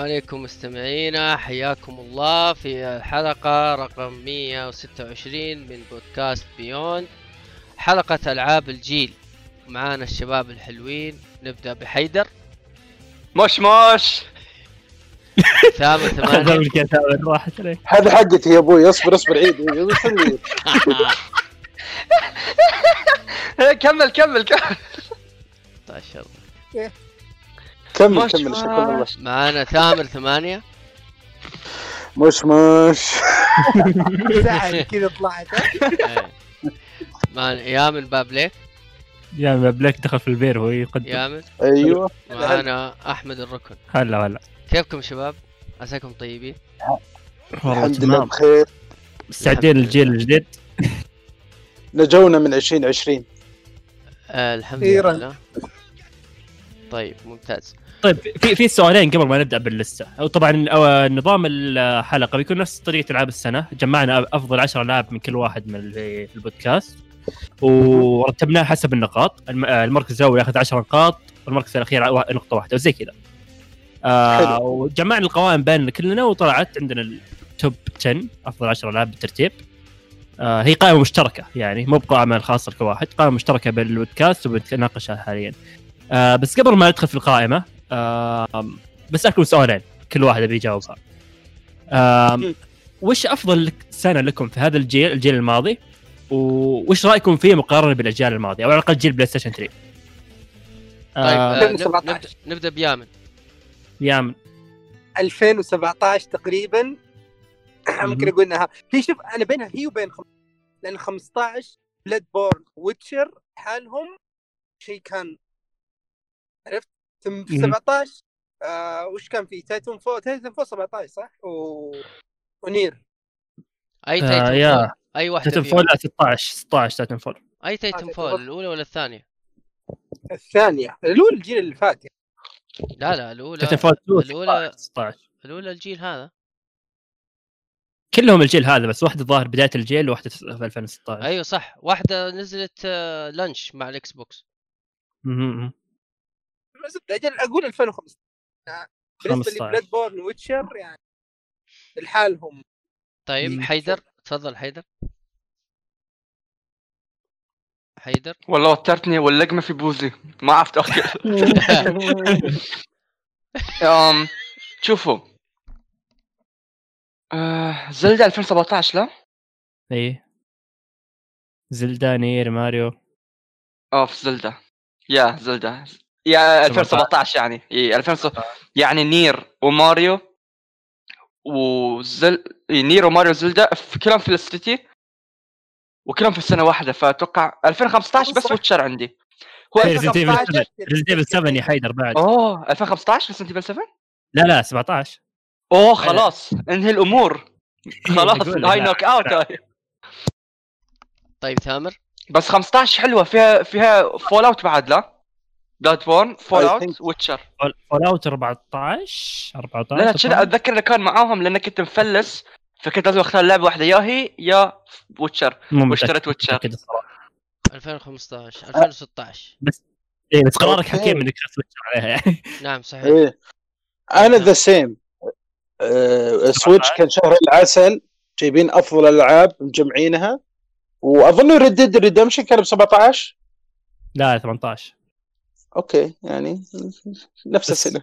السلام عليكم مستمعينا حياكم الله في الحلقة رقم 126 من بودكاست بيوند حلقة ألعاب الجيل. معانا الشباب الحلوين نبدأ بحيدر. مش مش ثامن ثمانية. الكتاب راحت عليك. هذا حقتي يا أبوي اصبر اصبر عيد كمل كمل كمل. طيب. كمل كمل شكرا الله معانا ثامر ثمانية. مش مش. زعل كذا طلعت. معانا يامن بابليك يا بلاك دخل في البير وهو يقدم. يامن. أيوه. معانا أحمد الركن. هلا هلا. كيفكم شباب؟ عساكم طيبين؟ والله الحمد لله تمام. بخير. مستعدين للجيل الجديد. نجونا من 2020 آه الحمد. لله. طيب ممتاز. طيب في في سؤالين قبل ما نبدأ باللستة. طبعا نظام الحلقة بيكون نفس طريقة ألعاب السنة. جمعنا أفضل 10 ألعاب من كل واحد من في البودكاست. ورتبناها حسب النقاط. الم- المركز الأول ياخذ 10 نقاط والمركز الأخير نقطة واحدة وزي كذا. آه. وجمعنا القوائم بيننا كلنا وطلعت عندنا التوب 10 أفضل 10 ألعاب بالترتيب. آه هي قائمة مشتركة يعني مو بقائمة خاصه لكل واحد قائمة مشتركة بالبودكاست وبنتناقشها حاليا. آه بس قبل ما ندخل في القائمة بسالكم سؤالين كل واحد يبي يجاوبها. آه وش أفضل لك- سنة لكم في هذا الجيل الجيل الماضي؟ وش رأيكم فيه مقارنة بالأجيال الماضية؟ أو على الأقل جيل بلاي ستيشن 3 طيب آه نب- 2017. نبدأ, نبدأ بيامن. يا 2017 تقريبا. ممكن أقول انها هي شوف أنا بينها هي وبين خم... لأن 15 بلاد بورن ويتشر حالهم شيء كان عرفت؟ ثم في 17 آه وش كان في تايتون فو تايتون فو 17 صح؟ و... ونير. أي آه، تايتون آه يا. أي واحد تايتون فول 16 16 تايتون فول. أي آه، تايتون فول الأولى ولا الثانية؟ الثانية. الأولى الجيل اللي فات. لا لا الأولى Titanfall الأولى 16 الأولى الجيل هذا. كلهم الجيل هذا بس واحدة ظاهر بداية الجيل وواحدة في 2016 أيوه صح. واحدة نزلت آه، launch مع ال Xbox. م -م. أجل أقول 2015 آه، بالنسبة لبلاد Bloodborne Witcher يعني لحالهم. طيب حيدر تفضل حيدر. حيدر. والله وترتني واللقمه في بوزي. ما عرفت أوكي. أم شوفوا. آه، زلدا 2017 لا؟ إيه. زلدا نير ماريو. أوف زلدا. يا زلدا. يا 2017 يعني. إي 2000 يعني نير وماريو وزل نير وماريو وزلدة في كلهم في السيتي وكلهم في سنة واحدة. فأتوقع 2015 بس. Witcher عندي. هو Resident Evil 2015 7 Resident Evil 7 يا حيدر بعد. أوه 2015 ريزنت ايفل 7 لا لا 17 أوه خلاص. انهي الأمور. خلاص هاي. knockout. هاي طيب ثامر بس 15 حلوة. فيها فيها Fallout بعد لا؟ Bloodborne Fallout Witcher فول اوت 14 14 لا كذا أتذكر انه كان معاهم لانك كنت مفلس فكنت لازم أختار لعبة واحدة يا هي يا ويتشر واشتريت ويتشر كذا صراحة 2015 2016 إيه بس قرارك. حكيم إنك تسويتش عليها. يعني نعم صحيح. إيه. أنا ذا سيم سويتش كان شهر العسل جايبين أفضل الالعاب مجمعينها وأظن ريد ريدمشن كان ب 17 لا 18 أوكي يعني نفس السنة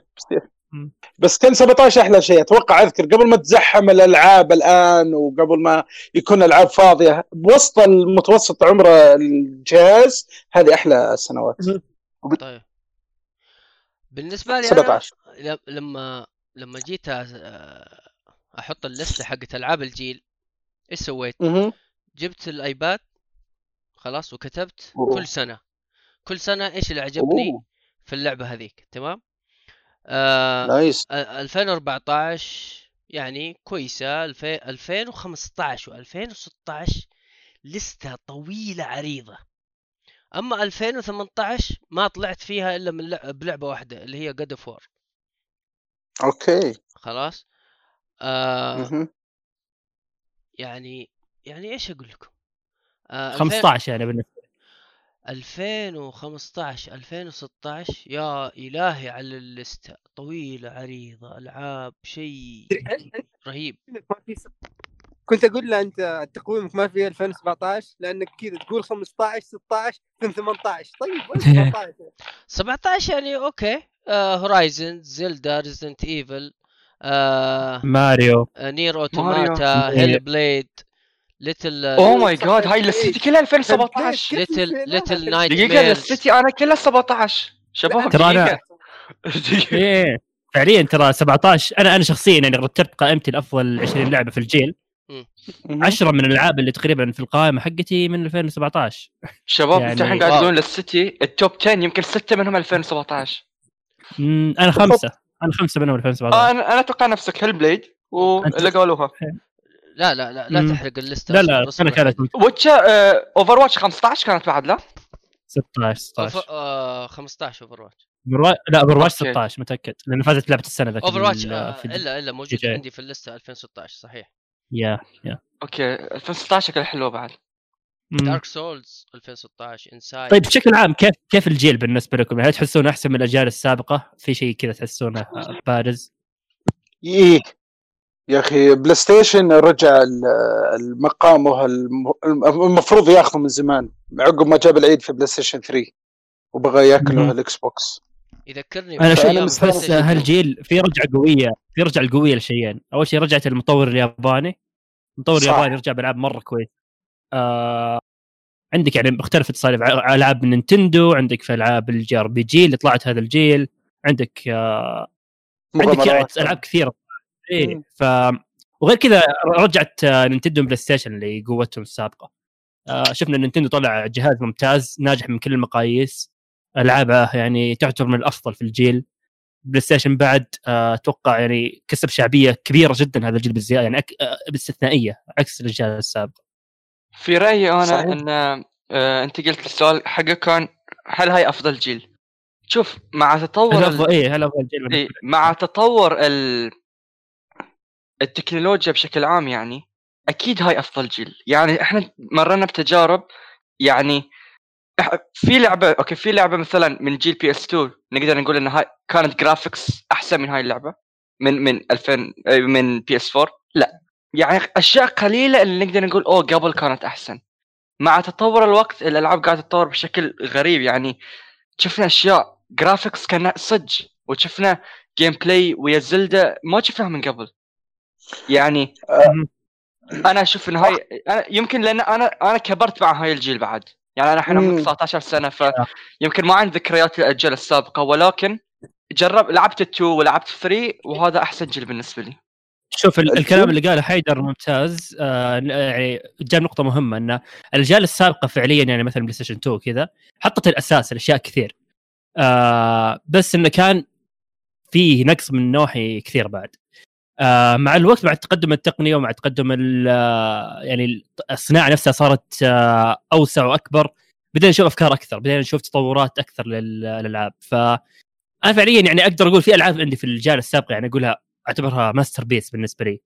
بس, كان 17 أحلى شيء. أتوقع أذكر قبل ما تزحم الألعاب الآن وقبل ما يكون ألعاب فاضية بوسط المتوسط عمر الجهاز هذه أحلى سنوات. طيب. بالنسبة لي أنا 17 ل- لما لما جيت أحط اللسته حقت ألعاب الجيل إيش سويت؟ جبت الآيباد خلاص وكتبت أوه. كل سنة. كل سنة إيش اللي عجبني أوه، في اللعبة هذيك تمام؟ آه nice ال- 2014 يعني كويسة الف- 2015 و2016 لسته طويلة عريضة أما 2018 ما طلعت فيها إلا من لع- بلعبة واحدة اللي هي God of War أوكي خلاص آه. يعني يعني إيش أقول لكم؟ آه 15 يعني بالنسبة 2015 2016 يا إلهي على ال list ة. طويلة عريضة ألعاب شيء رهيب. كنت أقول له أنت تقويمك ما في 2017 لأنك كذا تقول 15 16 ثم 18 طيب وين 17 17 يعني أوكي. Horizon Zelda Resident Evil ماريو. Nier Automata. Hellblade Little oh my God هاي السيتي كلها 2017 Little Little Night دقيقة السيتي أنا كلها 17 شباب ترى دقيقة. إيه فعليا ترى 17 أنا أنا شخصيا يعني رتبت قائمتي لأفضل 20 لعبة في الجيل. 10 من الألعاب اللي تقريبا في القائمة حقتي من 2017 شباب يعني- أنتوا الحين قاعد. تقولون للسيتي ال top 10 يمكن ستة منهم 2017 مم، أنا خمسة. أنا خمسة منهم 2017 آه أنا أنا أتوقع نفسك Hellblade واللي قالوها لا لا لا لا. تحرق الليستة لا لا. أنا كانت Witcher Overwatch 15 كانت بعد لا 16 16 أوف- آه 15 Overwatch بروا... لا Overwatch أوكي. 16 متأكد لأنه فازت لعبه السنة ذاك Overwatch آه في ال- إلا إلا موجود جاي. عندي في ال list ة 2016 صحيح يا يا أوكي 2016 كانت حلوة بعد. Dark Souls 2016 Inside طيب بشكل عام كيف كيف الجيل بالنسبة لكم؟ هل تحسونه أحسن من الأجيال السابقة؟ في شيء كذا تحسونه بارز؟ إيه يا أخي PlayStation رجع ال- لمقامه الم- المفروض ياخذه من زمان عقب ما جاب العيد في PlayStation 3 وبغى ياكله. ال Xbox يذكرني أنا شيء PlayStation 2. هالجيل في رجعة قوية في رجعة قوية لشيئين، أول شيء رجعت المطور الياباني المطور. الياباني رجع بألعاب مرة كويس. آه عندك يعني اختلفت صار ألعاب Nintendo، عندك في ألعاب ال JRPG اللي طلعت هذا الجيل، عندك آه عندك يعني. ألعاب كثيرة إيه. ف وغير كذا رجعت آه، Nintendo PlayStation لقوتهم السابقة آه، شفنا Nintendo طلع جهاز ممتاز ناجح من كل المقاييس ألعابه يعني تعتبر من الأفضل في الجيل PlayStation بعد آه، أتوقع يعني كسب شعبية كبيرة جدا هذا الجيل بالزيادة يعني أك... باستثنائية عكس الأجيال السابقة في رأيي أنا صحيح. إن آه، أنت قلت السؤال حقك كان هل هاي أفضل جيل؟ شوف مع تطور هل ال- أفضل إيه هل أفضل جيل إيه، مع تطور ال... التكنولوجيا بشكل عام يعني أكيد هاي أفضل جيل. يعني إحنا مرينا بتجارب يعني في لعبة أوكي في لعبة مثلا من جيل PS 2 نقدر نقول إن هاي كانت graphics أحسن من هاي اللعبة من من 2000 آه، من PS 4 لا. يعني أشياء قليلة اللي نقدر نقول أوه قبل كانت أحسن. مع تطور الوقت الألعاب قاعدة تتطور بشكل غريب. يعني شفنا أشياء graphics كان صج وشفنا gameplay ويا Zelda ما شفناها من قبل. يعني. أنا أشوف إن هاي أنا يمكن لأن أنا أنا كبرت مع هاي الجيل بعد. يعني أنا الحين عمري مم. 19 سنة فيمكن ما عندي ذكريات الاجيال السابقة ولكن جرب لعبت ال two ولعبت 3 وهذا أحسن جيل بالنسبة لي. شوف الكلام اللي قاله حيدر ممتاز آه يعني جاب نقطة مهمة إن الأجيال السابقة فعليا يعني مثلا بلاي ستيشن 2 كذا حطت الأساس لاشياء كثير. آه بس إنه كان فيه نقص من نواحي كثير بعد. آه مع الوقت مع تقدم التقنية ومع تقدم آه، يعني الصناعة نفسها صارت آه أوسع وأكبر بدينا نشوف أفكار أكثر بدينا نشوف تطورات أكثر لل- للألعاب. ف أنا فعليا يعني أقدر أقول في ألعاب عندي في الجيل السابق يعني أقولها أعتبرها masterpiece بالنسبة لي.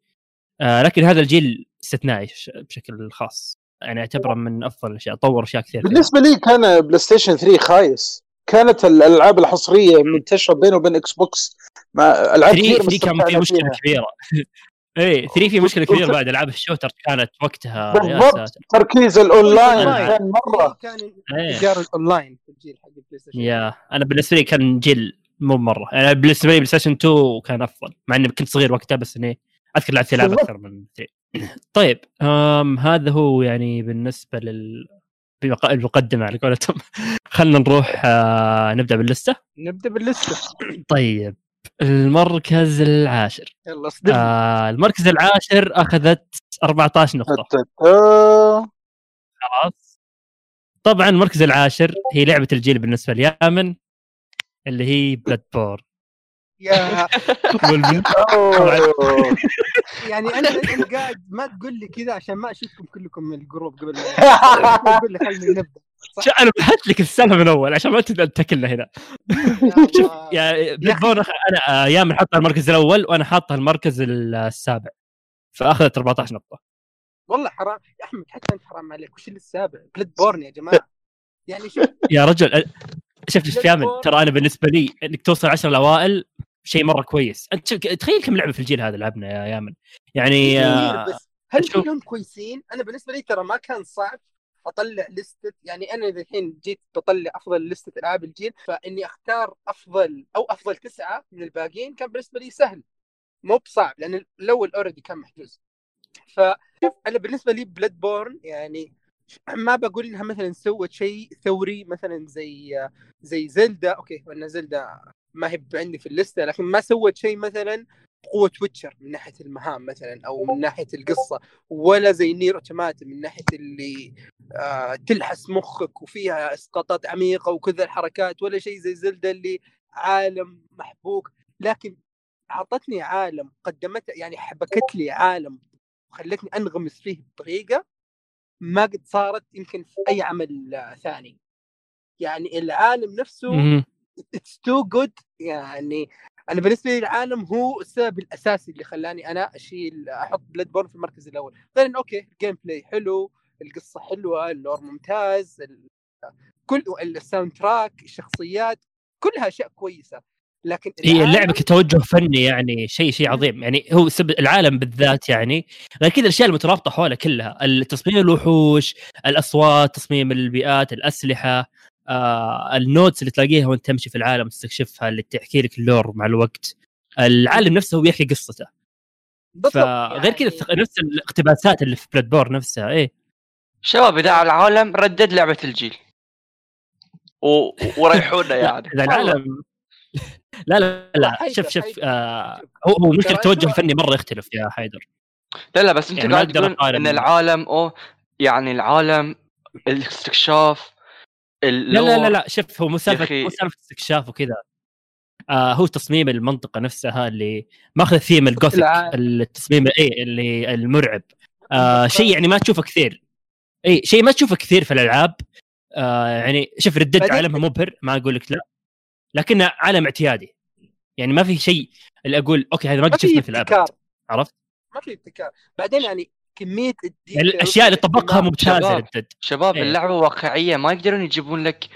آه لكن هذا الجيل استثنائي بشكل خاص. يعني أعتبره من أفضل الأشياء طور أشياء كثير. بالنسبة لي كان بلاي ستيشن 3 خايس. كانت الألعاب الحصرية منتشرة بينه وبين إكس بوكس ما ألعاب 3 كثير 3 كان في مشكلة فيها كبيرة اي 3 في مشكلة كبيرة بعد ألعاب ال shooter كانت وقتها بالضبط. تركيز الأونلاين. كان مرة كان إيه. تجار الأونلاين في الجيل حق البلاي ستيشن يا أنا بالنسبة لي كان جيل مو مرة يعني بالنسبة لي بلاي ستيشن 2 كان أفضل مع إني كنت صغير وقتها بس إني أذكر لعبت العاب. أكثر من 3 طيب هذا هو يعني بالنسبة لل المقدمة على قولتهم. خلينا نروح آه نبدأ باللستة. نبدأ باللستة. طيب المركز العاشر. يلا اصدم آه المركز العاشر أخذت 14 نقطة. خلاص. طبعا المركز العاشر هي لعبة الجيل بالنسبة ليامن اللي هي بلاد بور يا. يعني أنا أنا قاعد ما تقول لي كذا عشان ما أشوفكم كلكم من الجروب قبل ما تقول لي خلينا نبدأ؟ أنا بحثت لك السالفة من أول عشان ما تتكلنا هنا. شوف يا- بلاد أنا أيام حاطها المركز الأول وأنا حاطها المركز السابع. فأخذت 14 نقطة. والله حرام. يا أحمد حتى أنت حرام عليك. وش اللي السابع؟ بلاد بورن يا جماعة. يعني شوف. يا رجل شفت إيش يامن؟ ترى أنا بالنسبة لي إنك توصل 10 الأوائل شيء مرة كويس أنت تخيل كم لعبة في الجيل هذا لعبنا يا يامن يعني كثير آه، بس هل. كلهم كويسين؟ أنا بالنسبة لي ترى ما كان صعب أطلع list ة يعني أنا إذا الحين جيت بطلع أفضل list ة ألعاب الجيل فإني أختار أفضل أو أفضل تسعة من الباقيين كان بالنسبة لي سهل مو بصعب لأن الأول already كان محجوز فشوف أنا بالنسبة لي بلاد بورن يعني ما بقول إنها مثلا سوت شيء ثوري مثلا زي زي زلدا. okay وأن زلدا ما هي عندي في ال list ه لكن ما سوت شيء مثلا زي ذا ويتشر من ناحية المهام مثلا أو من ناحية القصة ولا زي نير اوتوماتا من ناحية اللي آه تلحس مخك وفيها إسقاطات عميقة وكذا الحركات ولا شيء زي زلدة اللي عالم محبوك. لكن أعطتني عالم قدمت يعني حبكت لي عالم وخلتني أنغمس فيه بطريقة ما قد صارت يمكن في أي عمل آه، ثاني. يعني العالم نفسه. it's too good يعني أنا بالنسبة لي العالم هو السبب الأساسي اللي خلاني أنا أشيل أحط بلاد بورن في المركز الأول. غير انه أوكي الجيم بلاي حلو القصة حلوة اللور ممتاز ال- كل ال soundtrack الشخصيات كلها أشياء كويسة. لكن هي العالم- اللعبه كتوجه فني يعني شيء شيء عظيم. يعني هو سبب العالم بالذات يعني غير كذا الأشياء المترابطة حوله كلها. تصميم الوحوش الأصوات تصميم البيئات الأسلحة آه ال notes اللي تلاقيها وانت تمشي في العالم تستكشفها اللي تحكي لك ال lore مع الوقت. العالم نفسه هو بيحكي قصته. كذا يعني الثق- نفس الاقتباسات اللي في بلاد بورن نفسها إيه. شباب إذا على العالم ردد لعبة الجيل. و... وريحونا يعني. إذا العالم لا لا لا شوف شوف. آه هو هو التوجه الفني مرة يختلف يا حيدر لا لا بس أنت يعني ما قاعد تقول. إن العالم أو يعني العالم الاستكشاف لا لا لا لا شوف هو مو سالفة. مو سالفة استكشاف وكذا آه هو تصميم المنطقة نفسها اللي ماخذ ثيم الجوثيك. التصميم اي اللي المرعب آه شيء يعني ما تشوفه كثير اي شيء ما تشوفه كثير في الألعاب آه يعني شوف رد ديد عالمها مبهر ما أقول لك لا لكنه عالم اعتيادي. يعني ما في شيء اللي أقول okay هذا ما قد في شفته في الأبد. ابتكار. عرفت؟ ما في ابتكار. بعدين يعني كمية يعني الأشياء اللي طبقها ممتازة شباب. شباب إيه. اللعبة واقعية ما يقدرون يجيبون لك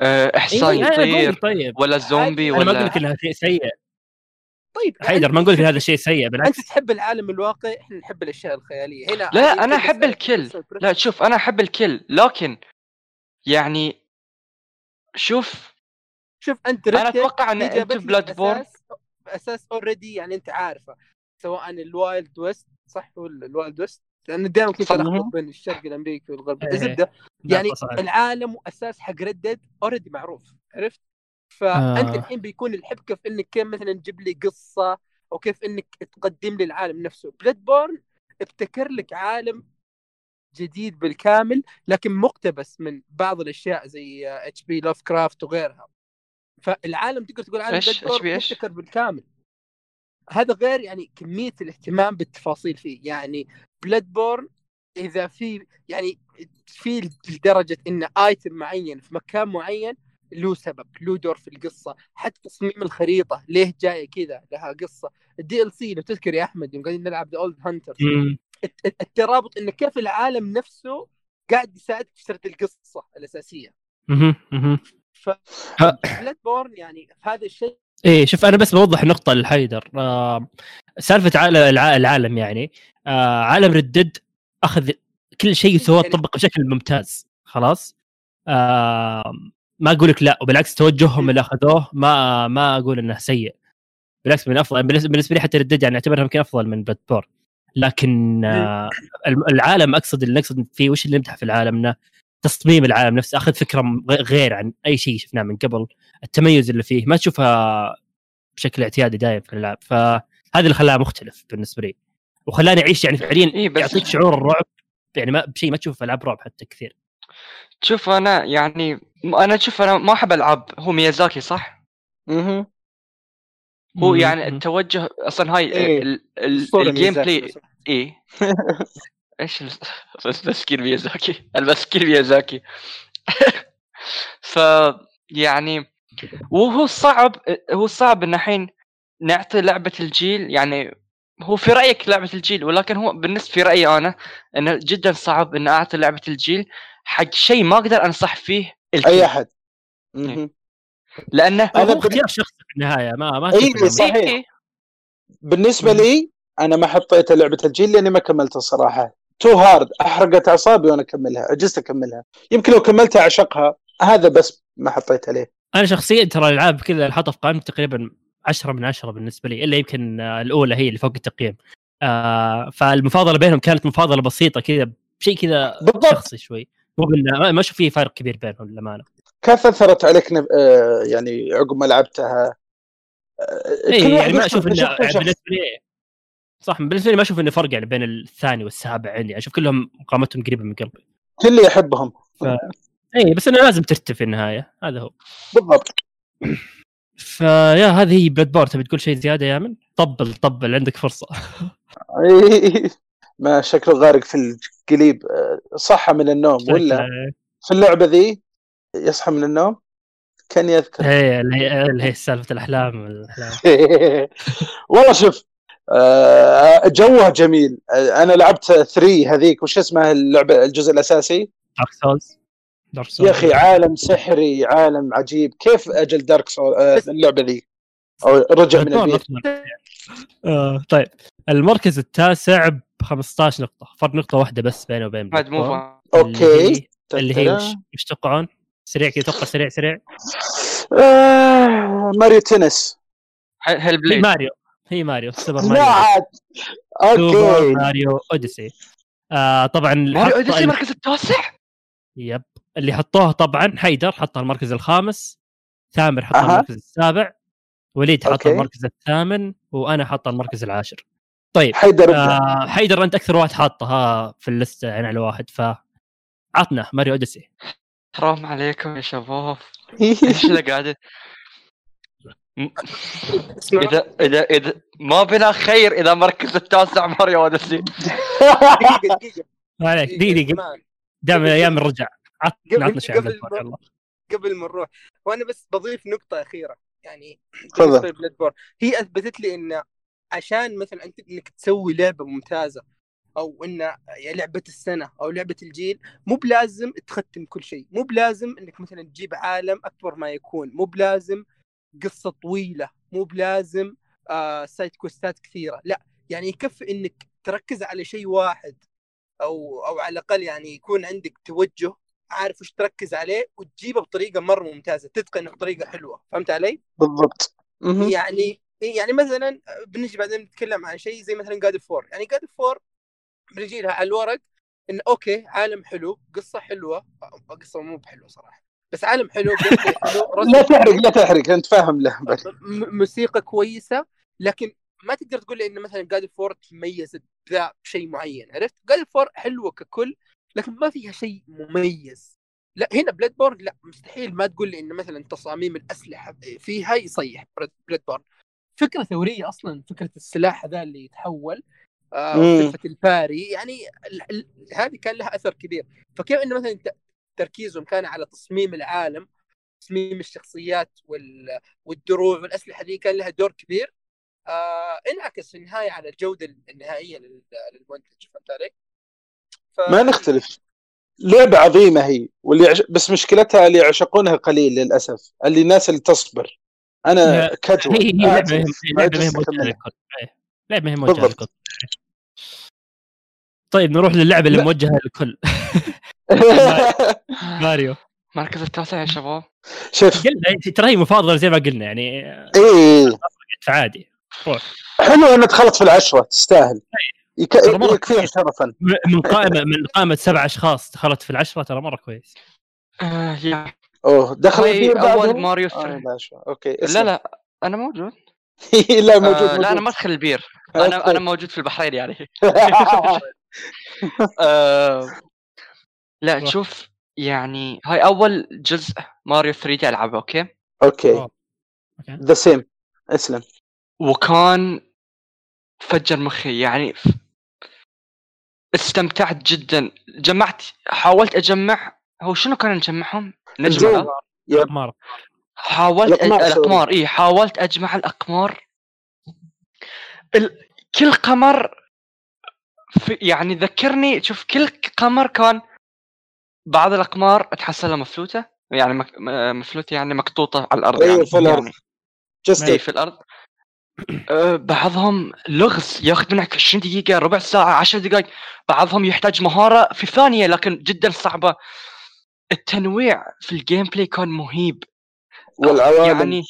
آه، حصان إيه، يطير طيب ولا زومبي أنا ما أقول ولا لك إنها شيء سيء. طيب حيدر ما نقول لك هذا شيء سيء أنت بالعكس تحب العالم الواقعي إحنا نحب الأشياء الخيالية. هنا لا أنا أحب الكل. لا شوف أنا أحب الكل. لكن يعني شوف شوف أنت أنا أتوقع إن أنت بلاد بورن بأساس already يعني أنت عارفة سواء ال Wild West صح هو ال Wild West لأن دائما كنت. الخبط بين الشرق الأمريكي والغرب إيه. الزبده لا، يعني صحيح. العالم وأساس حق رد ديد already معروف عرفت؟ فأنت آه. الحين بيكون الحبكه في إنك كيف مثلا تجيب لي قصة أو كيف إنك تقدم لي العالم نفسه بلاد بورن ابتكر لك عالم جديد بالكامل لكن مقتبس من بعض الأشياء زي اتش بي لوف كرافت وغيرها فالعالم تقدر تقول عالم؟ مبتكر بالكامل. هذا غير يعني كمية الاهتمام بالتفاصيل فيه. يعني بلاد بورن إذا في يعني في لدرجة إن item معين في مكان معين له سبب له دور في القصة. حتى تصميم الخريطة ليه جاية كذا لها قصة. ال DLC لو تذكر يا أحمد يوم قاعدين نلعب The Old Hunters مم. الترابط انه كيف العالم نفسه قاعد يساعدك في سرد القصة الأساسية. ف ها. بلاد بورن يعني في هذا الشيء إيه شوف أنا بس بوضح نقطه لحيدر. آه سالفة عالم الع- العالم يعني. آه عالم ردد أخذ كل شيء سواه طبق بشكل ممتاز. خلاص؟ آه ما أقول لك لا وبالعكس توجههم اللي أخذوه ما ما أقول إنه سيء. بالعكس من أفضل بالنسبة لي حتى ردد يعني أعتبرها يمكن أفضل من بلاد لكن آه الم- العالم أقصد اللي نقصد فيه وش اللي نمدح في العالم إنه تصميم العالم نفسه أخذ فكرة غير عن أي شيء شفناه من قبل التميز اللي فيه ما تشوفها بشكل اعتيادي دايم في الألعاب فهذا اللي خلاها مختلف بالنسبة لي وخلاني أعيش يعني فعليا إيه بس- يعطيك شعور الرعب يعني ما بشيء ما تشوفه في ألعاب رعب حتى كثير شوف أنا يعني أنا شوف أنا ما أحب ألعاب هو ميازاكي صح؟ مهم. هو. يعني التوجه أصلا هاي إيه. ال gameplay بس. إيش ال- المسكين ميازاكي المسكين ميازاكي ف يعني وهو صعب هو صعب إن الحين نعطي لعبة الجيل يعني هو في رأيك لعبة الجيل ولكن هو بالنسبة في رأيي أنا انه جدا صعب إن أعطي لعبة الجيل حق شيء ما أقدر أنصح فيه الكي. أي أحد مهم. لأنه بن- اختيار شخصي في النهاية ما ما إنه- صحيح. إيه، إيه. بالنسبة. لي أنا ما حطيت لعبة الجيل لأني ما كملتها الصراحه too hard أحرقت أعصابي وأنا أكملها. عجزت أكملها. يمكن لو كملتها أعشقها. هذا بس ما حطيت عليه. أنا شخصيا ترى الألعاب كذا اللي حاطها في قائمتي تقريبا 10 من 10 بالنسبة لي إلا يمكن آه، الأولى هي اللي فوق التقييم. آه فالمفاضلة بينهم كانت مفاضلة بسيطة كذا شيء كذا شخصي شوي. ما- أشوف فيه فرق كبير بينهم للأمانة. كيف أثرت عليك نف... آه يعني عقب ما لعبتها؟ آه، اي يعني ما أشوف. بالنسبة لي صح بالنسبة لي ما أشوف انه فرق يعني بين الثاني والسابع عندي أشوف كلهم قامتهم قريبة من قلبي. كل يحبهم إي بس انه لازم ترتب في النهاية هذا هو. بالضبط. فيا هذه هي بلاد بور تبي تقول شيء زيادة يا من؟ طبل طبل عندك فرصة. ما شكله غارق في القليب. صحى من النوم ولا في اللعبة ذي يصحى من النوم؟ كان يذكر. إيه اللي هي سالفة الأحلام الأحلام. والله شوف آه، جوها جميل. آه، أنا لعبت 3 هذيك. وش اسمها اللعبة الجزء الأساسي؟ Dark Souls Dark Souls يا أخي عالم سحري عالم عجيب. كيف أجل Dark Soul آه، اللعبة ذي؟ أو رجع من البيت. آه طيب. المركز التاسع ب 15 نقطة. فرق نقطة واحدة بس بينه وبين okay. اللي هي وش, وش توقعون؟ سريع كذا توقع سريع سريع. آه، Mario Tennis. هي بليد ماريو. هي ماريو سوبر لا ماريو. عاد. Super okay Mario Odyssey. آه طبعا ماريو حط- Odyssey المركز التاسع؟ yep. اللي حطوها طبعا حيدر حطها المركز الخامس ثامر حطها أها. المركز السابع وليد حطها okay. المركز الثامن وأنا حطها المركز العاشر. طيب حيدر. آه حيدر أنت أكثر واحد حاطها في اللستة يعني على واحد ف عطنا Mario Odyssey. حرام عليكم يا شباب. إيش اللي قاعد اذا اذا إذا ما بنا خير إذا مركز التاسع ماريو أوديسي. دقيقه دقيقه ما عليك دقيقة دقيقة. جماعة، دائما قبل- أيام الرجع. عطنا عطنا شيء عن قبل ما- يلا. قبل ما نروح وأنا بس بضيف نقطة أخيرة. يعني تفضل. بور هي أثبتت لي إن عشان مثلا أنت إنك تسوي لعبة ممتازة أو إن يعني لعبة السنة أو لعبة الجيل مو بلازم تختم كل شيء. مو بلازم إنك مثلا تجيب عالم أكبر ما يكون. مو بلازم قصة طويلة مو بلازم آه side quest ات كثيرة. لا يعني يكفي إنك تركز على شيء واحد أو أو على الأقل يعني يكون عندك توجه عارف وش تركز عليه وتجيبه بطريقة مرة ممتازة تتقنه بطريقة حلوة. فهمت علي؟ بالضبط. يعني يعني مثلا بنجي بعدين نتكلم عن شيء زي مثلا God of War يعني God of War بنجي لها على الورق إن okay عالم حلو قصة حلوة أو قصة مو بحلوة صراحة. بس عالم حلو لا تحرق لا تحرق أنت فاهم له موسيقى كويسة لكن ما تقدر تقول لي إن مثلا God of War تميزت بذا شيء معين عرفت؟ God of War حلوة ككل لكن ما فيها شيء مميز. لا هنا Bloodborne لا مستحيل ما تقول لي إن مثلا تصاميم الأسلحة فيها يصيح Bloodborne فكرة ثورية أصلا فكرة السلاح هذا اللي يتحول آه الباري يعني هذه كان لها أثر كبير. فكيف إنه مثلا تركيزهم كان على تصميم العالم تصميم الشخصيات وال والدروع والأسلحة دي كان لها دور كبير آه انعكس في النهاية على الجودة النهائية لل- للمنتج فهمت علي؟ ف... ما نختلف لعبة عظيمة هي واللي عش... بس مشكلتها اللي يعشقونها قليل للأسف اللي الناس اللي تصبر أنا. للكل إيه. لعبة هي موجهه بالضبط. طيب نروح للعبة اللي لا. موجهة للكل. ماريو. مركز التاسع يا شباب. شوف. قلنا ترى هي مفاضلة زي ما قلنا يعني إيه. فعادي روح. حلو إنها دخلت في العشرة تستاهل. يك... يكفيها. شرفا. من قائمة من قائمة سبع أشخاص دخلت في العشرة ترى مرة كويس. آه يا. أوه دخل هاي البير أول؟ ماريو آه 3 العشرة. أوكي لا اسلم. لا أنا موجود. لا موجود آه لا أنا موجود. ما ادخل البير أنا أوكي. أنا موجود في البحرين يعني. آه لا روح. شوف يعني هاي أول جزء ماريو 3 ألعبه أوكي؟ أوكي. ذا سيم اسلم. وكان فجر مخي يعني استمتعت جدا. جمعت حاولت أجمع. هو شنو كان نجمعهم؟ نجمع. مره حاولت. الأقمار اي حاولت أجمع الأقمار. ال... كل قمر في يعني ذكرني شوف كل قمر كان بعض الأقمار تحصلها مفلوتة يعني مك... مفلوتة يعني مقطوطة على الأرض أيوه يعني في الأرض. يعني اي في الأرض. أه، بعضهم لغز ياخذ منك 20 دقيقة ربع ساعة 10 دقائق بعضهم يحتاج مهارة في ثانية لكن جدا صعبة. التنويع في ال gameplay كان مهيب. والعوالم. يعني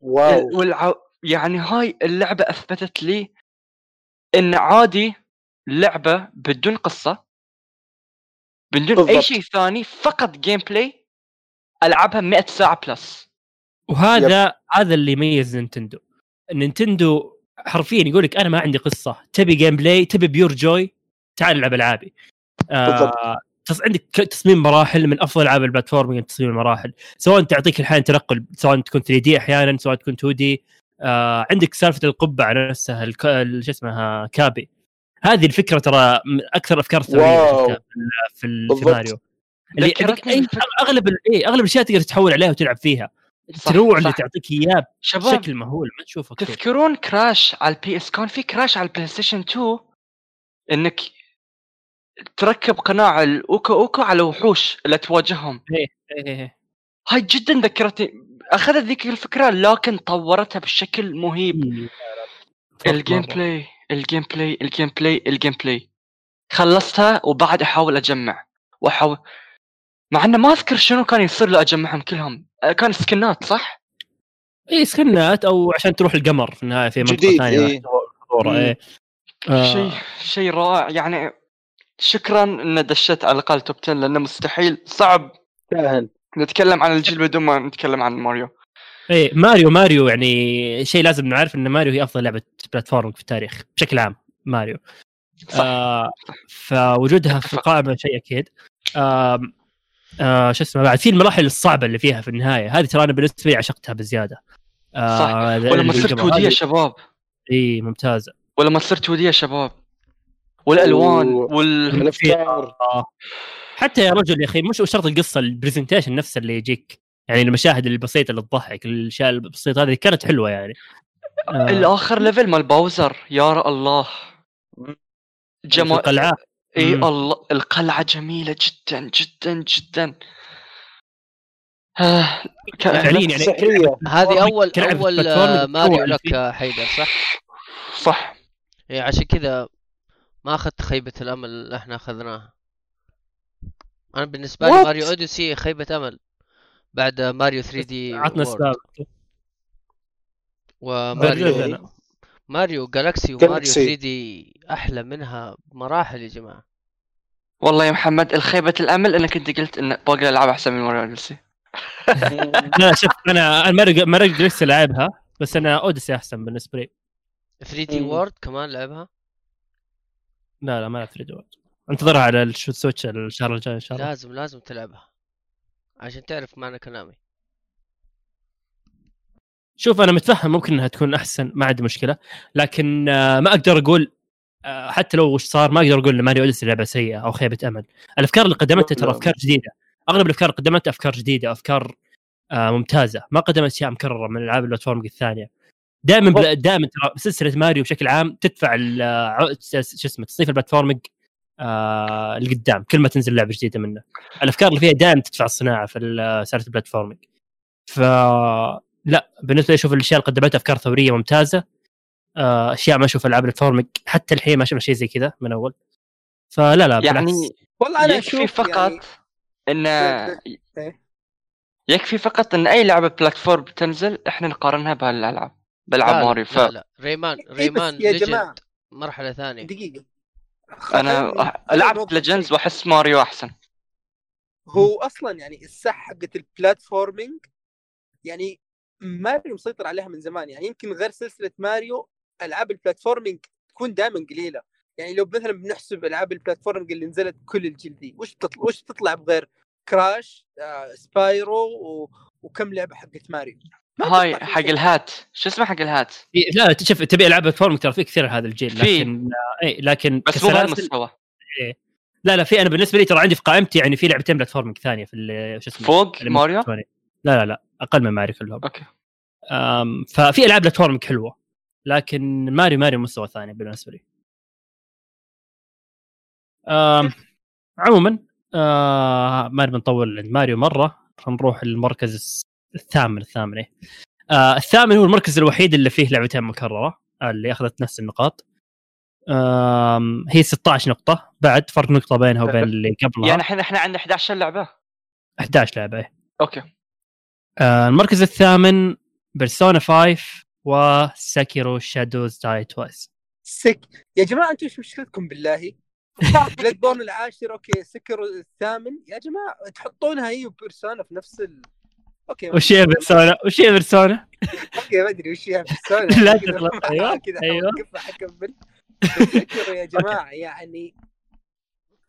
wow. والع... يعني هاي اللعبة أثبتت لي إن عادي لعبة بدون قصة بدون أي بالضبط. شيء ثاني فقط gameplay ألعبها 100 ساعة plus وهذا هذا اللي يميز نينتندو. نينتندو حرفيا يقول لك أنا ما عندي قصة تبي gameplay تبي pure joy تعال العب ألعابي. بالضبط. آه تص- عندك تصميم مراحل من أفضل ألعاب ال platforming تصميم المراحل. سواء تعطيك الحين تنقل سواء تكون 3 D أحيانا سواء تكون 2 D آه عندك سالفة القبعة نفسها شو اسمها Cappy. هذه الفكرة ترى من أكثر الافكار الثوريه في ال- في, ال- في بالضبط. ماريو اللي عندك ذكرتني أي. أغلب ال- إيه أغلب الأشياء تقدر تحول عليها وتلعب فيها التنوع اللي. تعطيك اياه شباب بشكل مهول ما تشوفه كثير تذكرون كراش على ال PS كان في كراش على ال PlayStation 2 إنك تركب قناع الاوكا اوكا على وحوش اللي تواجههم إيه، إيه. هاي جدا ذكرتني أخذت ذيك الفكرة لكن طورتها بشكل مهيب إيه. ال game. play ال gameplay ال gameplay ال gameplay خلصتها وبعد أحاول أجمع واحاول مع إنه ما أذكر شنو كان يصير لو أجمعهم كلهم آه، كان skin ات صح؟ اي skin ات أو عشان تروح القمر في النهاية في منطقة ثانية إيه. مم. إيه. آه، شيء شيء رائع يعني شكرا ان دشيت على الأقل top 10 لأنه مستحيل صعب كاهن نتكلم عن الجيل بدون ما نتكلم عن ماريو إيه ماريو ماريو يعني شيء لازم نعرف إن ماريو هي أفضل لعبة platform في التاريخ بشكل عام ماريو. صح. آه فوجودها في. القائمه شيء أكيد. آه آه شو اسمه بعد في المراحل الصعبة اللي فيها في النهاية هذه ترى أنا بالنسبة لي عشقتها بزيادة. آه صح. ولما صرت. 2D شباب. إي ممتازة. ولما صرت 2D شباب. والألوان و- وال الأفكار. آه. حتى يا رجل يا أخي مش شرط القصة ال presentation نفسه اللي يجيك. يعني المشاهد البسيطه اللي تضحك الأشياء البسيطه هذه كانت حلوة يعني. آه. الآخر level مال باوزر يا الله. جمال القلعة. إي. الله. القلعة جميلة جدا جدا جدا. آه، ك- فعليا يعني هذه اول أول آه، ماريو تتطور لك حيدر صح؟ صح. إيه عشان كذا ما أخذت خيبة الأمل اللي إحنا أخذناها. أنا بالنسبة لي what? ماريو أوديسي خيبة أمل. بعد ماريو 3D عطنا اسباب وماريو ماريو جالاكسي وماريو جالاكسي. 3D أحلى منها بمراحل يا جماعة. والله يا محمد الخيبة الأمل إنك أنت قلت إن باقي الألعاب أحسن من ماريو اوديسي لا شوف أنا أنا ماريو ماريو لسه لعبها بس أنا اوديسي أحسن بالنسبة لي. 3D World كمان لعبها؟ لا لا ما لعبت 3D World انتظرها على السويتش الشهر الجاي إن شاء الله. لازم لازم تلعبها. عشان تعرف معنى كلامي. شوف أنا متفهم ممكن إنها تكون أحسن ما عندي مشكلة. لكن آه، ما أقدر أقول آه، حتى لو وش صار ما أقدر أقول ان ماريو اوديسي لعبه سيئة أو خيبة أمل. الأفكار اللي قدمتها ترى. أفكار جديدة. أغلب الأفكار اللي قدمتها أفكار جديدة أفكار آه، ممتازة. ما قدمت أشياء مكررة من ألعاب البلاتفورم الثانية. دائما دائما ترى سلسلة ماريو بشكل عام تدفع شو اسمه تصنيف ال platforming آه لقدام كل ما تنزل لعبة جديدة منه. الأفكار اللي فيها دائما تدفع الصناعة في ال- سالفه ال platforming ف لا بالنسبة لي أشوف الأشياء اللي قدمتها أفكار ثورية ممتازة. آه، أشياء ما أشوف العاب ال platforming حتى الحين ما شفنا شيء زي كذا من أول. فلا لا بالعكس. يعني والله أنا يكفي فقط يعني إن إيه. يكفي فقط إن أي لعبة platform تنزل إحنا نقارنها بهالألعاب لا بالعاب ماريو. ف لا لا. ريمان إيه بس ريمان ليجند يا جماعة. مرحلة ثانية. دقيقة. أنا لعبت ليجندز. وأحس ماريو أحسن. هو أصلا يعني الساحة حقت ال platforming يعني ماريو مسيطر عليها من زمان. يعني يمكن غير سلسلة ماريو ألعاب ال platforming تكون دائما قليلة. يعني لو مثلا بنحسب ألعاب ال platforming اللي نزلت كل الجيل دي وش تطلع وش تطلع بغير؟ كراش آه سبايرو و... وكم لعبة حقت ماريو؟ ما هاي حق. الهات. شو اسمه حق الهات؟ لا لا شوف تبي العاب platform ترى في كثير هذا الجيل في. لكن إي لكن بس مو بهالمستوى لا لا في أنا بالنسبة لي ترى عندي في قائمتي يعني في لعبتين platforming ثانية في ال- شو اسمه؟ فوق ماريو. لا لا لا أقل من ماريو كلهم. أوكي. أم، ففي ألعاب platforming حلوة لكن ماريو ماريو مستوى ثاني بالنسبة لي. أم، عموما آه ما نبي نطول عند ماريو مرة خلينا نروح المركز الثامن الثامن إيه. آه الثامن هو المركز الوحيد اللي فيه لعبتين مكررة اللي أخذت نفس النقاط. آم هي 16 نقطة. بعد فرق نقطة بينها وبين اللي قبلها. يعني إحنا إحنا عندنا 11 لعبة؟ 11 لعبة إيه. أوكي. آه المركز الثامن بيرسونا 5 وسكيرو شادوز داي توايس سك يا جماعة أنتم إيش مشكلتكم بالله؟ بلاد بورن العاشر أوكي سكر الثامن. يا جماعة تحطونها هي وبيرسونا في نفس ال أوكي وش هي بيرسونا؟ وش هي بيرسونا؟ أوكي ما أدري وش هي بيرسونا لا كذا تغلط. أيوة، كذا. اوقفها حكمل يا جماعة يعني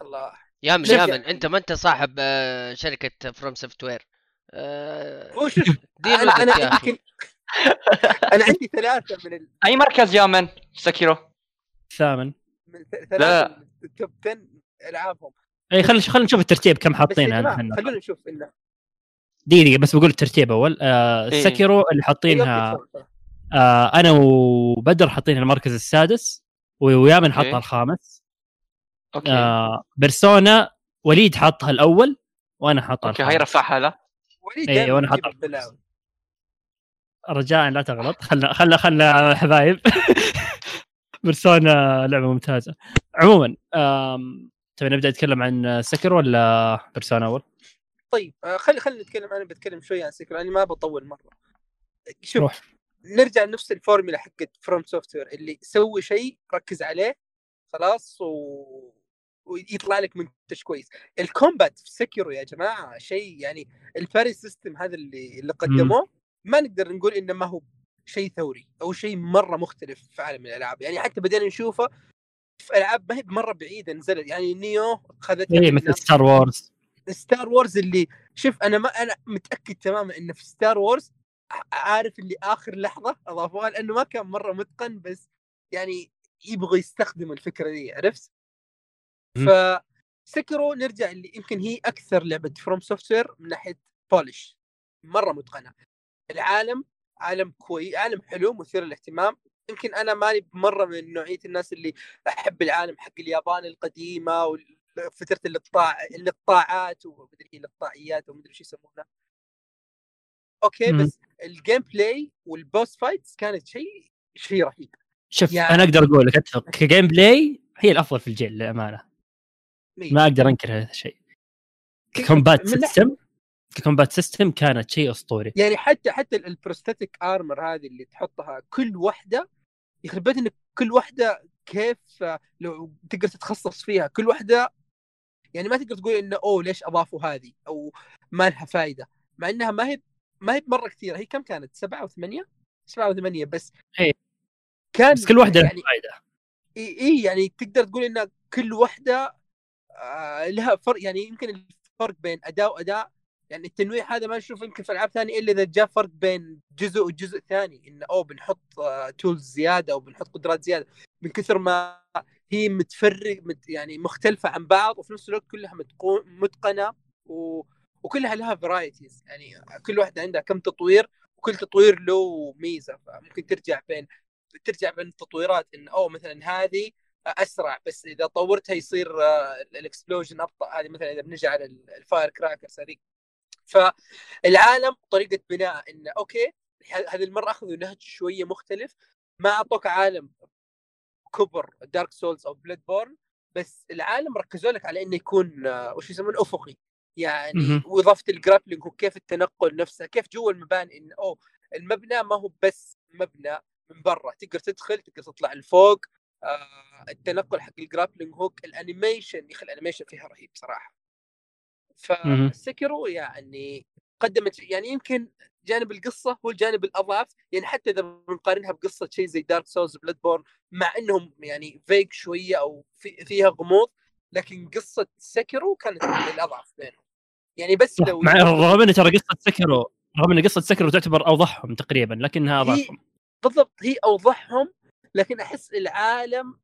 الله يا من نرجع. يا من أنت ما أنت صاحب آه، شركة فروم سوفت وير أنا أنا يمكن أنا عندي ثلاثة من ال... أي مركز يامن سكيرو الثامن من لا. ثلاثة من ال top 10 ألعابهم اي خلينا خلينا نشوف الترتيب كم الحين. خلونا نشوف إنه دقيقة دقيقة بس بقول الترتيب أول آه إيه. سكيرو اللي حاطينها تفضل. آه أنا وبدر حاطينها المركز السادس ويامن حطها إيه. الخامس أوكي آه بيرسونا وليد حاطها الأول وأنا حاطها أوكي هاي رفعها له وليد إيه، حاطها. البلاوي رجاء لا تغلط خلنا خلنا خلنا حبايب بيرسونا لعبة ممتازة عموما آم، تبي نبدأ نتكلم عن سكيرو ولا بيرسونا أول؟ طيب آه، خلي خلينا نتكلم أنا بتكلم شوي عن سكيرو أنا ما بطول مرة. شوف روح. نرجع لنفس الفورمولا حقت فروم سوفت وير اللي سوي شيء ركز عليه خلاص و... ويطلع لك منتج كويس. ال combat في سكيرو يا جماعة شيء يعني ال parry system هذا اللي اللي قدموه ما نقدر نقول إنه ما هو شيء ثوري أو شيء مرة مختلف في عالم الألعاب. يعني حتى بدينا نشوفه في ألعاب ما هي مره بعيدة نزلت يعني نيوه اخذتها اي مثل ستار وورز ستار وورز اللي شوف أنا ما أنا متأكد تماما إنه في ستار وورز عارف اللي آخر لحظة اضافوها لأنه ما كان مرة متقن بس يعني يبغوا يستخدموا الفكرة دي عرفت؟ ف سكيرو نرجع اللي يمكن هي أكثر لعبة فروم سوفت وير من ناحية polish مرة متقنة. العالم عالم كويس عالم حلو مثير للاهتمام. يمكن أنا ماني مرة من نوعية الناس اللي أحب العالم حق اليابان القديمة وفتره الاقطاع الإقطاعات ومدري إيه الإقطاعيات ومدري إيش يسمونها أوكي مم. بس ال gameplay وال boss fights كانت شيء شيء رهيب. شوف يعني- أنا أقدر أقول لك أتفق. ك gameplay هي الأفضل في الجيل للأمانة. ما أقدر أنكر هذا الشيء. combat system combat system كانت شيء أسطوري. يعني حتى حتى ال prosthetic arm هذه اللي تحطها كل واحدة يخرب بيت إنك كل واحدة كيف لو تقدر تتخصص فيها كل واحدة يعني ما تقدر تقول إنه أوه ليش أضافوا هذه؟ أو ما لها فائده مع إنها ما هي ما هي مره كثيرة. هي كم كانت؟ سبعة وثمانية؟ سبعة وثمانية بس. إيه. كان بس كل واحدة لها يعني فائده إي إي يعني تقدر تقول إن كل واحدة آه لها فرق. يعني يمكن الفرق بين أداء وأداء. يعني التنويع هذا ما نشوفه يمكن في ألعاب ثانية إلا إذا جاء فرق بين جزء وجزء ثاني. انه أوه بنحط آه تولز زيادة أو بنحط قدرات زيادة. من كثر ما هي متفرق مت يعني مختلفة عن بعض وفي نفس الوقت كلها متقنة و... وكلها لها varieties يعني كل واحدة عندها كم تطوير وكل تطوير له ميزة. فممكن ترجع بين ترجع بين التطويرات انه أوه مثلا هذه أسرع بس إذا طورتها يصير آه، ال explosion أبطأ. هذه مثلا إذا بنجي على ال- ال fire crackers هذيك فالعالم طريقة بناء انه okay هذه المرة أخذوا نهج شوية مختلف. ما أعطوك عالم كبر Dark Souls أو Bloodborne بس العالم ركزوا لك على إنه يكون آه، وش يسمونه أفقي يعني. واضافه ال grappling وكيف التنقل نفسه كيف جوا المباني انه أوه المبنى ما هو بس مبنى من برا تقدر تدخل تقدر تطلع لفوق آه التنقل حق ال grappling hook ال animation أخي ال animation فيها رهيب صراحة. ف Sekiro يعني قدمت يعني يمكن جانب القصة هو الجانب الأضعف يعني حتى إذا بنقارنها بقصة شيء زي Dark Souls Bloodborne مع إنهم يعني فيك شوية أو في فيها غموض لكن قصة Sekiro كانت الاضعف بينهم. يعني بس لو مع رغم إن ترى قصة Sekiro رغم إن قصة Sekiro تعتبر أوضحهم تقريبا لكنها اضعفهم بالضبط هي أوضحهم لكن أحس العالم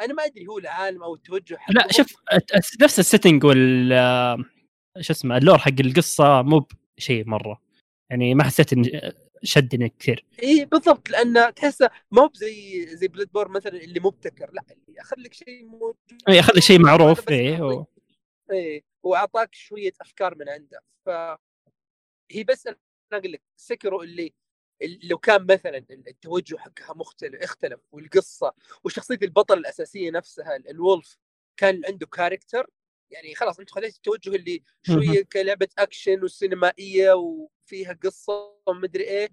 أنا ما أدري هو العالم أو التوجه حقهم. لا شوف نفس ال setting وال شو اسمه ال lore حق القصة مو بشيء مرة. يعني ما حسيت إن شدني كثير. اي بالضبط لأن تحسه مو بزي زي Bloodborne مثلا اللي مبتكر لا اللي اخذ لك شيء موجود. اي اخذ لي شيء معروف أعطيك- و... إيه واعطاك شوية أفكار من عنده. ف هي بس أنا أقول لك Sekiro اللي لو كان مثلا التوجه حقها مختلف اختلف والقصة وشخصية البطل الأساسية نفسها ال- ال Wolf كان عنده character يعني خلاص انت خليت التوجه اللي شوية كلعبة أكشن وسينمائيه وفيها قصة ومدري إيه.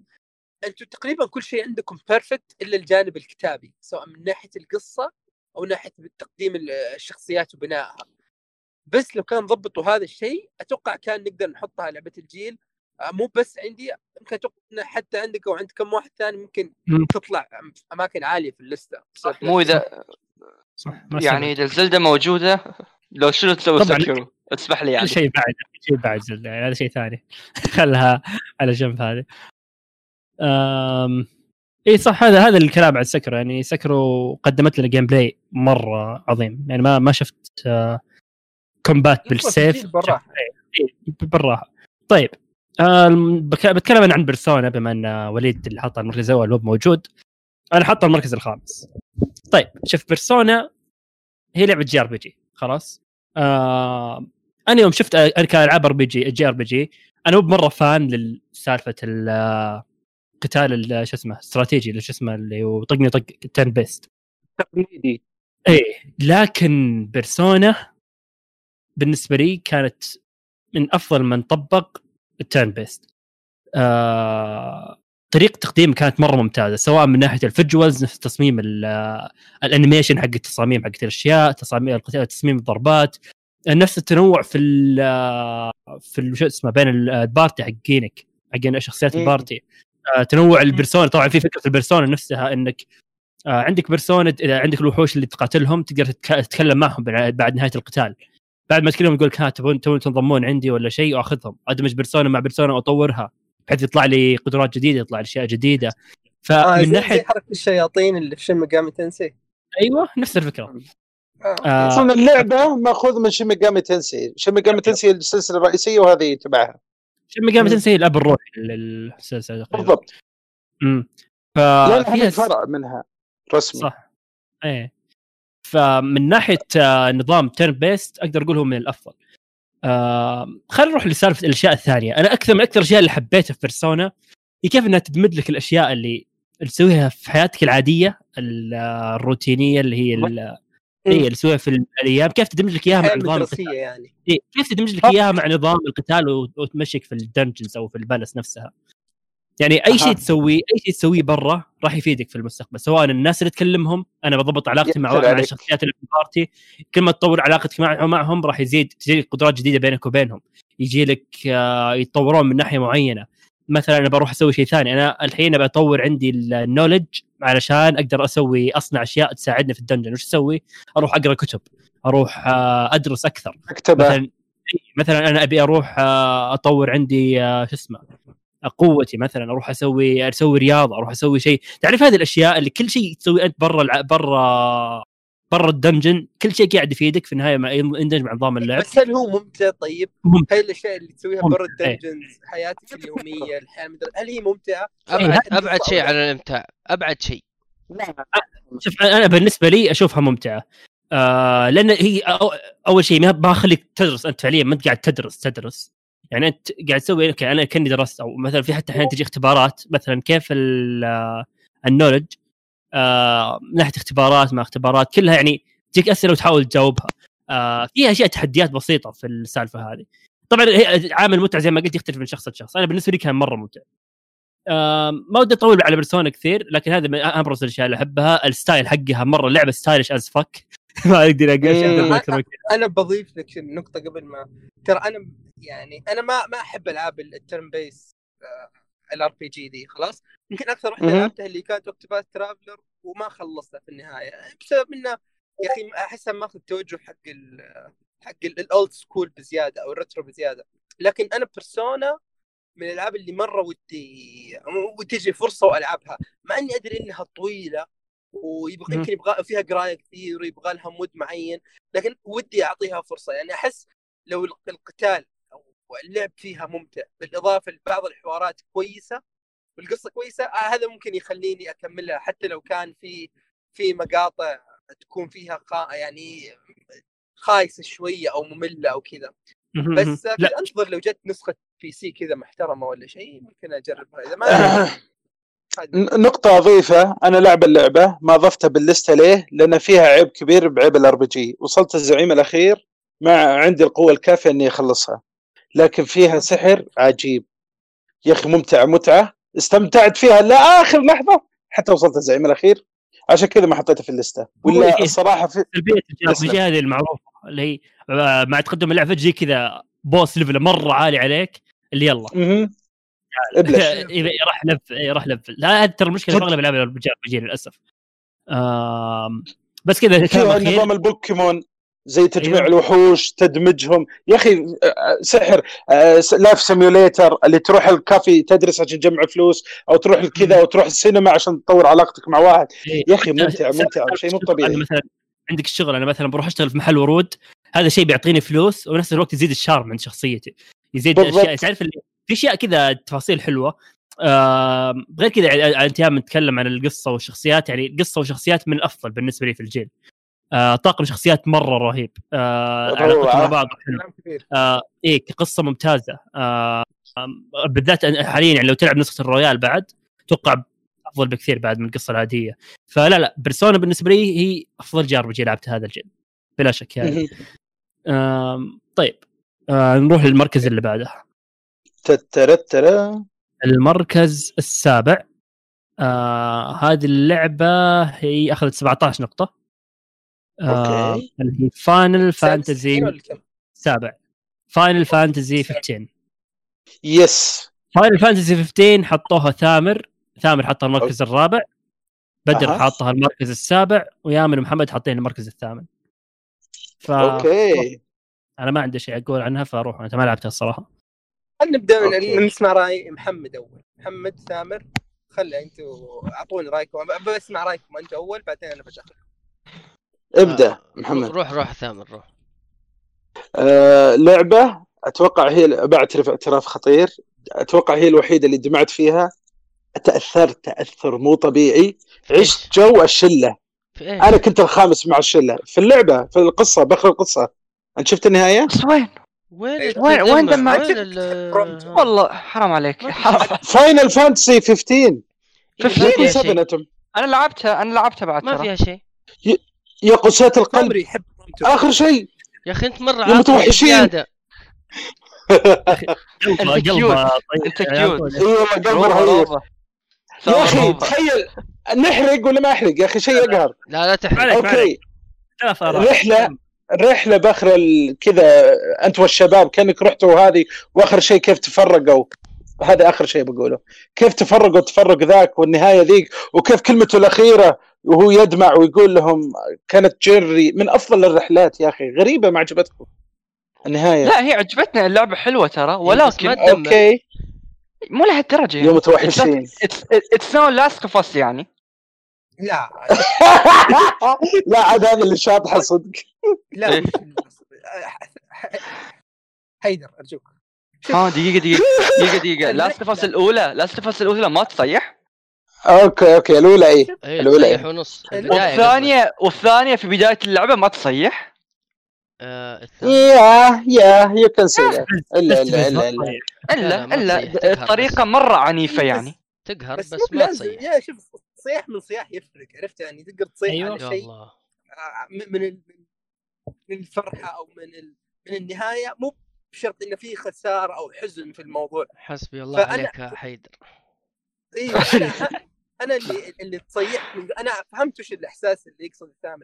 أنتم تقريبا كل شيء عندكم perfect إلا الجانب الكتابي سواء من ناحية القصة أو ناحية تقديم ال- الشخصيات وبنائها. بس لو كان ضبطوا هذا الشيء أتوقع كان نقدر نحطها لعبة الجيل. آه، مو بس عندي يمكن أتوقع حتى عندك أو عند كم واحد ثاني ممكن مم. تطلع أماكن عالية في اللستة. مو إذا صح يعني. إذا ال Zelda موجودة لو شنو تسوي. Sekiro اسمح لي يعني. شيء بعد شيء بعد يعني هذا شيء ثاني. خلها على جنب هذه. أم... إي صح هذا هذا الكلام عن Sekiro. يعني Sekiro قدمت لنا gameplay مرة عظيم. يعني ما ما شفت آه، combat بالسيف. بالراحة. بالراحة. طيب بك- بتكلم أنا عن Persona بما إن وليد اللي حط المركز الأول هو موجود أنا حاطه المركز الخامس. طيب شوف Persona هي لعبة JRPG. خلاص. آه أنا يوم شفت كالعاب أر بي جي جي أر بي جي أنا مو بمرة fan لسالفه ال- قتال ال- شو اسمه استراتيجي شو اسمه اللي هو طقني طق turn-based. تقليدي. إيه لكن Persona بالنسبة لي كانت من أفضل من طبق ال turn-based. آه طريقة تقديم كانت مرة ممتازة سواء من ناحية ال visuals نفس تصميم آه، ال animation حق التصاميم حق الأشياء تصاميم القتال- تصميم الضربات. نفس التنوع في ال آه، في ال- شو اسمه بين ال- ال party حقينك حقين شخصيات مم. ال party. آه تنوع ال Persona طبعا في فكرة ال Persona نفسها إنك آه عندك Persona إذا عندك الوحوش اللي تقاتلهم تقدر تتك- تتكلم معهم بعد بعد نهاية القتال. بعد ما تكلمهم يقول لك ها تبون تبون تنضمون عندي ولا شيء وأخذهم. أدمج Persona مع Persona وأطورها. بحيث يطلع لي قدرات جديدة يطلع لي أشياء جديدة. آه فمن زي ناحيه حركة الشياطين اللي في Shin Megami Tensei أيوه نفس الفكرة. آه. آه أصلا اللعبة مأخوذ من Shin Megami Tensei Shin Megami Tensei السلسلة الرئيسية وهذه تبعها. Shin Megami Tensei الأب الروحي للسلسلة بالضبط. امم ففيها هذا فرع منها رسمي. صح. إيه. فمن ناحية آه، نظام turn-based أقدر أقول هو من الأفضل. آه خلينا نروح لسالفة الأشياء الثانية. أنا أكثر من أكثر الاشياء اللي حبيتها في Persona هي كيف إنها تدمج لك الأشياء اللي تسويها في حياتك العادية ال- الروتينية اللي هي هي اللي تسويها في الأيام. كيف تدمج لك إياها مع نظام القتال؟ يعني. إيه، كيف تدمج لك إياها مع نظام القتال وت- وتمشيك في ال dungeons أو في ال palace نفسها؟ يعني أي شيء. تسويه أي شيء تسويه برا راح يفيدك في المستقبل. سواء الناس اللي تكلمهم أنا بضبط علاقتي مع مع. الشخصيات اللي في ال party. كل ما تطور علاقتك معهم معهم راح يزيد تجي لك قدرات جديدة بينك وبينهم. يجي لك آه، يتطورون من ناحية معينة. مثلا أنا بروح أسوي شيء ثاني. أنا الحين ابى اطور عندي ال knowledge علشان أقدر أسوي أصنع أشياء تساعدني في ال dungeon. وش أسوي؟ أروح أقرأ كتب. أروح آه، أدرس أكثر. مكتبه مثلا مثلا أنا أبي أروح آه، أطور عندي شو اسمه؟ قوتي مثلا أروح أسوي أسوي رياضة أروح أسوي شيء تعرف هذه الأشياء اللي كل شيء تسوي أنت برا الع... برا برا ال dungeon كل شيء قاعد يفيدك في النهاية ما يندمج مع نظام اللعب بس هل هو ممتع طيب؟ ممتع. هاي الأشياء اللي تسويها برا إيه. الدنجنز حياتك اليومية الحياة هل هي ممتعة؟ ابعد إيه، أبعد شيء عن لا؟ الإمتاع أبعد شيء شوف أنا بالنسبة لي أشوفها ممتعة آه لأن هي أو أول شيء ما ما أخليك تدرس أنت فعليا ما أنت قاعد تدرس تدرس يعني أنت قاعد تسوي أنا كأني درست أو مثلا في حتى أحيانا تجي اختبارات مثلا كيف ال- النولج آه من ناحية اختبارات ما اختبارات كلها يعني تجيك أسئلة وتحاول تجاوبها. آه فيها أشياء تحديات بسيطة في السالفة هذه. طبعا هي عامل متعة زي ما قلت يختلف من شخص لشخص. أنا بالنسبة لي كان مرة ممتع آه ما ودي أطول على Persona كثير لكن هذا من أبرز الأشياء اللي أحبها. ال style حقها مرة لعبه stylish as fuck ما أقدر أقول كذا. أنا بضيف لك نقطة قبل ما ترى أنا يعني أنا ما ما أحب ألعاب ال turn-based ال RPG دي خلاص يمكن أكثر واحدة. لعبتها اللي كانت Octopath Traveler وما خلصتها في النهاية بسبب إنه يا أخي أحسها ماخذ التوجه حق ال حق ال old school بزيادة أو ال retro بزيادة لكن أنا Persona من الألعاب اللي مرة ودي وتجي فرصة وألعبها مع إني أدري إنها طويلة ويبغى. يمكن يبغى فيها قراية كثير ويبغى لها مود معين لكن ودي أعطيها فرصة. يعني أحس لو القتال أو اللعب فيها ممتع بالإضافة لبعض الحوارات كويسة والقصة كويسة آه هذا ممكن يخليني أكملها حتى لو كان في في مقاطع تكون فيها خا يعني خايسة شوية أو مملة أو كذا. بس لا. أنتظر لو جت نسخة PC كذا محترمة ولا شيء ممكن أجربها. إذا ما نقطة أضيفة أنا لعب اللعبة ما ضفتها باللستة ليه؟ لأن فيها عيب كبير بعيب ال RPG، وصلت الزعيم الأخير ما عندي القوة الكافية إني أخلصها، لكن فيها سحر عجيب. يا أخي ممتعة متعة، استمتعت فيها لآخر لحظة حتى وصلت الزعيم الأخير، عشان كذا ما حطيتها في اللستة، ولا. الصراحة في. جي هذه المعروفة اللي هي آه، مع تقدم اللعبة تجي كذا بوس ليفل مرة عالي عليك اللي يلا. ابلش. إذا راح لف إيه، راح لف. لا ترى المشكلة في اغلب العاب الرجال بيجي للأسف. آم، بس كذا نظام البوكيمون زي تجميع أيوة. الوحوش تدمجهم. يا أخي آه، سحر آه، س- life simulator اللي تروح الكافي تدرس عشان تجمع فلوس أو تروح كذا أو تروح السينما عشان تطور علاقتك مع واحد. إيه. يا أخي ممتع ممتع شيء مو طبيعي. مثلا عندك الشغل أنا مثلا بروح أشتغل في محل ورود هذا شيء بيعطيني فلوس ونفس الوقت يزيد ال charm عند شخصيتي. يزيد بالضبط. اشياء تعرف اللي في أشياء كذا تفاصيل حلوة. آم، غير كذا يعني انت يوم نتكلم عن القصة والشخصيات يعني القصة والشخصيات من الأفضل بالنسبة لي في الجيل. آه، طاقم شخصيات مرة رهيب. آه،. علاقتهم مع بعض حلو. آه إيه كقصه ممتازة. آه بالذات حاليا يعني لو تلعب نسخة ال Royal بعد أتوقع أفضل بكثير بعد من القصة العادية. فلا لا Persona بالنسبة لي هي أفضل JRPG لعبت هذا الجيل بلا شك يعني. آم، طيب. آه نروح للمركز اللي بعده. المركز السابع. آه هذه اللعبة هي أخذت 17 نقطة. آه. اللي هي Final Fantasy؟ سابع. Final Fantasy 15 yes Final Fantasy 15 حطوها ثامر. ثامر حطها المركز الرابع. بدر أها. حطها المركز السابع. ويامن ومحمد حاطين المركز الثامن. ف okay. أنا ما عندي شيء أقول عنها فأروح. انت ما لعبتها الصراحة. خلينا نبدأ. من نسمع راي محمد أول. محمد ثامر خلي أنتوا أعطوني رأيكم. بسمع رأيكم أنتوا أول بعدين أنا بدخل ابدأ آه، محمد. روح روح ثامر روح. آه لعبة أتوقع هي بعترف اعتراف خطير. أتوقع هي الوحيدة اللي دمعت فيها. تاثرت تأثر مو طبيعي. عشت جو الشلة؟ أنا كنت الخامس مع الشلة. في اللعبة في القصة بخر القصة. أنت شفت النهاية؟ بس وين؟ وين وين-؟ وين؟ وين. ها؟ والله حرام عليك حرام. فاينل فانتسي 15 إيه، ما 15 فيها 7 شيء أنتم أنا لعبتها أنا لعبتها بعد ما فيها شيء يا قساة القلب يحب. آخر شيء يا أخي أنت مرة متوحشين. أنت قلبه طيب يا كيوت. يا أخي روبا. تخيل نحرق ولا ما أحرق يا أخي شيء يقهر لا لا تحرق. okay. رحلة رحله بآخر كذا أنت والشباب كأنك رحتوا هذه وآخر شيء كيف تفرقوا؟ هذا آخر شيء بقوله. كيف تفرقوا؟ التفرق ذاك والنهاية ذيك وكيف كلمته الأخيرة وهو يدمع ويقول لهم كانت جيري من أفضل الرحلات يا أخي غريبة ما عجبتكم؟ النهاية. لا هي عجبتني اللعبة حلوة ترى ولكن. okay. مو لهالدرجة يعني. متوحشين it's no Last of يعني. لا. لا عاد هذا اللي شاطحة صدق. لا إيه. مش حيدر أرجوك. ها دقيقة دقيقة دقيقة دقيقة. Last of Us الأولى Last of Us الأولى ما تصيح okay okay الأولى الأولى تصيح إيه؟ ونص. الأولى. البداية والثانية والثانية في بداية اللعبة ما تصيح. يا يا you can see إلا إلا إلا إلا. لا، إلا. مرة عنيفة إيه، يعني. تقهر بس, ما تصيح يا شوف. صياح من صياح يفرق عرفت يعني تقدر تصيح أيوة. على شيء آه، من من ال- من الفرحة أو من ال... من النهاية مو بشرط إنه في خسارة أو حزن في الموضوع حسبي الله فأنا- عليك يا حيدر أيوه أنا أنا اللي اللي تصيح من أنا فهمت وش الإحساس اللي يقصد ثامر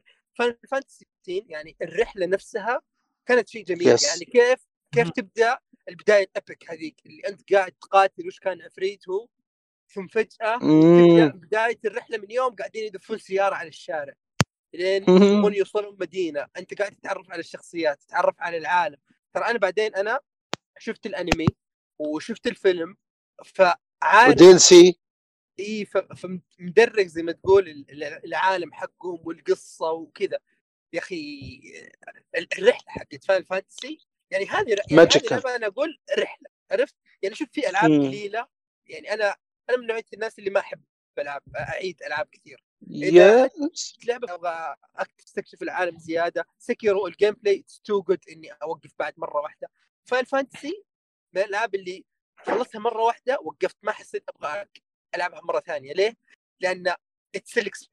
فانتسي 16 يعني الرحلة نفسها كانت شيء جميل Yes. يعني كيف كيف. تبدأ البداية ال epic هذيك اللي أنت قاعد تقاتل وش كان عفريت هو ثم فجأة. تبدأ. بداية الرحلة من يوم قاعدين يدفون سيارة على الشارع. لين. يبغون يوصلوا المدينة أنت قاعد تتعرف على الشخصيات تتعرف على العالم. ترى أنا بعدين أنا شفت الأنمي وشفت الفيلم فعارف و DLC. إي فمدرج زي ما تقول ال- ال- العالم حقهم والقصة وكذا. يا أخي ال- الرحلة حقت Final Fantasy يعني هذه يعني أنا أقول رحلة عرفت؟ يعني شوف في ألعاب. قليلة. يعني أنا أنا من نوعية الناس اللي ما أحب العاب أعيد ألعاب كثير. إذا yes. لعبة أبغى استكشف العالم زيادة Sekiro ال gameplay it's too good إني أوقف بعد مرة واحدة. Final Fantasy من الألعاب اللي خلصتها مرة واحدة وقفت ما حسيت أبغى ألعبها مرة ثانية. ليه؟ لأن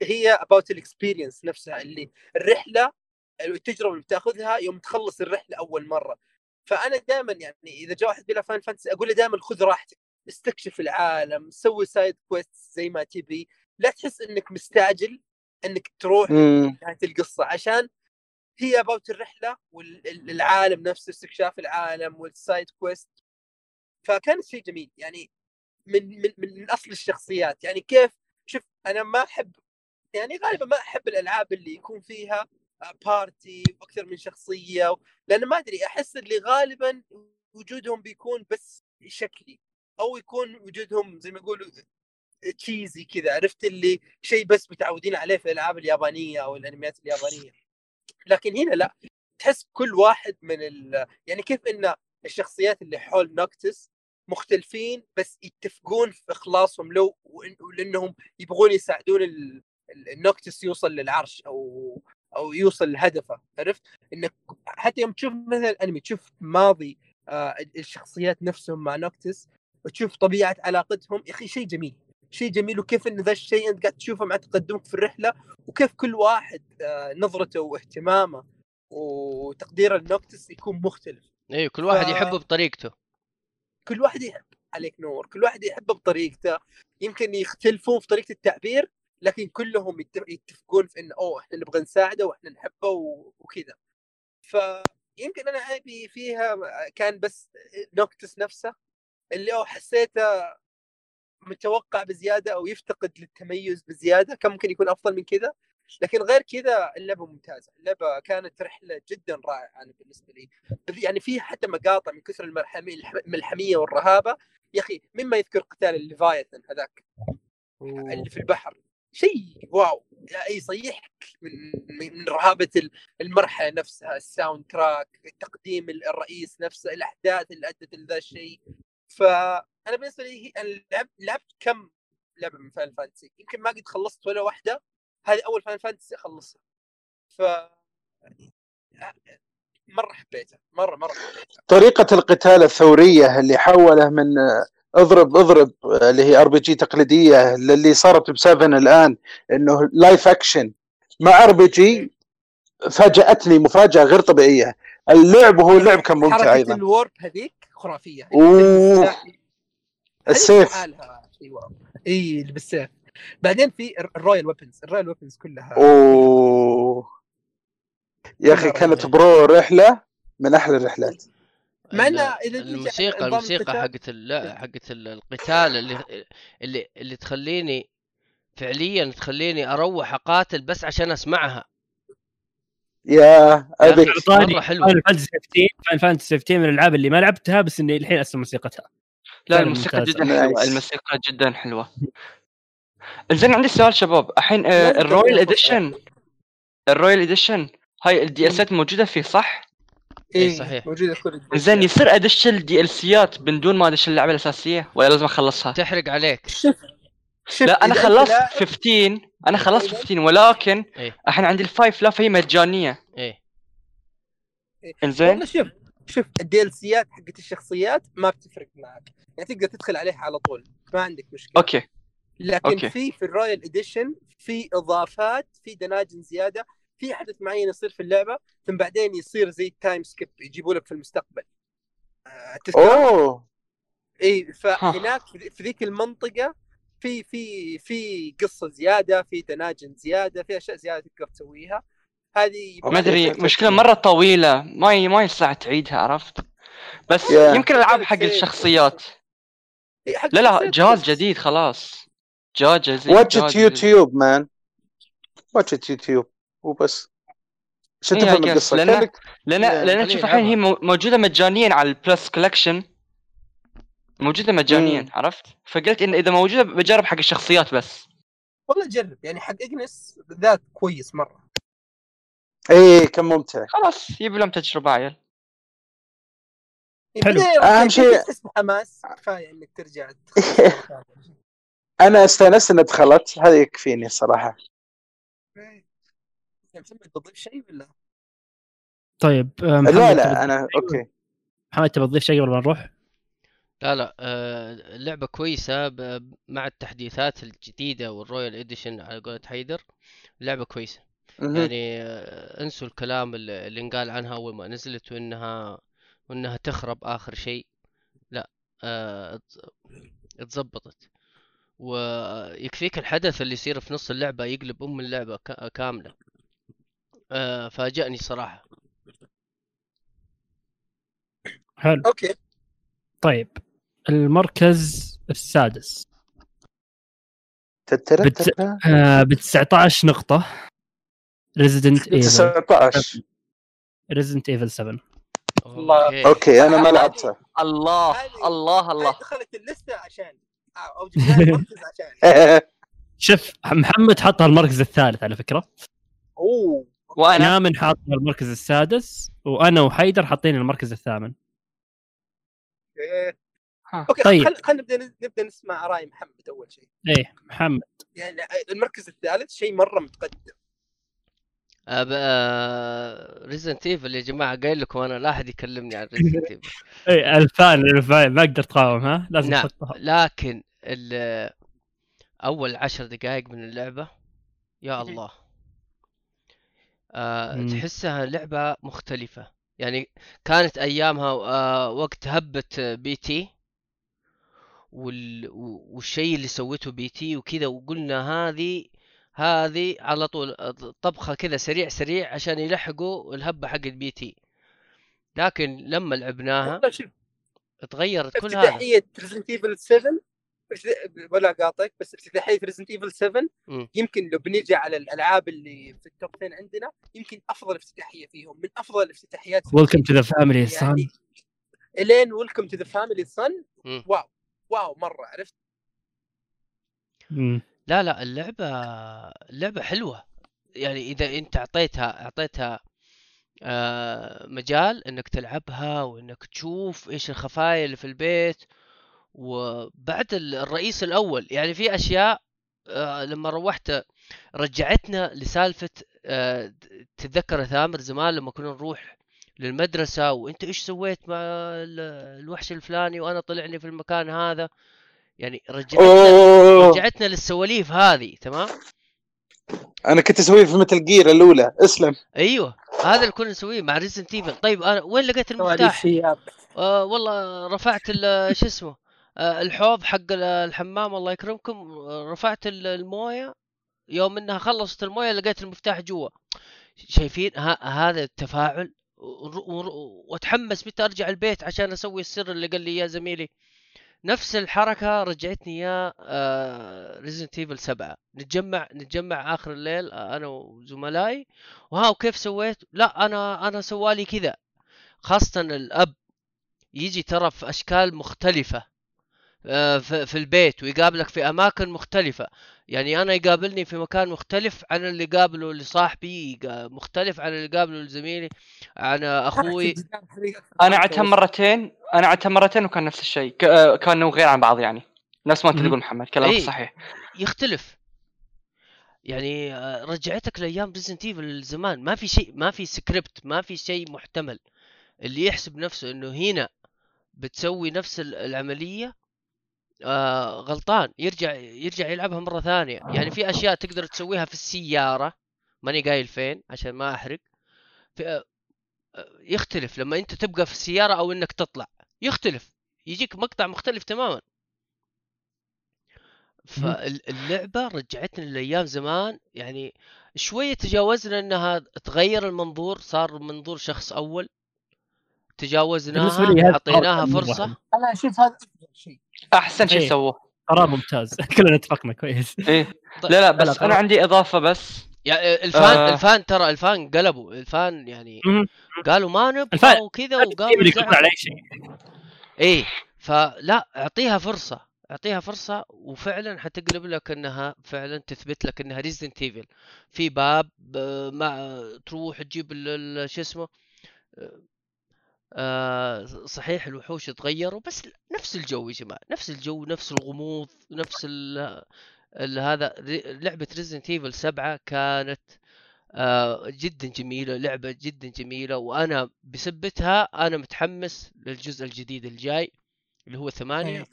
هي about ال experience نفسها اللي الرحلة التجربة اللي بتأخذها يوم تخلص الرحلة أول مرة. فأنا دائما يعني إذا جاء واحد بلا Final Fantasy أقول له دائما خذ راحتك. استكشف العالم سوي side quest زي ما تبي. لا تحس إنك مستعجل إنك تروح. نهاية القصة عشان هي about الرحلة والعالم نفسه استكشاف العالم وال side quest فكانت شيء جميل. يعني من من من أصل الشخصيات. يعني كيف؟ شوف أنا ما أحب يعني غالبا ما أحب الألعاب اللي يكون فيها بارتي وأكثر من شخصية لأن ما أدري أحس اللي غالبا وجودهم بيكون بس شكلي. أو يكون وجودهم زي ما يقولوا تشيزي كذا عرفت اللي شيء بس متعودين عليه في الألعاب اليابانية أو الأنميات اليابانية. لكن هنا لا تحس كل واحد من ال... يعني كيف إن الشخصيات اللي حول نوكتس مختلفين بس يتفقون في إخلاصهم وإن- ولأنهم يبغون يساعدون ال... ال- النوكتس يوصل للعرش أو أو يوصل لهدفه عرفت؟ انك حتى يوم تشوف مثلا أنمي تشوف ماضي آه الشخصيات نفسهم مع نوكتس وتشوف طبيعة علاقتهم. يا أخي شيء جميل شيء جميل. وكيف إن ذا الشيء أنت قاعد تشوفه مع تقدمك في الرحلة وكيف كل واحد آه نظرته واهتمامه وتقديره لنوكتس يكون مختلف. أيوه كل واحد ف- يحبه بطريقته. كل واحد يحب عليك نور كل واحد يحبه بطريقته. يمكن يختلفون في طريقة التعبير لكن كلهم يت- يتفقون في انه أوه إحنا نبغى نساعده وإحنا نحبه و- وكذا. فيمكن أنا عيبي فيها كان بس نوكتس نفسه. اللي أوه حسيته متوقع بزيادة أو يفتقد للتميز بزيادة كان ممكن يكون أفضل من كذا. لكن غير كذا اللعبة ممتازة. اللعبة كانت رحلة جدا رائعة أنا بالنسبة لي. يعني في حتى مقاطع من كثر الملحمي- الملحميه والرهابة. يا أخي مما يذكر قتال الليفايثن هذاك؟ اللي في البحر. شيء wow. يعني يصيحك من من رهابة ال- المرحلة نفسها ال soundtrack تقديم الرئيس نفسه الأحداث اللي أدت لذا الشيء. فأنا بالنسبة لي لعبت لعبت كم لعبة من Final Fantasy يمكن ما قد خلصت ولا واحدة. هذه أول Final Fantasy أخلصها. ف مرة حبيتها. مرة مرة حبيتها. طريقة القتال الثورية اللي حوله من اضرب اضرب اللي هي RPG تقليدية للي صارت ب seven الآن إنه live action مع RPG فاجأتني مفاجأة غير طبيعية. اللعب وهو اللعب كان ممتع حركة أيضا. ال warp هذيك؟ خرافية. أوه. هذه السيف. لحالها شيء wow إي اللي بالسيف. بعدين في الر- ال royal weapons ال royal weapons كلها. أوه. يا أخي كانت bro رحلة من أحلى الرحلات. مع تجي الموسيقى الموسيقى حقت ال- لا حقت ال- القتال اللي اللي اللي تخليني فعليا تخليني أروح أقاتل بس عشان أسمعها. يا أخي، مرة حلوة. Final Fantasy 15 Final Fantasy 15 من الألعاب اللي ما لعبتها بس إني الحين اسمع موسيقتها لا الموسيقى. جدا حلوة. الموسيقى جدا حلوة زين عندي سؤال شباب الحين آه، ال Royal Edition ال Royal Edition هاي ال DLC ات موجودة فيه صح؟ إيه، إيه صحيح. موجودة كل زين يصير ادش ال DLC ات من دون ما أدش اللعبة الأساسية ولا لازم أخلصها؟ تحرق عليك شوف لا أنا خلصت لاعب- 15 أنا خلصت أيوة. 15 ولكن إيه. الحين عندي ال five لا فهي مجانية. إيه. إنزين. والله شوف شوف ال DLC ات حقت الشخصيات ما بتفرق معك. يعني تقدر تدخل عليها على طول ما عندك مشكلة. okay. لكن okay. في في ال Royal Edition في إضافات في دناجن زيادة في حدث معين يصير في اللعبة ثم بعدين يصير زي time skip يجيبوا لك في المستقبل. آه، أوه. اي فهناك في في ذيك المنطقة في في في قصة زيادة في دناجن زيادة في أشياء زيادة تقدر تسويها. هذه ما أدري. مشكلة مرة طويلة ما ي... ما يصلح تعيدها عرفت؟ بس Yeah. يمكن العاب حق الشخصيات. إيه، حق لا لا الشخصيات جهاز. جديد خلاص. جهاز جديد واتش. يوتيوب مان واتش ات يوتيوب وبس. عشان إيه، I تفهم. القصة؟ لأن لا، لأن تشوف الحين هي موجودة مجانيا على البلس كولكشن موجودة مجانيا مم. عرفت فقلت إن إذا موجودة بجرب حق الشخصيات بس والله جرب يعني حق إجنس بالذات كويس مرة إيه كان ممتع خلاص يبي لهم تجربة عيل يعني حلو. أهم okay، شيء- تحس بحماس كفاية إنك ترجع أنا استأنست انها دخلت هذا يكفيني محمد تضيف شيء ولا؟ طيب آه، لا لا أنا okay محمد تبي تضيف شيء قبل ما نروح؟ لا لا آه، اللعبة كويسة ب- مع التحديثات الجديدة وال Royal Edition على قولة حيدر اللعبة كويسة. يعني آه، انسوا الكلام اللي اللي انقال عنها أول ما نزلت وإنها وإنها تخرب آخر شيء. لا آه، اتظبطت ويكفيك الحدث اللي يصير في نص اللعبة يقلب أم اللعبة كا- كاملة. آه، فاجأني صراحة. حلو. okay. طيب. المركز السادس. تترى. آه ب 19 نقطة. Resident Evil 19 Resident Evil 7 الله. okay. أنا ما لعبتها. الله الله الله. دخلت اللستة عشان أو جبنا المركز عشان. شوف محمد حطها المركز الثالث على فكرة. أوه. وأنا؟ ثامن حاطها المركز السادس وأنا وحيدر حاطين المركز الثامن. ها. okay طيب. خلينا خل نبدا نبدأ نسمع اراء محمد أول شيء. إيه محمد. يعني المركز الثالث شيء مرة متقدم. Resident Evil يا جماعة قايل لكم أنا لا أحد يكلمني عن Resident Evil إيه ال fan ال fan ما أقدر تقاوم ها؟ لازم نعم. تحطها. لكن ال- أول عشر دقائق من اللعبة يا الله. مم. تحسها لعبة مختلفة. يعني كانت أيامها آه وقت هبة PT. وال... والشيء اللي سوته PT وكذا وقلنا هذه هذه على طول طبخة كذا سريع سريع عشان يلحقوا الهبة حق PT. لكن لما لعبناها تغيرت كل هذا. افتتاحية ريزنت ايفل 7 افتت- ولا قاطعك بس افتتاحية ريزنت ايفل 7 مم. يمكن لو بنيجي على الألعاب اللي في ال top 10 عندنا يمكن أفضل افتتاحية فيهم من أفضل الافتتاحيات welcome to the family son يعني. إلين welcome to the family son. Wow. Wow مرة عرفت؟ لا لا اللعبة اللعبة حلوة. يعني إذا أنت أعطيتها أعطيتها آه، مجال إنك تلعبها وإنك تشوف إيش الخفايا اللي في البيت. وبعد ال- الرئيس الأول يعني في أشياء آه، لما روحت رجعتنا لسالفة آه، تتذكر ثامر زمان لما كنا نروح للمدرسة وأنت إيش سويت مع ال- الوحش الفلاني وأنا طلعني في المكان هذا؟ يعني رجعتنا رجعتنا للسواليف هذه تمام؟ أنا كنت أسويه في Metal Gear الأولى اسلم. أيوه هذا اللي كنا نسويه مع ريزنت ايفل طيب أنا وين لقيت المفتاح؟ آه والله رفعت ال- شو اسمه؟ آه الحوض حق ال- الحمام الله يكرمكم. رفعت ال- الموية. يوم إنها خلصت الموية لقيت المفتاح جوا. شايفين ها هذا التفاعل؟ واتحمس متى ارجع البيت عشان أسوي السر اللي قال لي اياه زميلي. نفس الحركة رجعتني يا ريزنت ايفل 7 نتجمع نتجمع آخر الليل آه، أنا وزملائي. وها وكيف سويت؟ لا أنا أنا سوالي كذا. خاصة الأب يجي ترى في أشكال مختلفة آه، في البيت ويقابلك في أماكن مختلفة. يعني أنا يقابلني في مكان مختلف عن اللي قابله لصاحبي مختلف عن اللي قابله لزميلي عن أخوي. أنا عدتها مرتين أنا عدتها مرتين وكان نفس الشيء كانوا غير عن بعض يعني. نفس ما انت. تقول محمد كلامك إيه. صحيح. يختلف. يعني آه، رجعتك لأيام ريزنت ايفل زمان ما في شيء ما في سكريبت ما في شيء محتمل. اللي يحسب نفسه إنه هنا بتسوي نفس ال- العملية آه غلطان يرجع يرجع يلعبها مرة ثانية. يعني في أشياء تقدر تسويها في السيارة ماني قايل فين عشان ما أحرق. في آه، آه، يختلف لما أنت تبقى في السيارة أو إنك تطلع يختلف يجيك مقطع مختلف تماما. فاللعبة رجعتنا لأيام زمان يعني شوية تجاوزنا إنها تغير المنظور صار منظور شخص أول. تجاوزناها هذا أعطيناها حلو. أنا أشوف هذا أفضل شيء. أحسن شيء إيه. سووه. قرار ممتاز. كلنا اتفقنا كويس. إيه. طيب، لا لا بس لا، أنا عندي إضافة بس. يعني الفان آه. الفان ترى الفان قلبوا. الفان يعني. قالوا ما نبغى ال fan- وكذا يقولون على. أي شيء. إيه. فلا أعطيها فرصة. أعطيها فرصة وفعلا حتقلب لك إنها فعلا تثبت لك إنها ريزدنت ايفل في باب آه، مع تروح تجيب شو اسمه آه، صحيح الوحوش تغيروا بس نفس الجو يا جماعة نفس الجو نفس الغموض نفس ال- هذا لعبة ريزنت ايفل 7 كانت آه جدا جميلة لعبة جدا جميلة وأنا بسبتها أنا متحمس للجزء الجديد الجاي اللي هو ثمانية.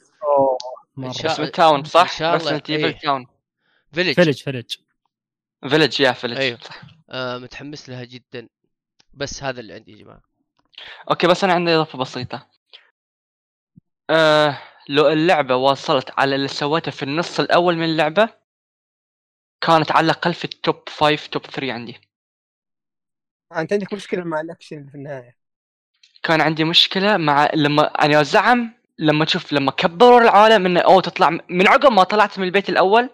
شاء- اسمه town صح؟ إن شاء الله، ريزنت ايفل. town village village village village يا village. صح آه متحمس لها جدا بس هذا اللي عندي يا جماعة okay بس أنا عندي إضافة بسيطة. آه لو اللعبة وصلت على اللي سويته في النص الأول من اللعبة كانت على الأقل في ال top 5 top 3 عندي. أنت عندك مشكلة مع الأكشن في النهاية. كان عندي مشكلة مع لما أنا زعم لما تشوف لما كبروا العالم إنه أوه تطلع من عقب ما طلعت من البيت الأول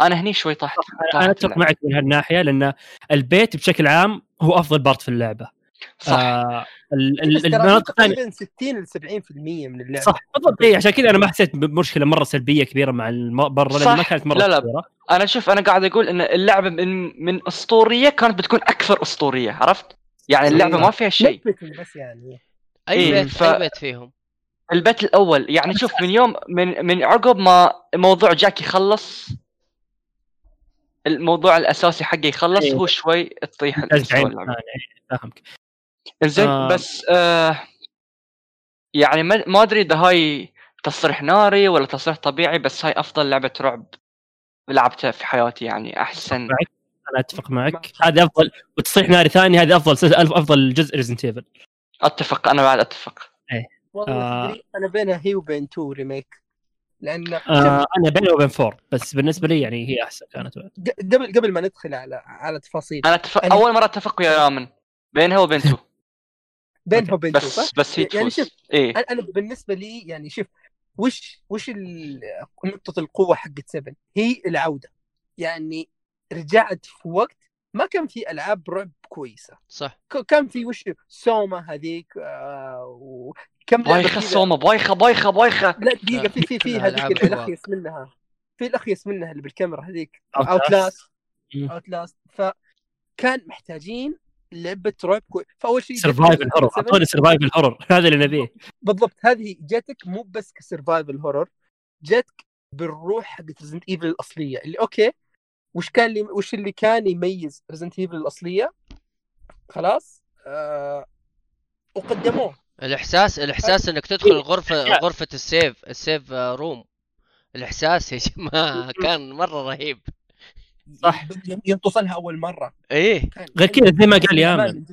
أنا هني شوي طحت أنا أتفق. معك من هالناحية لأن البيت بشكل عام هو أفضل part في اللعبة. صح. آه ال- بس ال- ترى المناطق الثانية تقريبا 60 ل 70% من اللعبة. صح بالضبط. إيه عشان كذا أنا ما حسيت بمشكلة مرة سلبية كبيرة مع برا لأن ما. كانت مرة لا لا. كبيرة. أنا شوف أنا قاعد أقول إن اللعبة من من أسطورية كانت بتكون أكثر أسطورية عرفت؟ يعني اللعبة ما فيها شيء. بس يعني. أي إيه، بيت ف- أي بيت فيهم. البيت الأول. يعني شوف من يوم من من عقب ما موضوع جاك يخلص الموضوع الأساسي حقه يخلص إيه. هو شوي تطيح اللعبة. ثانية، فاهمك. زين آه. بس آه يعني ما ما أدري إذا هاي تصريح ناري ولا تصريح طبيعي بس هاي أفضل لعبة رعب لعبتها في حياتي يعني أحسن. معك أنا أتفق معك. هذا أفضل وتصريح ناري ثاني هذا أفضل أفضل جزء ريزنت ايفل أتفق أنا بعد أتفق. والله آه. أنا بينها هي وبين 2 remake لأن آه أنا بيني وبين four بس بالنسبة لي يعني هي أحسن كانت بعد. قبل قبل ما ندخل على على تفاصيل. أنا اتفق أنا- أول مرة أتفق ويا رامن بينها وبين two بينها وبين 2 بس صح؟ بس هي يعني شوف إيه. أنا أنا بالنسبة لي يعني شوف وش وش نقطة القوة حقت 7 هي العودة. يعني رجعت في وقت ما كان في ألعاب رعب كويسة. صح. ك- كان في وش Soma هذيك آه وكم بايخة. ال Soma بايخة بايخة بايخة. لا دقيقة في في في هذيك. الاخيس منها. في الاخيس منها اللي بالكاميرا هذيك. Outlast. Outlast مم. اوت لاست فكان محتاجين لعبة رعب كوي فأول شيء survival horror أعطوني survival horror هذا اللي نبيه. بالضبط هذه جاتك مو بس ك survival horror جاتك بالروح حقت ريزنت ايفل الأصلية. اللي okay وش كان اللي وش اللي كان يميز ريزنت ايفل الأصلية؟ خلاص آه وقدموه. الاحساس الإحساس إنك تدخل غرفه غرفة ال safe ال safe آه، room الإحساس يا جماعة كان مرة رهيب. صح. ينتصنها أول مرة. إيه. غير كذا زي ما قال يامن.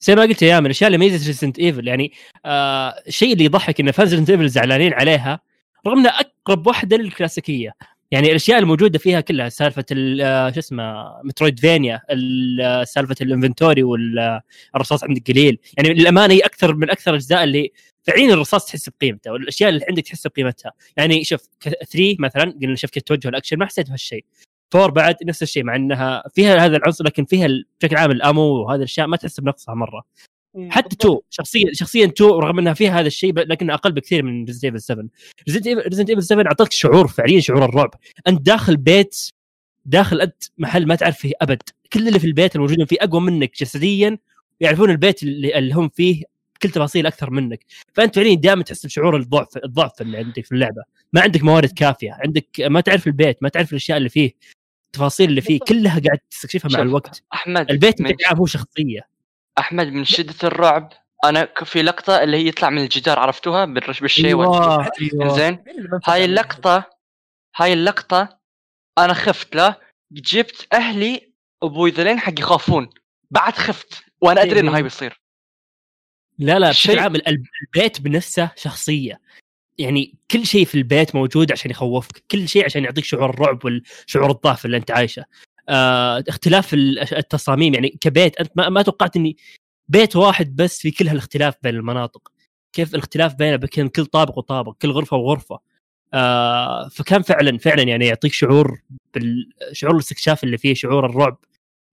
زي ما قلت يا يامن الأشياء اللي ميزت ريزنت ايفل يعني آه الشيء اللي يضحك إن fans ريزنت ايفل زعلانين عليها رغم إنها أقرب واحدة للكلاسيكية. يعني الأشياء الموجودة فيها كلها سالفة ال- آه، شو اسمه Metroidvania ال- آه، سالفة ال inventory والرصاص عندك قليل يعني للأمانة هي أكثر من أكثر الأجزاء اللي فعليا الرصاص تحس بقيمته والأشياء اللي عندك تحس بقيمتها. يعني شوف 3 مثلا قلنا شوف كيف توجه الأكشن ما حسيت بهالشيء. four بعد نفس الشيء مع إنها فيها هذا العنصر لكن فيها بشكل عام ال ammo وهذه الأشياء ما تحس بنقصها مرة. حتى بالضبط. 2 شخصيا شخصيا 2 رغم إنها فيها هذا الشيء لكنها أقل بكثير من Resident Evil 7 Resident Evil 7 أعطتك شعور فعليا شعور الرعب. أنت داخل بيت داخل أنت محل ما تعرف فيه أبد. كل اللي في البيت الموجودين فيه أقوى منك جسديا يعرفون البيت اللي, اللي هم فيه بكل تفاصيل أكثر منك. فأنت فعليا دائما تحس بشعور الضعف الضعف اللي عندك في اللعبة. ما عندك موارد كافية. عندك ما تعرف البيت ما تعرف الأشياء اللي فيه. التفاصيل اللي فيه. كلها قاعد تستكشفها مع الوقت. أحمد البيت من هو شخصية. أحمد من شدة الرعب أنا في لقطة اللي هي يطلع من الجدار عرفتوها؟ بالرش بالشيء وال- أيوه. زين هاي؟ اللقطة هاي اللقطة أنا خفت لا؟ جبت أهلي أبوي ذلين حق يخافون. بعد خفت وأنا أدري إنه هاي بيصير. لا لا بشكل عام ال- البيت بنفسه شخصية. يعني كل شيء في البيت موجود عشان يخوفك كل شيء عشان يعطيك شعور الرعب والشعور الضعف اللي انت عايشه. آه اختلاف ال- التصاميم يعني كبيت أنت ما, ما توقعت إني بيت واحد بس في كل هالاختلاف بين المناطق. كيف الاختلاف بين بين كل طابق وطابق كل غرفة وغرفة. آه فكان فعلا فعلا يعني يعطيك شعور بالشعور الاستكشاف اللي فيه شعور الرعب.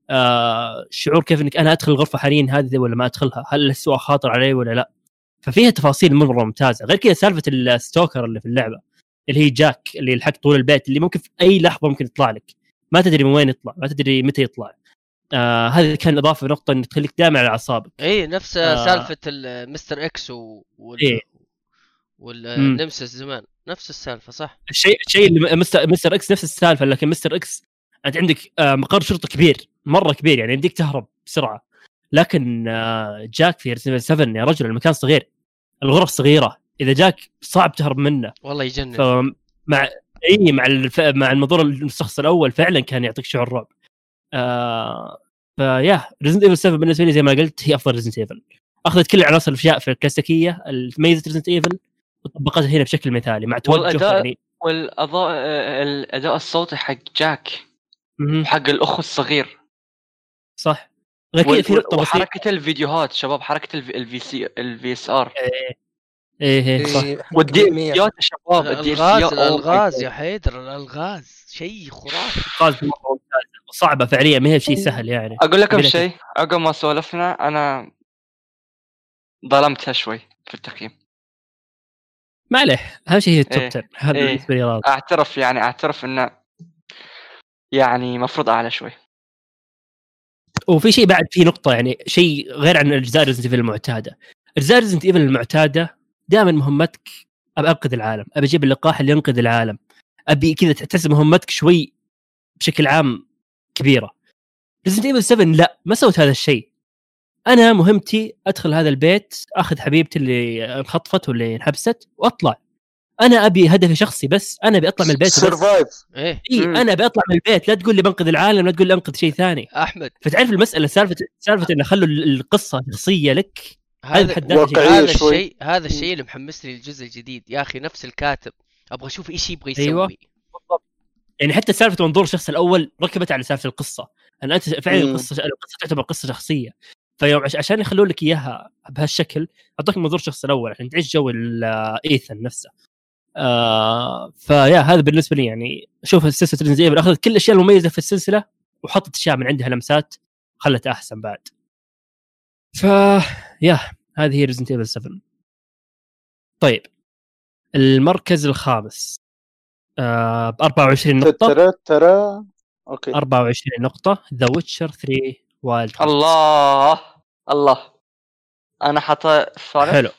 آه شعور كيف إنك أنا أدخل الغرفة حاليا هذه ولا ما أدخلها؟ هل السوء خاطر علي ولا لا؟ ففيها تفاصيل مرة ممتازة. غير كذا سالفة الستوكر اللي في اللعبة اللي هي جاك اللي يلحق طول البيت اللي ممكن في أي لحظة ممكن يطلع لك. ما تدري من وين يطلع ما تدري متى يطلع. آه هذه كان إضافة نقطة إن تخليك دائما على أعصابك. إي نفس آه. سالفة ال- Mr. X و... وال... إيه. مم. وال Nemesis زمان. نفس السالفة صح؟ الشيء الشيء اللي Mr., Mr. X نفس السالفة لكن Mr. X أنت عندك آه، مقر شرطة كبير مرة كبير يعني يمديك تهرب بسرعة. لكن آه، جاك في Resident 7 يا رجل المكان صغير. الغرف صغيرة. إذا جاك صعب تهرب منه. والله يجنن. فمع إي مع الف... مع المنظور الشخص الأول فعلا كان يعطيك شعور رعب. آه... فيا Resident Evil 7 بالنسبة لي زي ما قلت هي أفضل Resident Evil أخذت كل العناصر الأشياء في الكلاسيكية ميزه Resident Evil وطبقتها هنا بشكل مثالي مع توجه والأداء- يعني. والأداء الأداء الصوتي حق جاك. وحق الأخ الصغير. صح. غير في نقطة بسيطة. وحركة الفيديوهات شباب حركة ال VC ال VHS إيه. إيه صح. إيه، الجميع. يا شباب ال D الالغاز ال C الالغاز يا حيدر الالغاز شيء خرافي. ممتازه وصعبه فعليا ما هي شيء سهل يعني. أقول لكم شيء عقب ما سولفنا أنا ظلمتها شوي في التقييم. ما عليه. اهم شيء هي ال top إيه. 10 هذا إيه. بالنسبة لي راضي. أعترف يعني أعترف انه يعني مفروض أعلى شوي. وفي شيء بعد في نقطة يعني شيء غير عن اجزاء Resident Evil المعتادة. اجزاء Resident Evil المعتادة دائما مهمتك ابى أنقذ العالم ابى أجيب اللقاح اللي ينقذ العالم أبي كذا تحس مهمتك شوي بشكل عام كبيرة. Resident Evil 7 لا ما سوت هذا الشيء. أنا مهمتي أدخل هذا البيت أخذ حبيبتي اللي انخطفت واللي انحبست وأطلع. أنا أبي هدفي شخصي بس أنا أبي أطلع من البيت survive إي. أنا أبي أطلع من البيت لا تقول لي بنقذ العالم لا تقول لي أنقذ شيء ثاني. أحمد. فتعرف المسألة سالفة سالفة إنه خلوا القصة شخصية لك؟ هذا هذا. الشيء هذا الشيء اللي محمسني للجزء الجديد. يا أخي نفس الكاتب. أبغى أشوف إيش يبغى يسوي. أيوة. يعني حتى سالفة منظور الشخص الأول ركبت على سالفة القصة. ان أنت فعلا. القصة القصة تعتبر قصة شخصية. فيوم عش- عشان يخلون لك إياها بهالشكل اعطوك منظور الشخص الأول عشان تعيش جو ال- Ethan نفسه. آه فيا هذا بالنسبة لي يعني شوف سلسله Resident Evil أخذت كل الأشياء المميزة في السلسلة وحطت أشياء من عندها لمسات خلتها أحسن بعد. ف يا هذه هي Resident Evil 7 طيب المركز الخامس. آه ب 24 نقطة. ترى ترى okay. 24 نقطة. The Witcher 3 Wild الله الله. أنا حاط الثالث حلو.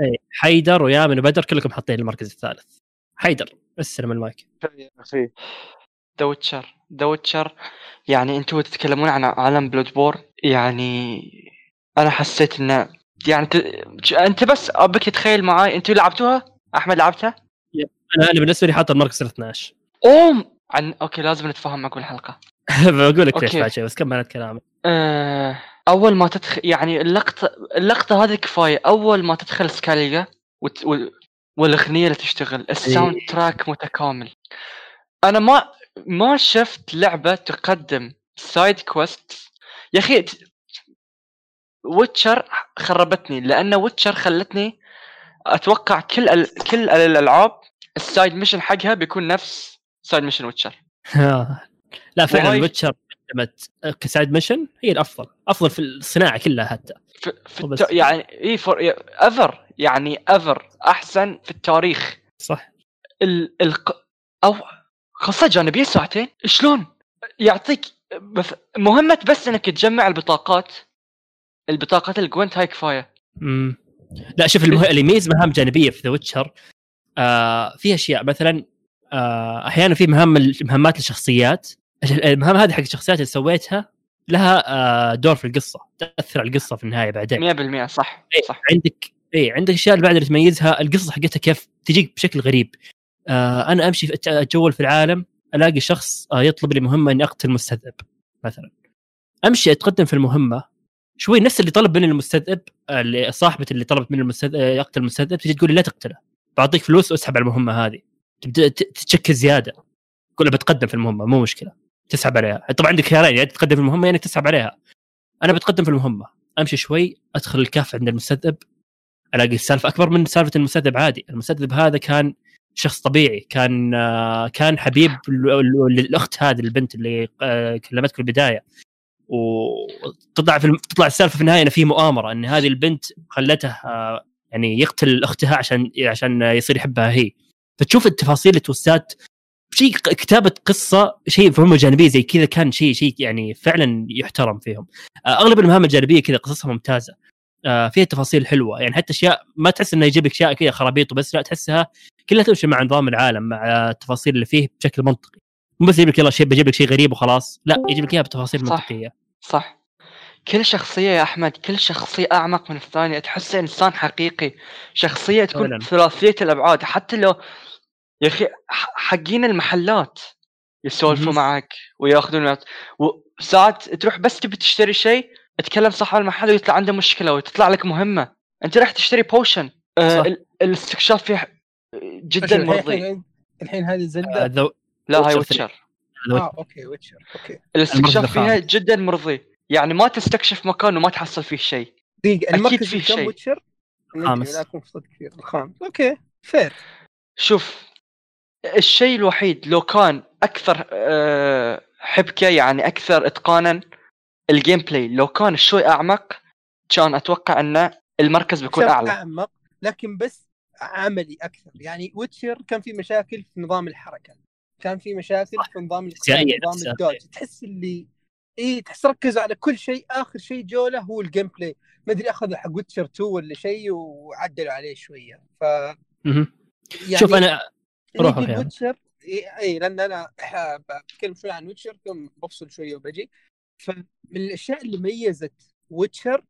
اي حيدر ويامن وبدر كلكم حاطين المركز الثالث حيدر استلم المايك يا أخي The Witcher The Witcher يعني أنتوا تتكلمون عن عالم Bloodborne يعني أنا حسيت إنه يعني ت... أنت بس أبيك تتخيل معاي أنتوا لعبتوها؟ أحمد لعبتها؟ أنا أنا بالنسبة لي حاط المركز ال 12 اوم عن okay لازم نتفاهم معكم الحلقة بقول لك ليش. بعد شيء بس كملت كلامك آه، أول ما تدخل يعني اللقطة اللقطة هذه كفاية. أول ما تدخل Skellige وت... والأغنية اللي تشتغل ال soundtrack متكامل. أنا ما ما شفت لعبة تقدم side quest يا أخي Witcher خربتني لأن Witcher خلتني أتوقع كل ال... كل الألعاب ال side mission حقها بيكون نفس side mission Witcher لا فعلا Witcher قدمت ك side mission هي الأفضل أفضل في الصناعة كلها حتى. في, في وبس. الت... يعني اي forever يعني ever أحسن في التاريخ. صح. ال... الق... أو قصه جانبية ساعتين شلون؟ يعطيك بس مهمة بس إنك تجمع البطاقات البطاقات ال Gwent هاي كفايه مم. لا شوف المه... اللي يميز مهام جانبية في The Witcher آه في أشياء مثلا آه أحيانا في مهام مهمات للشخصيات المهام هذه حق الشخصيات اللي سويتها لها آه دور في القصة تأثر على القصة في النهاية بعدين. 100% صح إيه، صح. عندك اي عندك أشياء بعد اللي تميزها القصة حقتها كيف تجيك بشكل غريب. آه أنا أمشي أتجول في العالم ألاقي شخص آه يطلب لي مهمة إني أقتل مستذئب مثلا. أمشي أتقدم في المهمة شوي نفس اللي طلب مني المستذئب اللي صاحبة اللي طلبت مني المستذئب يقتل المستذئب تجي تقول لي لا تقتله. بعطيك فلوس وأسحب على المهمة هذه. تبدأ ت- تتشكل زيادة. تقول بتقدم في المهمة مو مشكلة. تسحب عليها. طبعا عندك خيارين يعني تقدم في المهمة يعني تسحب عليها. أنا بتقدم في المهمة. أمشي شوي أدخل الكهف عند المستذئب ألاقي السالفة أكبر من سالفة المستذئب عادي. المستذئب هذا كان شخص طبيعي كان آه، كان حبيب الأخت هذه البنت اللي آه، كلمتك في البداية. وتطلع في تطلع السالفة في النهاية إن في مؤامرة إن هذه البنت خلته آه، يعني يقتل أختها عشان عشان يصير يحبها هي. فتشوف التفاصيل التوستات شيء كتابة قصة شيء مهمه جانبيه زي كذا كان شيء شيء يعني فعلا يحترم فيهم. آه، أغلب المهام الجانبية كذا قصصها ممتازة. آه، فيها تفاصيل حلوة. يعني حتى أشياء ما تحس إنه يجيب لك أشياء كذا خرابيط وبس لا تحسها كلها تمشي مع نظام العالم مع التفاصيل اللي فيه بشكل منطقي. مو بس يجيب لك يلا شيء بجيب لك شيء غريب وخلاص لا يجيب لك إياها بتفاصيل صح. منطقية. صح. كل شخصية يا أحمد كل شخصية أعمق من الثانية. تحسه إنسان حقيقي. شخصية تكون. ثلاثية الأبعاد. حتى لو يا أخي ح- حقين المحلات يسولفوا. معك وياخذون وساعات تروح بس تبي تشتري شيء تكلم صاحب المحل ويطلع عنده مشكلة وتطلع لك مهمة. أنت راح تشتري potion آه الاستكشاف فيه جدا مرضي. الحين هذه آه، Zelda ذو- لا هاي Witcher آه okay Witcher okay. الاستكشاف فيها. جدا مرضي. يعني ما تستكشف مكان وما تحصل فيه شيء. دقيقة أكيد المركز في الكم شيء. Witcher؟ الخامس. لا أكون كثير. الخامس. okay فير شوف الشيء الوحيد لو كان أكثر آه، حبكة يعني أكثر إتقانا ال gameplay. لو كان شوي أعمق كان أتوقع أن المركز بيكون أعلى. أعمق لكن بس عملي أكثر. يعني Witcher كان في مشاكل في نظام الحركة. كان في مشاكل في نظام نظام. ال dodge. تحس اللي إي تحس ركزوا على كل شيء. آخر شيء جوله هو ال gameplay. ما أدري أخذوا حق Witcher 2 ولا شيء وعدلوا عليه شوية. ف. يعني شوف أنا روح أخي. Witcher إي لأن أنا بتكلم شوي عن Witcher ثم بفصل شوية وبجي. فمن الأشياء اللي ميزت Witcher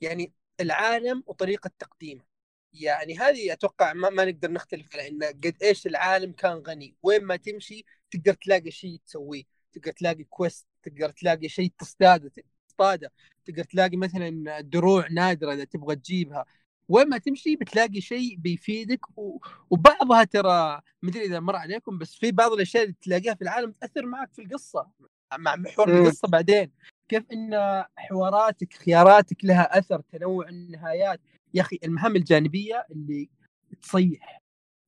يعني العالم وطريقة تقديمه. يعني هذه أتوقع ما, ما نقدر نختلف على إن قد إيش العالم كان غني. وين ما تمشي تقدر تلاقي شيء تسويه. تقدر تلاقي quest تقدر تلاقي شيء تصطاده تصطاده. تقدر تلاقي مثلا دروع نادرة إذا تبغى تجيبها. وين ما تمشي بتلاقي شيء بيفيدك و... وبعضها ترى مدري إذا مر عليكم بس في بعض الأشياء اللي تلاقيها في العالم تأثر معك في القصة مع محور. القصة بعدين. كيف إن حواراتك خياراتك لها أثر تنوع النهايات. يا أخي المهام الجانبية اللي تصيح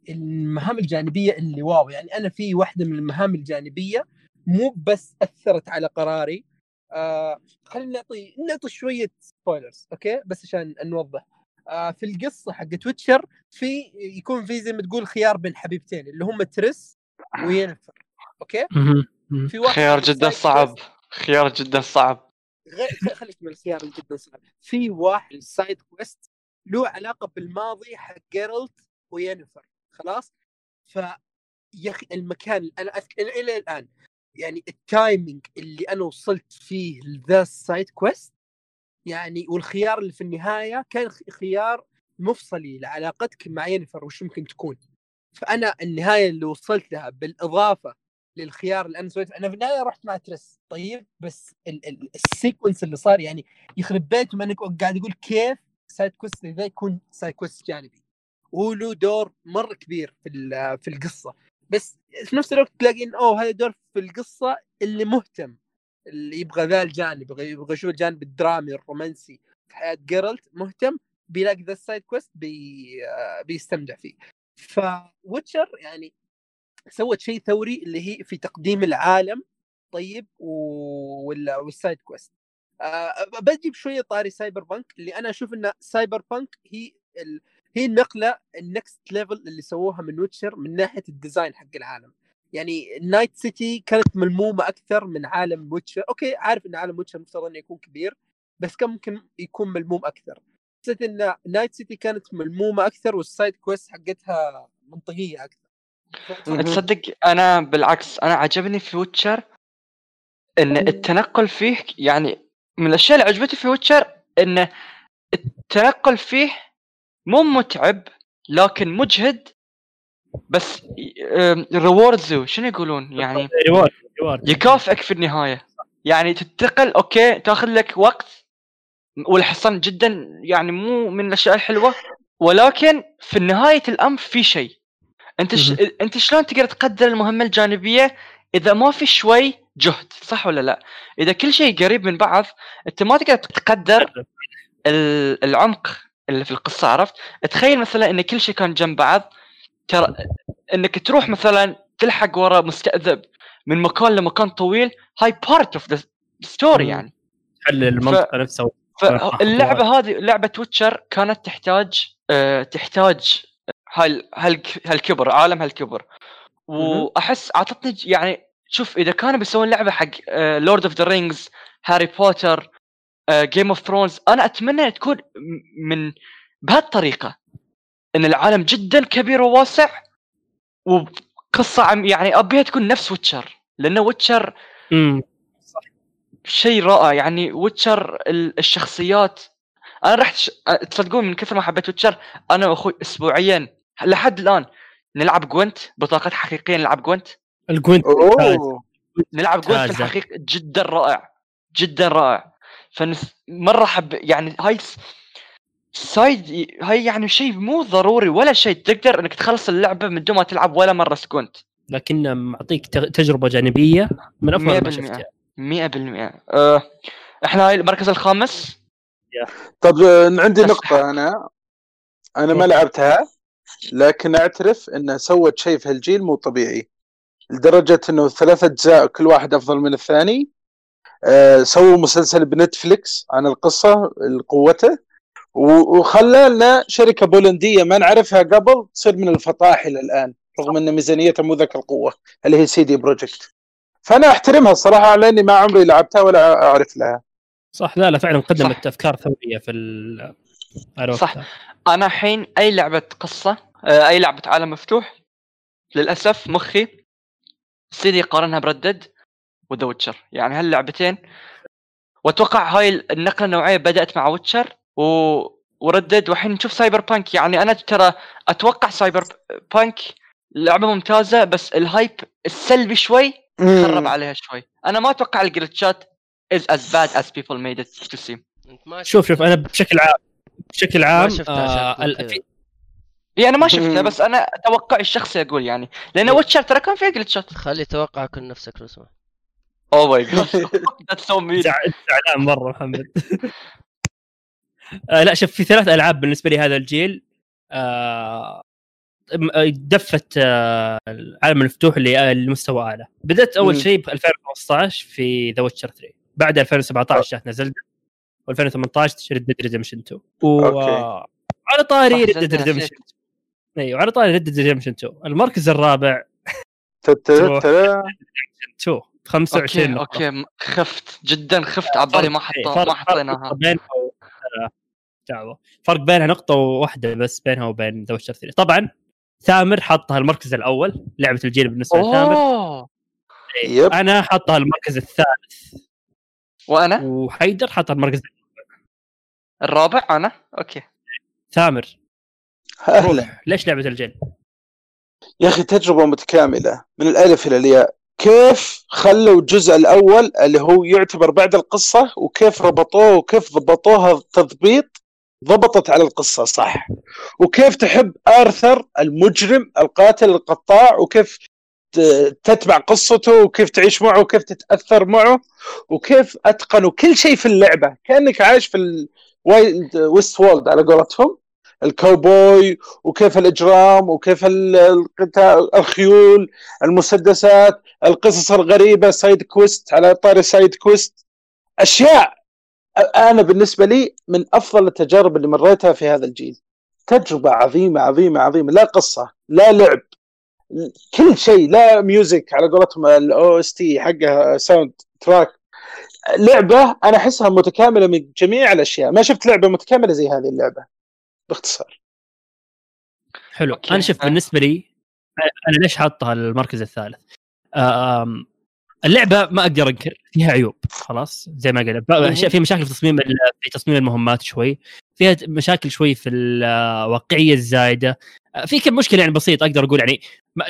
المهام الجانبية اللي واو يعني أنا في واحدة من المهام الجانبية مو بس أثرت على قراري. آه خلينا نعطي نعطي شوية spoilers okay؟ بس عشان نوضح. في القصة حقت Witcher في يكون في زي ما تقول خيار بين حبيبتين اللي هم تريس وينفر okay. في واحد خيار جدا صعب. خيار جدا صعب. غير خليك من الخيار اللي جدا صعب. في واحد side quest له علاقة بالماضي حق جيرالت وينفر خلاص؟ ف يا أخي المكان أنا إلى الآن يعني ال timing اللي أنا وصلت فيه لذا ال side quest يعني والخيار اللي في النهاية كان خيار مفصلي لعلاقتك مع ينفر وش ممكن تكون. فأنا النهاية اللي وصلت لها بالإضافة للخيار اللي أنا سويته أنا في النهاية رحت مع تريس. طيب بس ال- ال- ال sequence اللي صار يعني يخرب بيت ما أنك قاعد يقول كيف side quest ذا يكون side quest جانبي. وهو له دور مره كبير في في القصة. بس في نفس الوقت تلاقي ان أوه هذا دور في القصة اللي مهتم. اللي يبغى ذا الجانب يبغى يشوف الجانب الدرامي الرومانسي في حياة جيرالت مهتم بيلاقي ذا ال side quest بي آه، بيستمتع فيه. ف Witcher يعني سوت شيء ثوري اللي هي في تقديم العالم طيب و- ولا وال side quest. آه بجيب شوية طاري Cyberpunk اللي أنا أشوف إن Cyberpunk هي ال... هي النقلة ال next level اللي سووها من Witcher من ناحية ال design حق العالم. يعني Night City كانت ملمومة أكثر من عالم Witcher okay عارف إن عالم Witcher مفترض إنه يكون كبير بس كان ممكن يكون ملموم أكثر. حسيت إن Night City كانت ملمومة أكثر وال side quest حقتها منطقية أكثر. تصدق أنا بالعكس أنا عجبني في Witcher إن التنقل فيه يعني من الأشياء اللي عجبتني في Witcher إن التنقل فيه مو متعب لكن مجهد بس rewards شنو يقولون؟ يعني reward reward يكافئك في النهاية. يعني تنتقل okay تاخذ لك وقت والحصان جدا يعني مو من الأشياء الحلوة ولكن في نهاية الأمر في شيء. أنت ش... أنت شلون تقدر تقدر المهمة الجانبية إذا ما في شوي جهد صح ولا لا؟ إذا كل شيء قريب من بعض أنت ما تقدر تقدر ال- العمق اللي في القصة عرفت؟ تخيل مثلا إن كل شيء كان جنب بعض ترى انك تروح مثلا تلحق ورا مستأذب من مكان لمكان طويل هاي part of the story. يعني. حل المنطقة نفسها. فاللعبه هذه لعبة Witcher كانت تحتاج آه، تحتاج هال هالك- هالكبر عالم هالكبر. وأحس أعطتني يعني شوف إذا كانوا بيسوون لعبة حق Lord of the Rings Harry Potter Game of Thrones أنا أتمنى تكون من بهالطريقة. إن العالم جدا كبير وواسع وقصة عم يعني أبيها تكون نفس Witcher لأنه Witcher شيء رائع. يعني Witcher ال- الشخصيات. أنا رحت ش... تصدقون من كثر ما حبيت Witcher أنا وأخوي اسبوعيا لحد الآن نلعب Gwent بطاقات حقيقية نلعب Gwent. ال Gwent نلعب Gwent في. الحقيقة جدا رائع جدا رائع. فنس مرة حب يعني هاي side هاي يعني شيء مو ضروري ولا شيء. تقدر إنك تخلص اللعبة من دون ما تلعب ولا مرة Gwent لكنه معطيك تج- تجربة جانبية من أفضل ما 100%. شفتها. 100% أه إحنا هاي المركز الخامس؟ طب آه، عندي بس نقطة أنا. أنا ما. لعبتها لكن أعترف أنها سوت شيء في هالجيل مو طبيعي. لدرجة أنه ثلاث أجزاء كل واحد أفضل من الثاني. آه، سووا مسلسل بنتفليكس عن القصة قوته. وخلى لنا شركة بولندية ما نعرفها قبل تصير من الفطاحل الآن رغم أن ميزانيتها مو ذاك القوة اللي هي CD Projekt فأنا أحترمها الصراحة على أني ما عمري لعبتها ولا أعرف لها صح لا لا فعلا قدمت. أفكار ثورية في ال صح. أنا الحين أي لعبة قصة آه، أي لعبة عالم مفتوح للأسف مخي يصير يقارنها ب Red Dead و The Witcher يعني هاللعبتين وأتوقع هاي النقلة النوعية بدأت مع Witcher و... و Red Dead والحين نشوف Cyberpunk يعني أنا ترى أتوقع Cyberpunk لعبة ممتازة بس ال hype السلبي شوي خرب عليها شوي. أنا ما أتوقع الجلتشات is as bad as people made it to seem أنت ما شوف شوف أنا بشكل عام بشكل عام آه ال- إي أنا ما شفتها. بس أنا توقعي الشخصي أقول يعني. لأن. Witcher ترى كان فيها جلتشات خلي توقع كل نفسك لو سمحت oh my God that's so mean زع- زعلان مرة محمد. آه لا شوف في ثلاث ألعاب بالنسبة لي هذا الجيل. آه آه، دفت آه العالم المفتوح لمستوى أعلى. بدأت أول. شيء ب 2015 في The Witcher 3 بعد 2017 جاتنا Zelda و2018 Red Dead Redemption 2 و okay. آه، على طاري Red Dead. Redemption أيوه على طاري Red Dead Redemption 2 المركز الرابع. تتتتا. 2 25 okay. Okay خفت جدا خفت على بالي ما حطيناها. دعوة. فرق بينها نقطة واحدة بس بينها وبين The Witcher 3 طبعا ثامر حطها المركز الأول لعبة الجيل بالنسبة لثامر. أوه! yep. أنا حطها المركز الثالث. وأنا؟ وحيدر حطها المركز الرابع؟ أنا؟ Okay. ثامر. أهلا. روح. ليش لعبة الجيل؟ يا أخي تجربة متكاملة من الألف إلى الياء. كيف خلوا الجزء الأول اللي هو يعتبر بعد القصة وكيف ربطوه وكيف ضبطوها تضبيط ضبطت على القصة صح. وكيف تحب آرثر المجرم القاتل القطاع وكيف تتبع قصته وكيف تعيش معه وكيف تتأثر معه وكيف اتقنوا كل شيء في اللعبة. كأنك عايش في ال wild west world على قولتهم. الكاوبوي وكيف الإجرام وكيف ال- القتال الخيول المسدسات القصص الغريبة side quest على طاري side quest. أشياء أنا بالنسبة لي من أفضل التجارب اللي مريتها في هذا الجيل تجربة عظيمة عظيمة عظيمة لا قصة لا لعب كل شيء لا music على قولتهم ال OST حقها sound track لعبة أنا أحسها متكاملة من جميع الأشياء ما شفت لعبة متكاملة زي هذه اللعبة باختصار حلو okay. أنا شوف آه. بالنسبة لي أنا ليش حاطها المركز الثالث؟ آم، اللعبة ما أقدر أنكر فيها عيوب خلاص زي ما قلت في مشاكل في تصميم في تصميم المهمات شوي فيها مشاكل شوي في الواقعية الزايدة آه، في كم مشكلة يعني بسيط أقدر أقول يعني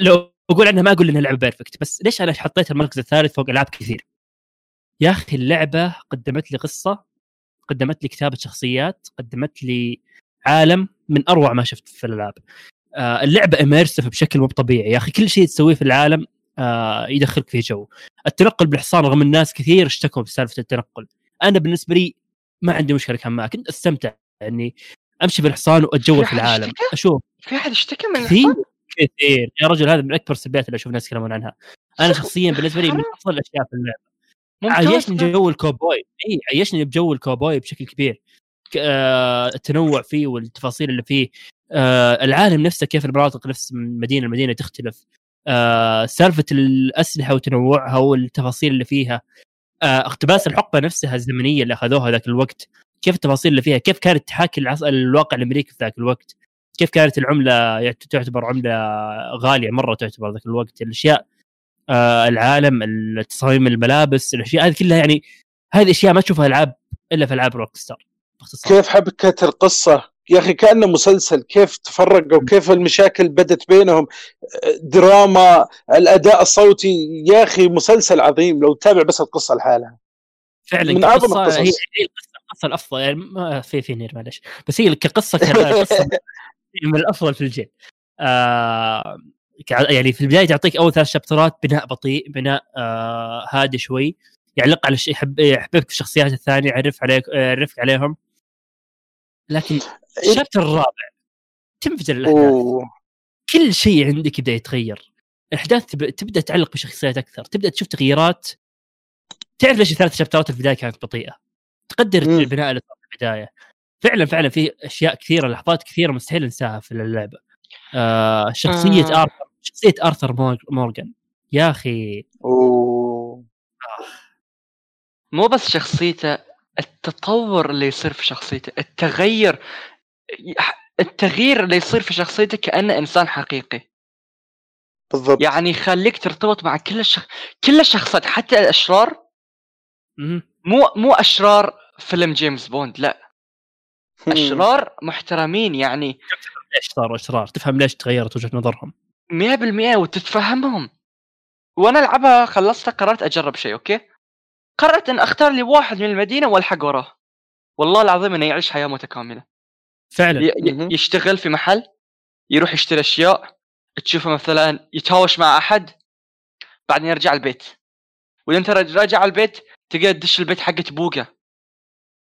لو أقول عنها ما أقول إنها لعبة perfect بس ليش أنا حطيت المركز الثالث فوق ألعاب كثير؟ يا أخي اللعبة قدمت لي قصة قدمت لي كتابة شخصيات قدمت لي عالم من أروع ما شفت في الألعاب آه اللعبة immersive بشكل مو طبيعي يا أخي كل شيء تسويه في العالم آه يدخلك في جو. التنقل بالحصان رغم الناس كثير اشتكوا بسالفه التنقل. أنا بالنسبة لي ما عندي مشكلة كان معك. كنت أستمتع إني أمشي بالحصان وأتجول في في العالم. اشتكى؟ أشوف. في أحد اشتكى من الحصان؟ كثير. يا رجل هذا من أكبر السلبيات اللي أشوف ناس يتكلمون عنها. أنا شخصيا بالنسبة لي من أفضل الأشياء في اللعبة. عيشني جو الكوبوي. إي عيشني بجو الكوبوي بشكل كبير. آه، التنوع فيه والتفاصيل اللي فيه. آه، العالم نفسه كيف المناطق نفس من مدينة لمدينة تختلف. آه، سالفة الأسلحة وتنوعها والتفاصيل اللي فيها. آه، اقتباس الحقبة نفسها الزمنية اللي أخذوها ذاك الوقت. كيف التفاصيل اللي فيها؟ كيف كانت تحاكي العص... الواقع الأمريكي في ذاك الوقت؟ كيف كانت العملة تعتبر عملة غالية مرة تعتبر ذاك الوقت؟ الأشياء آه العالم التصاميم الملابس الأشياء هذه كلها يعني هذه أشياء ما تشوفها ألعاب إلا في ألعاب روك ستار باختصار. كيف حبكة القصة؟ يا أخي كأنه مسلسل كيف تفرقوا؟ كيف المشاكل بدت بينهم؟ دراما الأداء الصوتي يا أخي مسلسل عظيم. لو تتابع بس القصة لحالها. فعلا من كقصة القصص. هي القصة القصة الأفضل يعني ما في في نير معلش. بس هي كقصة كقصه من الأفضل في الجيل. آه يعني في البداية تعطيك أول ثلاث شابترات بناء بطيء بناء آه هادي شوي. يعلق على الشيء يحب يحببك في الشخصيات الثانية يعرف عليك يعرفك عليهم. لكن الشابتر الرابع تنفجر الأحداث. أوه. كل شيء عندك يبدأ يتغير. الأحداث تب- تبدأ تعلق بشخصيات أكثر تبدأ تشوف تغييرات. تعرف ليش الثلاث شابترات البداية كانت بطيئة؟ تقدر مم. البناء اللي صار في البداية. فعلا فعلا في أشياء كثيرة لحظات كثيرة مستحيل أنساها في اللعبة. آه شخصية آه. آرثر شخصية آرثر مور- مورغان. يا أخي. أوه. مو بس شخصيته التطور اللي يصير في شخصيته التغير التغيير اللي يصير في شخصيته كأنه إنسان حقيقي. بالضبط. يعني يخليك ترتبط مع كل الشخ... كل الشخصيات حتى الأشرار. مو مو أشرار فيلم جيمس بوند لا. أشرار محترمين يعني ليش صاروا أشرار؟ تفهم ليش تغيرت وجهة نظرهم. 100% وتتفهمهم. وأنا ألعبها خلصتها قررت أجرب شيء okay؟ قررت أن أختار لي واحد من المدينة والحق وراه والله العظيم أنه يعيش حياة متكاملة. فعلا. ي-. يشتغل في محل يروح يشتري أشياء تشوفه مثلا يتهاوش مع أحد بعدين يرجع البيت. وإذا أنت راج- راجع البيت تقدر تدش البيت حقت بوقه.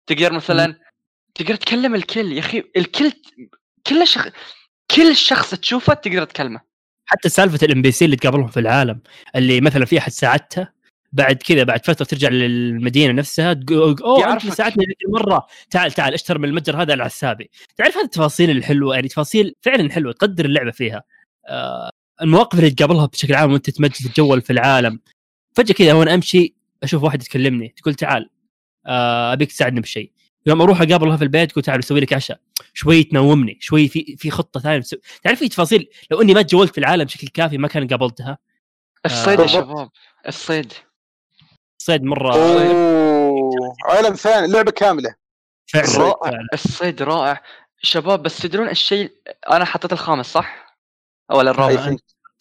تقدر مثلا تقدر تكلم الكل. يا أخي الكل كل شخ... كل شخص تشوفه تقدر تكلمه. حتى سالفة الإم بي سي اللي تقابلهم في العالم اللي مثلا في أحد ساعدته بعد كذا بعد فترة ترجع للمدينة نفسها تقول اوه أنت ساعدتني المره تعال تعال أشتر من المتجر هذا على حسابي تعرف هذه التفاصيل الحلوة؟ يعني تفاصيل فعلا حلوة تقدر اللعبة فيها. آه المواقف اللي تقابلها بشكل عام وأنت تمجد تتجول في العالم. فجأة كذا وأنا أمشي أشوف واحد يتكلمني تقول تعال آه أبيك تساعدني بشيء يوم أروح اقابلها في البيت تقول تعال بسوي لك عشاء. شوي تنومني شوي في في خطة ثانية. بسوي. تعرف في تفاصيل؟ لو إني ما تجولت في العالم بشكل كافي ما كان قابلتها. الصيد يا بالضبط. شباب الصيد. صيد مرة أوه عالم ثاني لعبة كاملة فعلا رائع فعلا. الصيد رائع شباب بس تدرون الشيء أنا حطيت الخامس صح؟ ولا الرابع؟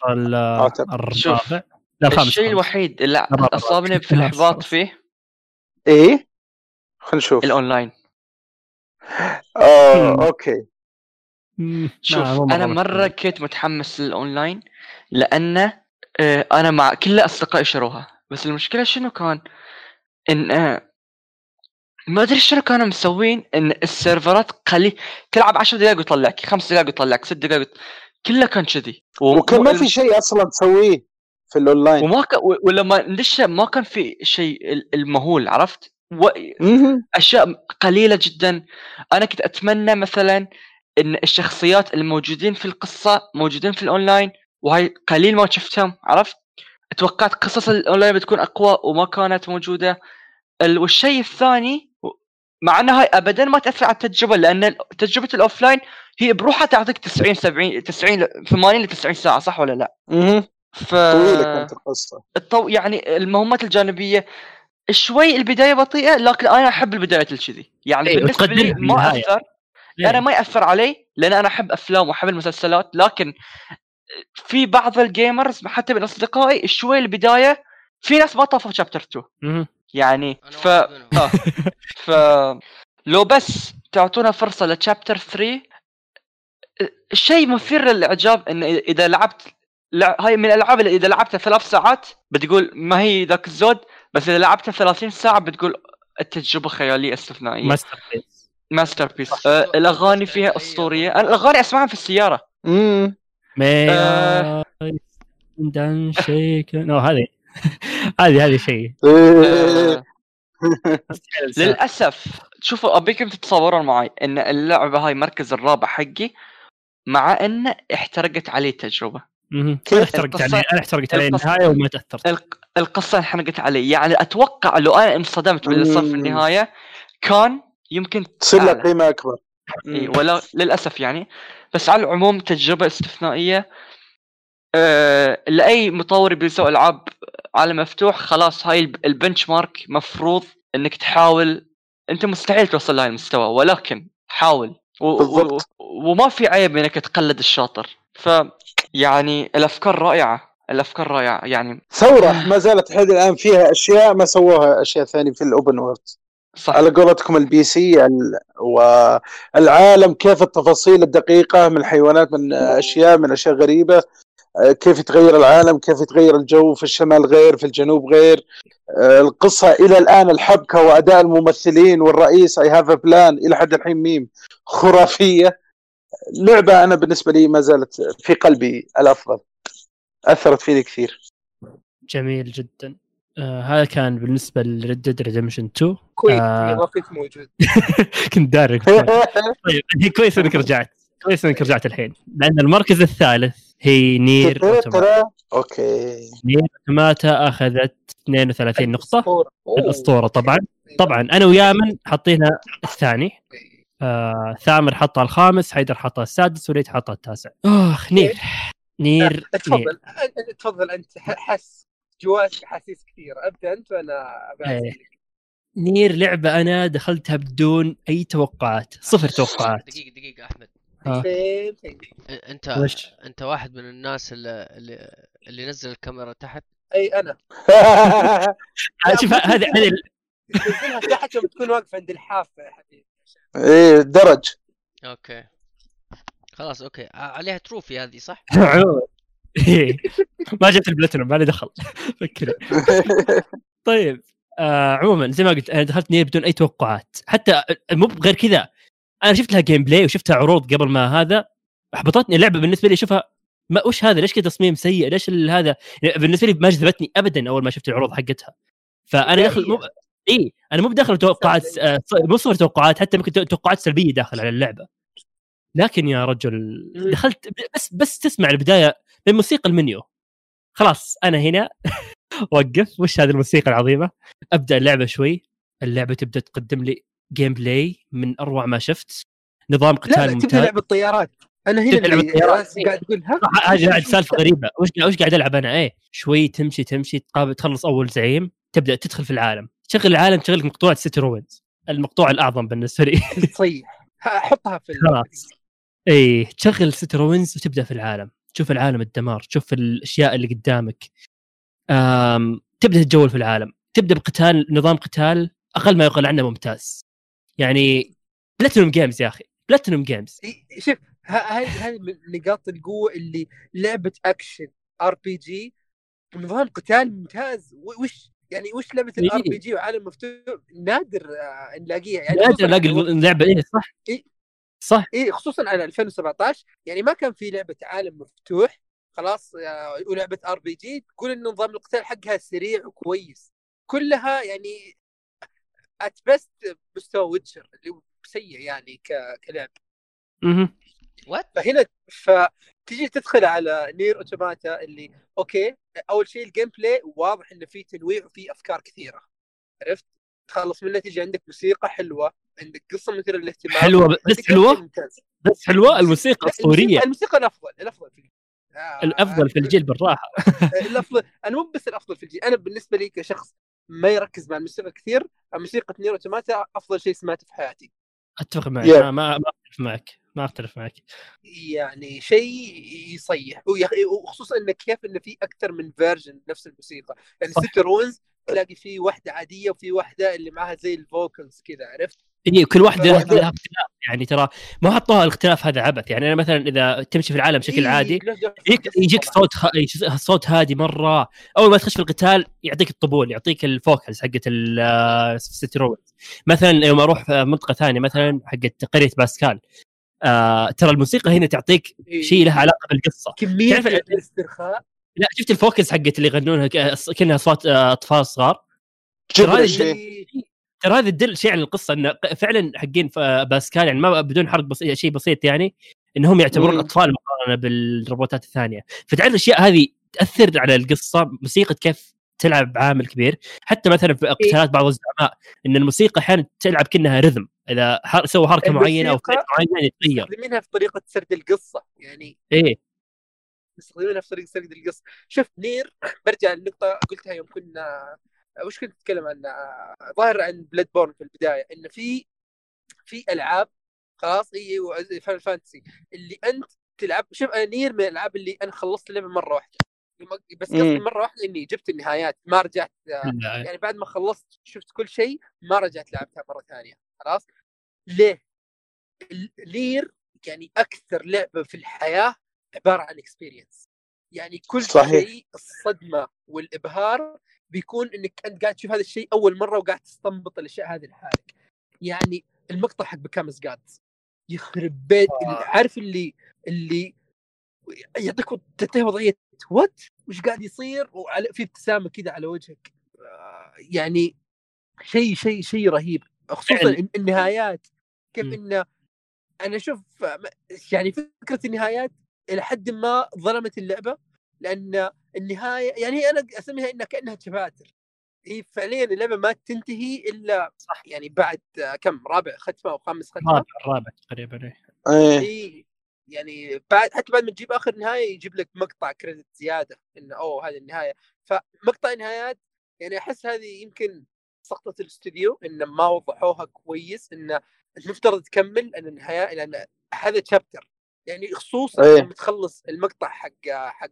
الرابع لا الخامس الشيء. الوحيد اللي. أصابني في الإحباط. فيه إيه خلينا نشوف الأونلاين آه. okay شوف أنا مرة كنت متحمس للأونلاين لأنه آه، أنا مع كل أصدقائي شروها بس المشكلة شنو كان؟ إن آه، ما أدري شنو كانوا مسوين إن السيرفرات قليل تلعب 10 دقائق ويطلعك 5 دقائق ويطلعك 6 دقائق كله كان كذي. و- وكان ما في شيء أصلا تسويه في الأونلاين. وما كان و- ولما ندش ما كان في شيء ال- المهول عرفت؟ و-. أشياء قليلة جدا. أنا كنت أتمنى مثلا إن الشخصيات الموجودين في القصة موجودين في الأونلاين وهاي قليل ما شفتهم عرفت؟ توقعت قصص الأونلاين بتكون أقوى وما كانت موجودة ال- والشيء الثاني مع إنها هاي ابدا ما تأثر على التجربة لأن تجربة ال offline هي بروحها تعطيك 90 70 90 ل- 80 ل 90 ساعة صح ولا لا؟ مهم. ف طويلة كانت القصة الطو... يعني المهمات الجانبية شوي البداية بطيئة لكن أنا أحب البدايات الكذي يعني إيه، بالنسبة لي ما. أثر إيه. أنا ما يأثر علي لأن أنا أحب أفلام وأحب المسلسلات لكن في بعض ال gamers حتى من أصدقائي شوي البداية في ناس ما طافوا chapter 2 مهم. يعني ف. آه. ف لو بس تعطونا فرصة ل chapter 3 الشيء مثير للإعجاب إن إذا لعبت لع... هاي من الألعاب اللي إذا لعبتها ثلاث ساعات بتقول ما هي ذاك الزود بس إذا لعبتها 30 ساعة بتقول التجربة خيالية استثنائية masterpiece masterpiece آه الأغاني فيها أسطورية أنا الأغاني أسمعها في السيارة مم. دان شيك نو هذه. هذه هذه شيء. إيه. للأسف شوفوا أبيكم تتصورون معي إن اللعبة هاي مركز الرابع حقي مع انه احترقت عليه التجربه. كيف؟ احترقت عليه أنا احترقت عليه القصة- النهاية وما تأثرت. الق- القصة انحرقت علي يعني أتوقع لو أنا انصدمت باللي صار في. النهاية كان يمكن تصير له. قيمة أكبر. إي، ولا للأسف يعني. بس على العموم تجربة استثنائية. أه لأي مطور بيسوي ألعاب عالم مفتوح خلاص هاي الب- ال benchmark مفروض إنك تحاول أنت مستحيل توصل لهاي المستوى ولكن حاول و- و- بالضبط. وما في عيب إنك تقلد الشاطر. ف يعني الأفكار رائعة الأفكار رائعة. يعني ثورة ما زالت لحد الآن فيها أشياء ما سووها أشياء ثانية في ال open world صح. على قولتكم ال PC ال- والعالم كيف التفاصيل الدقيقة من الحيوانات من أشياء من أشياء غريبة. آه، كيف يتغير العالم كيف يتغير الجو في الشمال غير في الجنوب غير. آه، القصة إلى الآن الحبكة وأداء الممثلين والرئيس I have a plan إلى حد الحين ميم خرافية. لعبة أنا بالنسبة لي ما زالت في قلبي الأفضل. أثرت فيني كثير. جميل جدا. آه هذا كان بالنسبة ل Red Dead Redemption 2 كويس آه. ما كنت موجود. كنت دارك. طيب هي كويس إنك رجعت. كويس إنك رجعت الحين. لأن المركز الثالث هي نير اوتوماتا أوكي. Nier Automata أخذت 32 نقطة. أسطورة. أوه. الأسطورة طبعا. طبعا أنا ويامن حاطينها الثاني. آه ثامر حطها الخامس حيدر حطها السادس وليد حطها التاسع. اخ Nier. NieR NieR. تفضل تفضل أنت حس. جواك احاسيس كثير. ابدا انت وأنا إيه. NieR لعبة أنا دخلتها بدون أي توقعات صفر توقعات. دقيقة دقيقة أحمد. أ- أنت وش؟ أنت واحد من الناس اللي اللي, اللي نزل الكاميرا تحت؟ إي أنا. شوف هذه هذه تنزلها تحت لما تكون واقف عند الحافة يا حبيبي. إيه درج. Okay. خلاص okay. عليها trophy هذه صح؟ ما جبت البلاتينوم ما لي دخل. فكري. طيب آه عموما زي ما قلت أنا دخلت NieR بدون أي توقعات. حتى مو غير كذا. أنا شفت لها gameplay وشفتها عروض قبل ما هذا. أحبطتني اللعبة بالنسبة لي أشوفها ما وش هذا؟ ليش كذا تصميم سيء؟ ليش هذا؟ يعني بالنسبة لي ما جذبتني ابدا أول ما شفت العروض حقتها. فأنا داخل مو إي أنا مو بداخل توقعات آه، مو صفر توقعات حتى ممكن توقعات سلبية داخل على اللعبة. لكن يا رجل دخلت بس بس تسمع البداية من موسيقى المنيو. خلاص أنا هنا. وقف. وش هذه الموسيقى العظيمة؟ أبدأ اللعبة شوي. اللعبة تبدأ تقدم لي gameplay من أروع ما شفت. نظام لا قتال لا تبدأ ممتاز. لعبة طيارات أنا هنا اللي طيارات. راسي قاعد أقول ها؟ سالفة غريبة. وش وش قاعد ألعب أنا؟ إيه. شوي تمشي تمشي تقابل تخلص أول زعيم. تبدأ تدخل في العالم. تشغل العالم تشغلك مقطوعة City Ruins المقطوع الأعظم بالنسبة لي. تصيح ها، حطها في خلاص. اي تشغل City Ruins وتبدأ في العالم. تشوف العالم الدمار تشوف الأشياء اللي قدامك. تبدأ تتجول في العالم تبدأ بقتال نظام قتال أقل ما يقال عنه ممتاز يعني PlatinumGames يا أخي PlatinumGames شوف ه- هذه هذه من نقاط القوة اللي لعبة action RPG نظام قتال ممتاز وش يعني وش لعبة. ال RPG وعالم مفتوح نادر آه، نلاقيها يعني نادر وقت- اللعبه إيه صح إيه. صح. إيه خصوصا على 2017 يعني ما كان في لعبة عالم مفتوح. خلاص ولعبة RPG تقول إن نظام القتال حقها سريع وكويس. كلها يعني at best مستوى Witcher اللي هو سيء يعني ك- كلعب. What? فهنا فتجي تدخل على NieR Automata اللي okay أول شيء ال gameplay واضح انه في تنويع وفي أفكار كثيرة. عرفت؟ تخلص منها تجي عندك موسيقى حلوة. عندك قصة مثيرة للاهتمام. حلوة بس حلوة؟ بس حلوة؟ الموسيقى اسطوريه الموسيقى, الأفضل الأفضل في الجيل. آه، الأفضل في الجيل بالراحة. الأفضل أنا مو بس الأفضل في الجيل أنا بالنسبة لي كشخص ما يركز مع الموسيقى كثير موسيقى NieR Automata أفضل شيء سمعته في حياتي. أتفق معك Yeah. ما ما أختلف معك ما أختلف معك. يعني شيء يصيح وخصوصا إنه كيف إنه في أكثر من version نفس الموسيقى. يعني. City Ruins تلاقي في واحدة عادية وفي واحدة اللي معها زي ال vocals كذا عرفت؟ اي كل واحدة لها واحدة- لها اختلاف. يعني ترى ما حطوها الاختلاف هذا عبث. يعني أنا مثلا إذا تمشي في العالم بشكل إيه، عادي يجيك. صوت خ... صوت هادي مرة. أول ما تخش في القتال يعطيك الطبول يعطيك ال vocals حقت ال City Ruins مثلا يوم أروح في منطقة ثانية مثلا حقت قرية باسكال آه ترى الموسيقى هنا تعطيك إيه. شيء له علاقة بالقصة. كمية الاسترخاء. لا شفت الفوكلز حقت اللي يغنونها ك- كأنها اصوات آه، أطفال صغار؟ إيه. ترى هذا تدل شيء عن القصة انه ق- فعلا حقين باسكال يعني ما بدون حرق بسيط شيء بسيط يعني إنهم يعتبرون مم. أطفال مقارنة بالروبوتات الثانية. فتعرف الأشياء هذه تأثر على القصة موسيقى كيف تلعب عامل كبير. حتى مثلا في قتالات بعض الزعماء إن الموسيقى أحيانا تلعب كأنها rhythm إذا حر- سوى حركة معينة أو فعل معين يتغير. يستخدمينها في طريقة سرد القصة يعني إيه. يستخدمونها في طريقة سرد القصة. شوف NieR برجع للنقطة قلتها يوم كنا وش كنت اتكلم عن ظاهر عن Bloodborne في البداية انه في في ألعاب خلاص هي fun fantasy اللي أنت تلعب شوف أنا NieR من الألعاب اللي أنا خلصت اللعبة مرة واحدة بس قصدي. مرة واحدة إني جبت النهايات ما رجعت لا، يعني بعد ما خلصت شفت كل شيء ما رجعت لعبتها مرة ثانية خلاص ليه؟ NieR يعني أكثر لعبة في الحياة عبارة عن experience يعني كل. شيء الصدمة والإبهار بيكون إنك أنت قاعد تشوف هذا الشيء أول مرة وقاعد تستنبط الأشياء هذه لحالك يعني المقطع حق Become As Gods يخرب بيت آه. عارف اللي اللي يعطيك تنتهي وضعية وات وش قاعد يصير وعلى في ابتسامة كذا على وجهك آه، يعني شيء شيء شيء رهيب خصوصا. الن- النهايات كيف. انه أنا أشوف آه، يعني فكرة النهايات إلى حد ما ظلمت اللعبة لأن النهايه يعني أنا أسميها إنها كأنها تباتر هي فعليا اللعبة ما تنتهي إلا صح. يعني بعد كم رابع ختمة أو خامس ختمة؟ الرابع الرابع تقريبا إيه. إيه. إي يعني بعد حتى بعد ما تجيب آخر نهاية يجيب لك مقطع credit زيادة إنه أوه هذه النهاية. فمقطع النهايات يعني أحس هذه يمكن سقطه الاستوديو انه ما وضحوها كويس انه المفترض تكمل إن النهاية لأن هذا chapter يعني خصوصا إيه. لما تخلص المقطع حق حق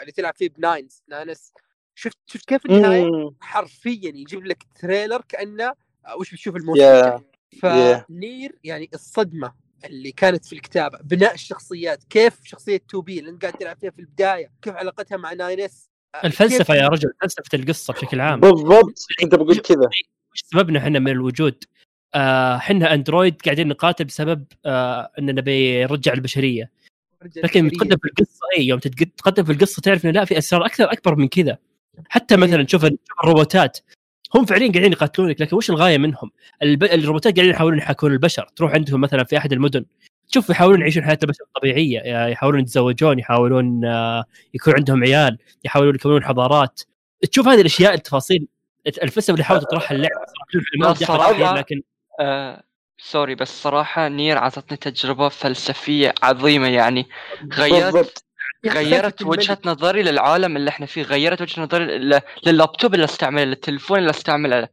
اللي تلعب فيه ب 9S 9S شفت شفت كيف النهاية. حرفيا يجيب لك trailer كأنه آه، وش بتشوف الموسم Yeah. ف NieR يعني الصدمة اللي كانت في الكتابة بناء الشخصيات كيف شخصية 2B اللي انت قاعد تلعب فيها في البداية كيف علاقتها مع 9S آه، الفلسفة يا رجل فلسفة القصة بشكل عام بالضبط كنت بقول كذا وش سببنا إحنا من الوجود؟ آه، إحنا android قاعدين نقاتل بسبب آه اننا نبي نرجع البشرية. لكن. تقدم في القصة اي يوم تتق- تقدم في القصة تعرف إنه لا في أسرار أكثر اكبر من كذا. حتى مثلا شوف ال- شوف الروبوتات. هم فعليا قاعدين يقاتلونك لكن وش الغاية منهم؟ الب... الروبوتات قاعدين يحاولون يحاكون البشر. تروح عندهم مثلا في أحد المدن. تشوف يحاولون يعيشون حياة البشر الطبيعية. يحاولون يتزوجون يحاولون آه، يكون عندهم عيال يحاولون يكونون حضارات. تشوف هذه الأشياء التفاصيل الفلسفه اللي حاولت تطرحها اللعبة صراحة- لكن آه سوري بس صراحة نير عطتني تجربة فلسفية عظيمة يعني. غيرت بالضبط. غيرت وجهة. نظري للعالم اللي إحنا فيه غيرت وجهة نظري لل- لللابتوب اللي أستعمله للتليفون اللي أستعمله.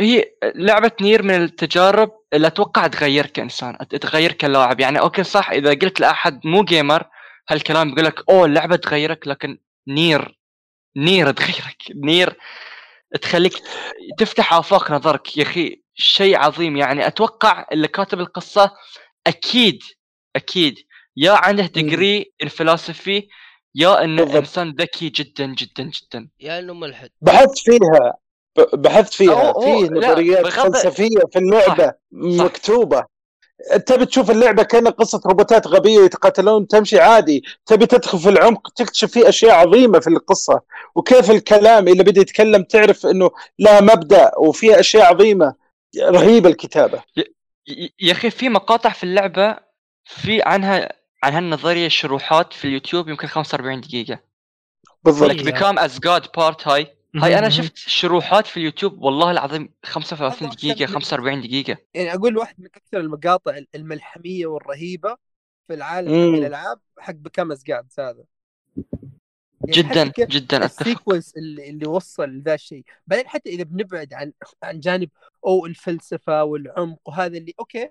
هي لعبة NieR من التجارب اللي أتوقع تغيرك كإنسان تغيرك كلاعب. يعني okay صح إذا قلت لأحد مو gamer هالكلام بيقول لك أوه اللعبة تغيرك لكن NieR NieR تغيرك. NieR تخليك تفتح آفاق نظرك. يا أخي شيء عظيم. يعني أتوقع اللي كاتب القصة أكيد أكيد. يا عنده ديجري الفلسفي يا إنه بالضبط. إنسان ذكي جدا جدا جدا. يا إنه ملحد. بحثت فيها بحثت فيها في نظريات بغض- فلسفية في اللعبة. مكتوبة. تبي تشوف اللعبة كانها قصة روبوتات غبية يتقاتلون تمشي عادي. تبي تدخل في العمق تكتشف فيه أشياء عظيمة في القصة. وكيف الكلام اللي بده يتكلم تعرف إنه لا مبدأ وفي أشياء عظيمة. رهيبه الكتابة. يا أخي في مقاطع في اللعبة في عنها عن هالنظريه شروحات في اليوتيوب يمكن 45 دقيقة. بالضبط. لك Become As Gods part هاي هاي أنا. شفت شروحات في اليوتيوب والله العظيم 35 هذا دقيقة أحسن من- 45 دقيقة. يعني أقول واحد من أكثر المقاطع الملحمية والرهيبة في العالم. حق الألعاب حق Become As Gods هذا. يعني جدا كيف جدا ال sequence اللي, اللي وصل لذا الشيء بعدين حتى إذا بنبعد عن عن جانب أو الفلسفة والعمق وهذا اللي okay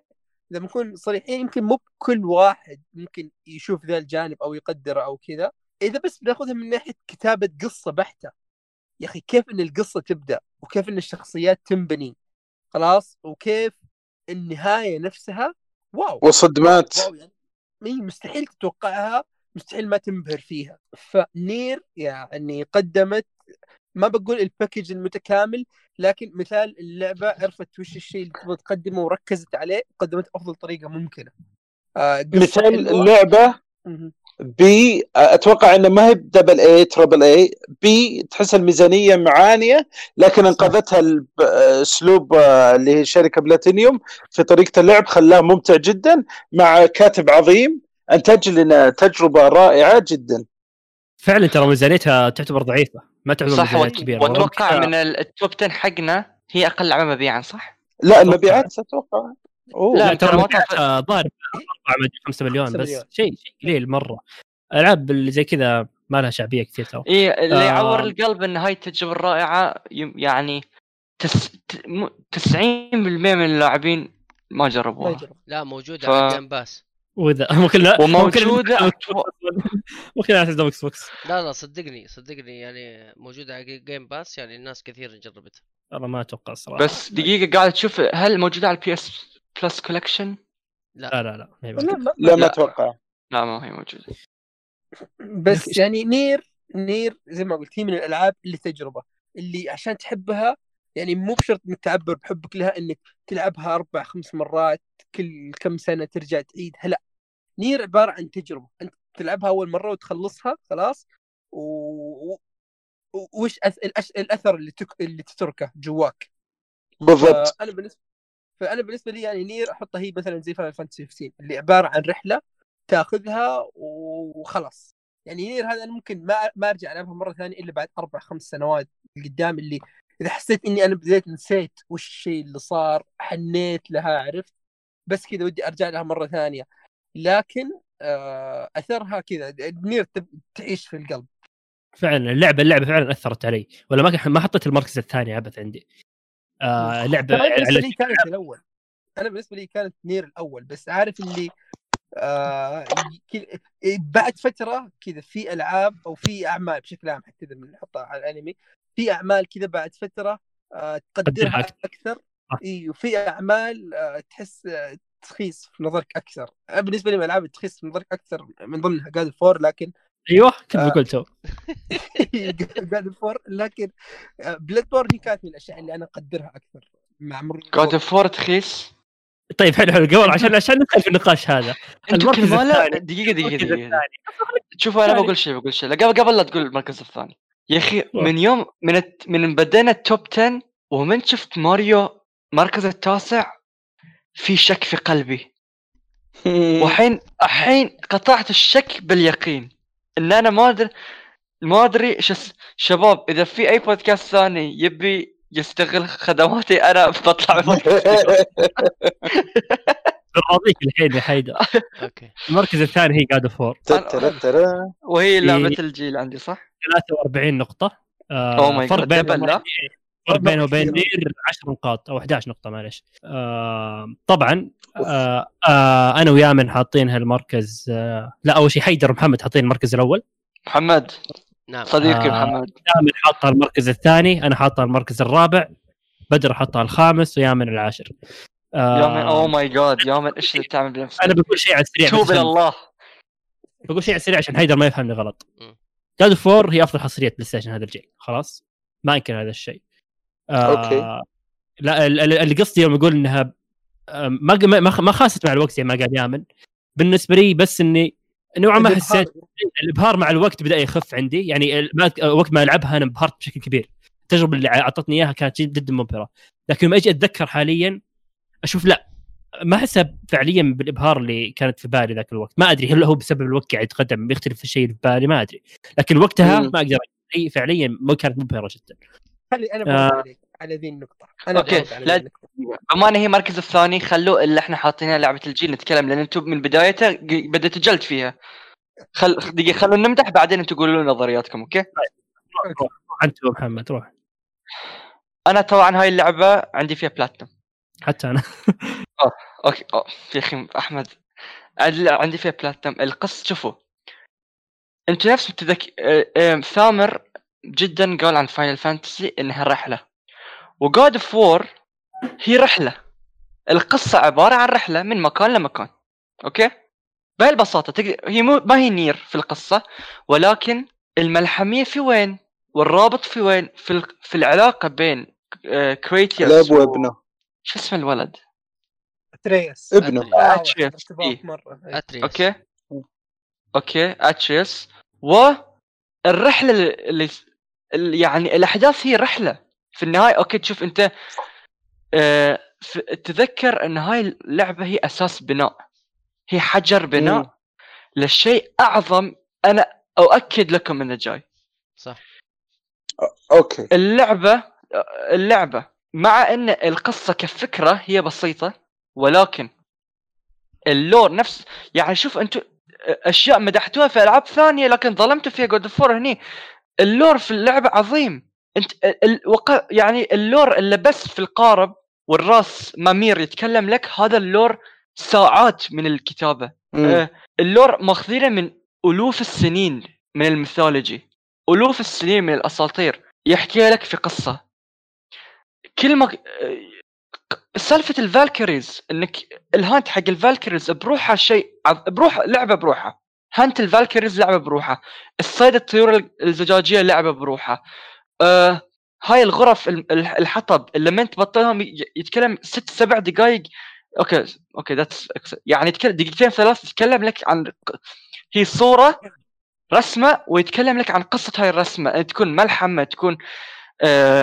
إذا بنكون صريحين يمكن مو بكل واحد ممكن يشوف ذا الجانب أو يقدره أو كذا. إذا بس بناخذها من ناحية كتابة قصة بحتة. يا أخي كيف إن القصة تبدأ؟ وكيف إن الشخصيات تنبني؟ خلاص؟ وكيف النهاية نفسها؟ wow. وصدمات. wow يعني مستحيل تتوقعها. مستحيل ما تنبهر فيها. ف Nier يعني قدمت ما بقول ال package المتكامل لكن مثال اللعبة عرفت وش الشيء اللي تبغى تقدمه وركزت عليه وقدمت افضل طريقة ممكنة. آه مثال. اللعبة. بي أتوقع إنه ما هي double A triple A بي تحس الميزانية معانية لكن أنقذتها الب- أسلوب آه، اللي هي شركة بلاتينيوم في طريقة اللعب خلاه ممتع جدا مع كاتب عظيم. انتج لنا تجربة رائعة جدا. فعلا ترى ميزانيتها تعتبر ضعيفة ما تعتبر صح ميزانيات وأت- كبيره وأتوقع من ال- ال top 10 حقنا هي أقل لعبه مبيعا صح؟ لا المبيعات أتوقع. أوه. لا، ترى مبيعاتها ضارب 4 مدري 5 مليون 5 بس. شيء شيء قليل مرة. الالعاب اللي زي كذا ما لها شعبية كثير ترى. اي اللي آه. يعور القلب إن هاي التجربة الرائعة يم- يعني تس... ت- م- 90% من اللاعبين ما ما جربوها. لا موجودة ف- على ال Game Pass واذا ممكن لا وموجودة ممكن أساس Xbox لا لا صدقني صدقني يعني موجودة على Game Pass يعني الناس كثير جربتها والله ما أتوقع الصراحه بس دقيقة قاعد تشوف هل موجودة على ال PS Plus Collection؟ لا لا لا لا موجودة. ما لا ما لا. أتوقع لا ما هي موجودة بس يعني Nier Nier زي ما قلت هي من الألعاب اللي تجربة اللي عشان تحبها يعني مو بشرط انك تعبر بحبك لها إنك تلعبها أربع خمس مرات كل كم سنة ترجع تعيدها لا. Nier عبارة عن تجربة أنت تلعبها أول مرة وتخلصها خلاص و... و... وش أث... الأش... الأثر اللي تك... اللي تتركه جواك. بالضبط. فأنا بالنسبة فأنا بالنسبة لي يعني Nier أحطها هي مثلا زي Final Fantasy 15 اللي عبارة عن رحلة تاخذها وخلاص. يعني Nier هذا أنا ممكن ما ما أرجع ألعبها مرة ثانية إلا بعد أربع خمس سنوات قدام اللي إذا حسيت إني أنا بديت نسيت وش الشيء اللي صار حنيت لها عرفت؟ بس كذا ودي أرجع لها مرة ثانية. لكن آه أثرها كذا نير تعيش في القلب. فعلا اللعبة اللعبة فعلا أثرت علي. ولا ما ما حطيت المركز الثاني عبث عندي. آه لعبة بالنسبة لي كانت الأول. أنا بالنسبة لي كانت نير الأول. بس عارف اللي آه بعد فترة كذا في ألعاب أو في أعمال بشكل عام حتى إذا بنحطها على الأنمي في أعمال كذا بعد فترة آه تقدرها. أكثر صح. إي وفي أعمال آه تحس آه تخيس في نظرك أكثر بالنسبة لي من الالعاب تخيس في نظرك أكثر من ضمنها God of War لكن أيوه كنت آه. بقول تو God of War لكن Bloodborne هي كانت من الأشياء اللي أنا أقدرها أكثر مع مرور God of War تخيس طيب حلو حلو قبل عشان عشان ندخل في النقاش هذا المركز الثاني. دقيقة دقيقة دقيقة. شوفوا أنا. بقول شيء بقول شيء لا، قبل قبل لا تقول المركز الثاني يا أخي. من يوم من الت... من بدينا ال top 10 ومن شفت ماريو المركز التاسع في شك في قلبي. وحين الحين قطعت الشك باليقين. إن أنا ما أدري ما أدري شو اس- شباب إذا في أي بودكاست ثاني يبي يستغل خدماتي أنا بطلع بودكاست. راضيك الحين يا حيدر okay المركز الثاني هي God of War تترترا. وهي لعبه إيه. الجيل عندي صح؟ 43 نقطة آه oh my فرق God، بين لا؟ فرق بينه وبين. Nier 10 نقاط أو 11 نقطة معلش آه طبعا آه آه أنا ويامن حاطينها المركز آه لا أول شيء حيدر ومحمد حاطين المركز الأول محمد نعم صديقي آه. محمد يامن حاطها المركز الثاني أنا حاطها المركز الرابع بدر حطها الخامس ويامن العاشر آه يامن oh my God يامن إيش اللي تعمل بنفسك؟ أنا بقول شيء على السريع توب إلى الله. بقول شيء على السريع عشان حيدر ما يفهمني غلط. God of War هي أفضل حصريات بلاي ستيشن هذا الجيل خلاص؟ ما أنكر هذا الشيء. آه okay. لا ال- ال- اللي قصدي يوم أقول إنها آه، ما ما خاست مع الوقت زي ما قال يامن. بالنسبة لي بس إني نوعا ما حسيت الإبهار مع الوقت بدأ يخف عندي. يعني وقت ما ألعبها أنا انبهرت بشكل كبير. التجربة اللي أعطتني إياها كانت جد- جدا مبهرة. لكن لما أجي أتذكر حاليا أشوف لا ما احسها فعليا بالإبهار اللي كانت في بالي ذاك الوقت. ما أدري هل هو بسبب الوقت قاعد يتقدم بيختلف الشيء اللي في بالي ما أدري. لكن وقتها. ما أقدر هي فعليا ما كانت مبهرة جدا. خلي أنا آه. على ذي النقطة. أنا على لا- ذي النقطة. بما ان هي المركز الثاني خلوا اللي إحنا حاطينها لعبة الجيل نتكلم لأن أنتم من بدايتها ق- بديتوا جلد فيها. خل دقيقة خلونا نمدح بعدين أنتم قولوا لنا نظرياتكم okay؟ روح أنت ومحمد روح. أنا طبعا هاي اللعبة عندي فيها بلاتنم حتى أنا. okay أوه. يا أخي أحمد عد- عندي فيها بلاتنم القصة شوفوا. أنتوا نفس متذك... آه، آه، ثامر جدا قال عن Final Fantasy إنها رحلة. و God of War هي رحلة. القصة عبارة عن رحلة من مكان لمكان. okay؟ بهاي البساطه تقدر هي مو ما هي Nier في القصة ولكن الملحمية في وين؟ والرابط في وين؟ في ال... في العلاقة بين آه، كريتوس الاب وابنه. شو اسم الولد؟ أتريس ابنه. أتريس. ارتباط إيه. إيه. أتريس. okay. okay. أتريس والرحله اللي اللي- يعني الأحداث هي رحلة. في النهاية okay تشوف أنت آه، ف- تذكر إن هاي اللعبة هي أساس بناء. هي حجر بناء مم. للشيء أعظم أنا أؤكد لكم إنه جاي. صح. okay. اللعبة اللعبة مع إن القصة كفكرة هي بسيطة ولكن ال lore نفس يعني شوف أنتم أشياء مدحتوها في ألعاب ثانية لكن ظلمتوا فيها جود فور هني. ال lore في اللعبة عظيم. أنت. يعني ال lore اللي بس في القارب وراس ميمير يتكلم لك هذا ال lore ساعات من الكتابة. آه، ال lore ماخذينه من ألوف السنين من ال mythology. ألوف السنين من الأساطير. يحكيها لك في قصة. كل ما سالفة ال Valkyries إنك ال hunt حق ال Valkyries بروحها شيء بروح لعبة بروحها. hunt ال Valkyries لعبة بروحها. الصيد الطيور الزجاجية لعبة بروحها. آه هاي الغرف ال- ال- الحطب اللي لما تبطلهم يتكلم ست سبع دقائق okay okay that's يعني يتكلم دقيقتين ثلاث يتكلم لك عن هي صورة رسمة ويتكلم لك عن قصة هاي الرسمة. تكون ملحمة تكون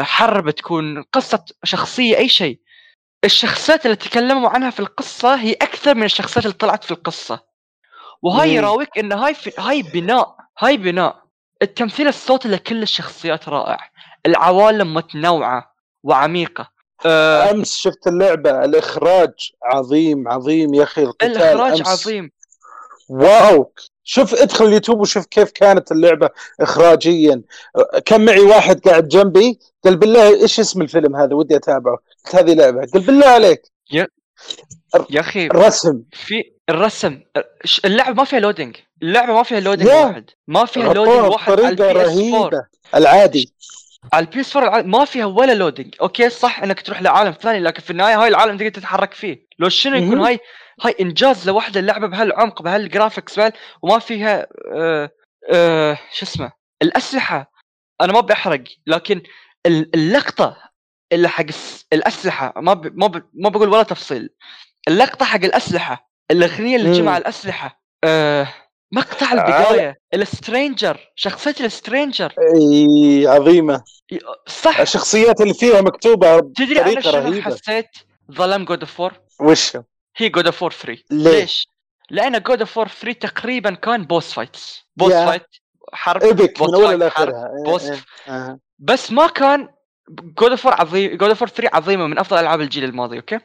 حرب تكون قصة شخصية أي شيء. الشخصيات اللي تكلموا عنها في القصة هي أكثر من الشخصيات اللي طلعت في القصة. وهاي. يراويك إن هاي في هاي بناء هاي بناء. التمثيل الصوتي لكل الشخصيات رائع. العوالم متنوعة وعميقة. آه أمس شفت اللعبة الإخراج عظيم عظيم يا أخي القتال الإخراج أمس. عظيم. واو! شوف ادخل اليوتيوب وشوف كيف كانت اللعبة اخراجيا. كان معي واحد قاعد جنبي قال بالله إيش اسم الفيلم هذا؟ ودي أتابعه. قلت هذه لعبة. قال بالله عليك. يا أخي الرسم. في الرسم. اللعبة ما فيها loading اللعبة ما فيها loading يا. واحد. ما فيها loading واحد على ال PS 4 رهيبة. العادي. على ال PS 4 ما فيها ولا loading okay صح إنك تروح لعالم ثاني لكن في النهاية هاي العالم تقدر تتحرك فيه. لو شنو يكون. هاي هاي إنجاز لوحدة اللعبة بهالعمق بهال graphics بهال وما فيها آه آه شو اسمه؟ الأسلحة. أنا ما بحرق لكن ال- اللقطة اللي حق الأسلحة ما ب... ما ب... ما بقول ولا تفصيل. اللقطة حق الأسلحة الأغنية اللي مم. تجمع الأسلحة آه مقطع البداية. ال Stranger شخصية ال Stranger. إي عظيمة. صح. الشخصيات اللي فيها مكتوبة تدري أنا شنو حسيت؟ ظلم God of War وش؟ هي God of War 3 ليه؟ ليش؟ لأن God of War 3 تقريبا كان boss fights boss يا. fight حرب epic boss من حرب، لاخرها إيه، boss إيه، آه. بس ما كان God of War عظيم God of War 3 عظيمة من أفضل ألعاب الجيل الماضي okay؟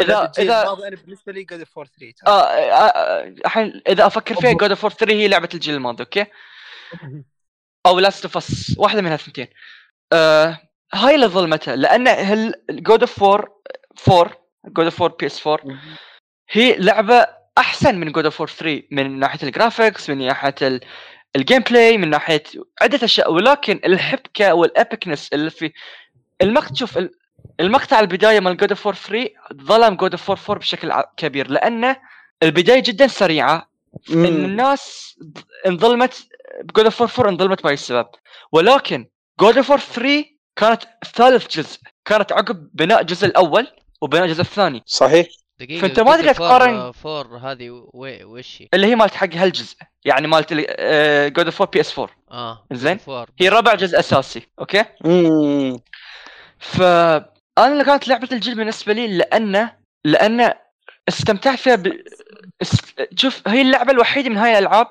إذا- إذا- أنا بالنسبة لي God of War 3 آه، آه، آه، الحين إذا أفكر فيها God of War 3 هي لعبة الجيل الماضي okay؟ أو Last of Us واحدة من هالثنتين آه هاي اللي ظلمتها لأن هل God of War 4 God of War PS 4 هي لعبة أحسن من God of War 3 من ناحية ال graphics من ناحية ال- ال gameplay من ناحية عدة أشياء. ولكن الحبكة وال epicness اللي في المقطع شوف ال- المقطع البداية مال God of War 3 ظلم God of War 4 بشكل كبير لأنه البداية جدا سريعة. مم. الناس انظلمت ب God of War 4 انظلمت بهاي السبب. ولكن God of War 3 كانت ثالث جزء كانت عقب بناء الجزء الأول. وبناء الجزء الثاني. صحيح. دقيقة فأنت ما تقدر تقارن- four هذه وش هي؟ اللي هي مالت حق هالجزء يعني مالت God of War PS 4 آه زين. four هي ربع جزء أساسي okay؟ مم. فانا اللي كانت لعبة الجيل بالنسبة لي لأنه لأنه استمتعت فيها ب... است... شوف هي اللعبة الوحيدة من هاي الألعاب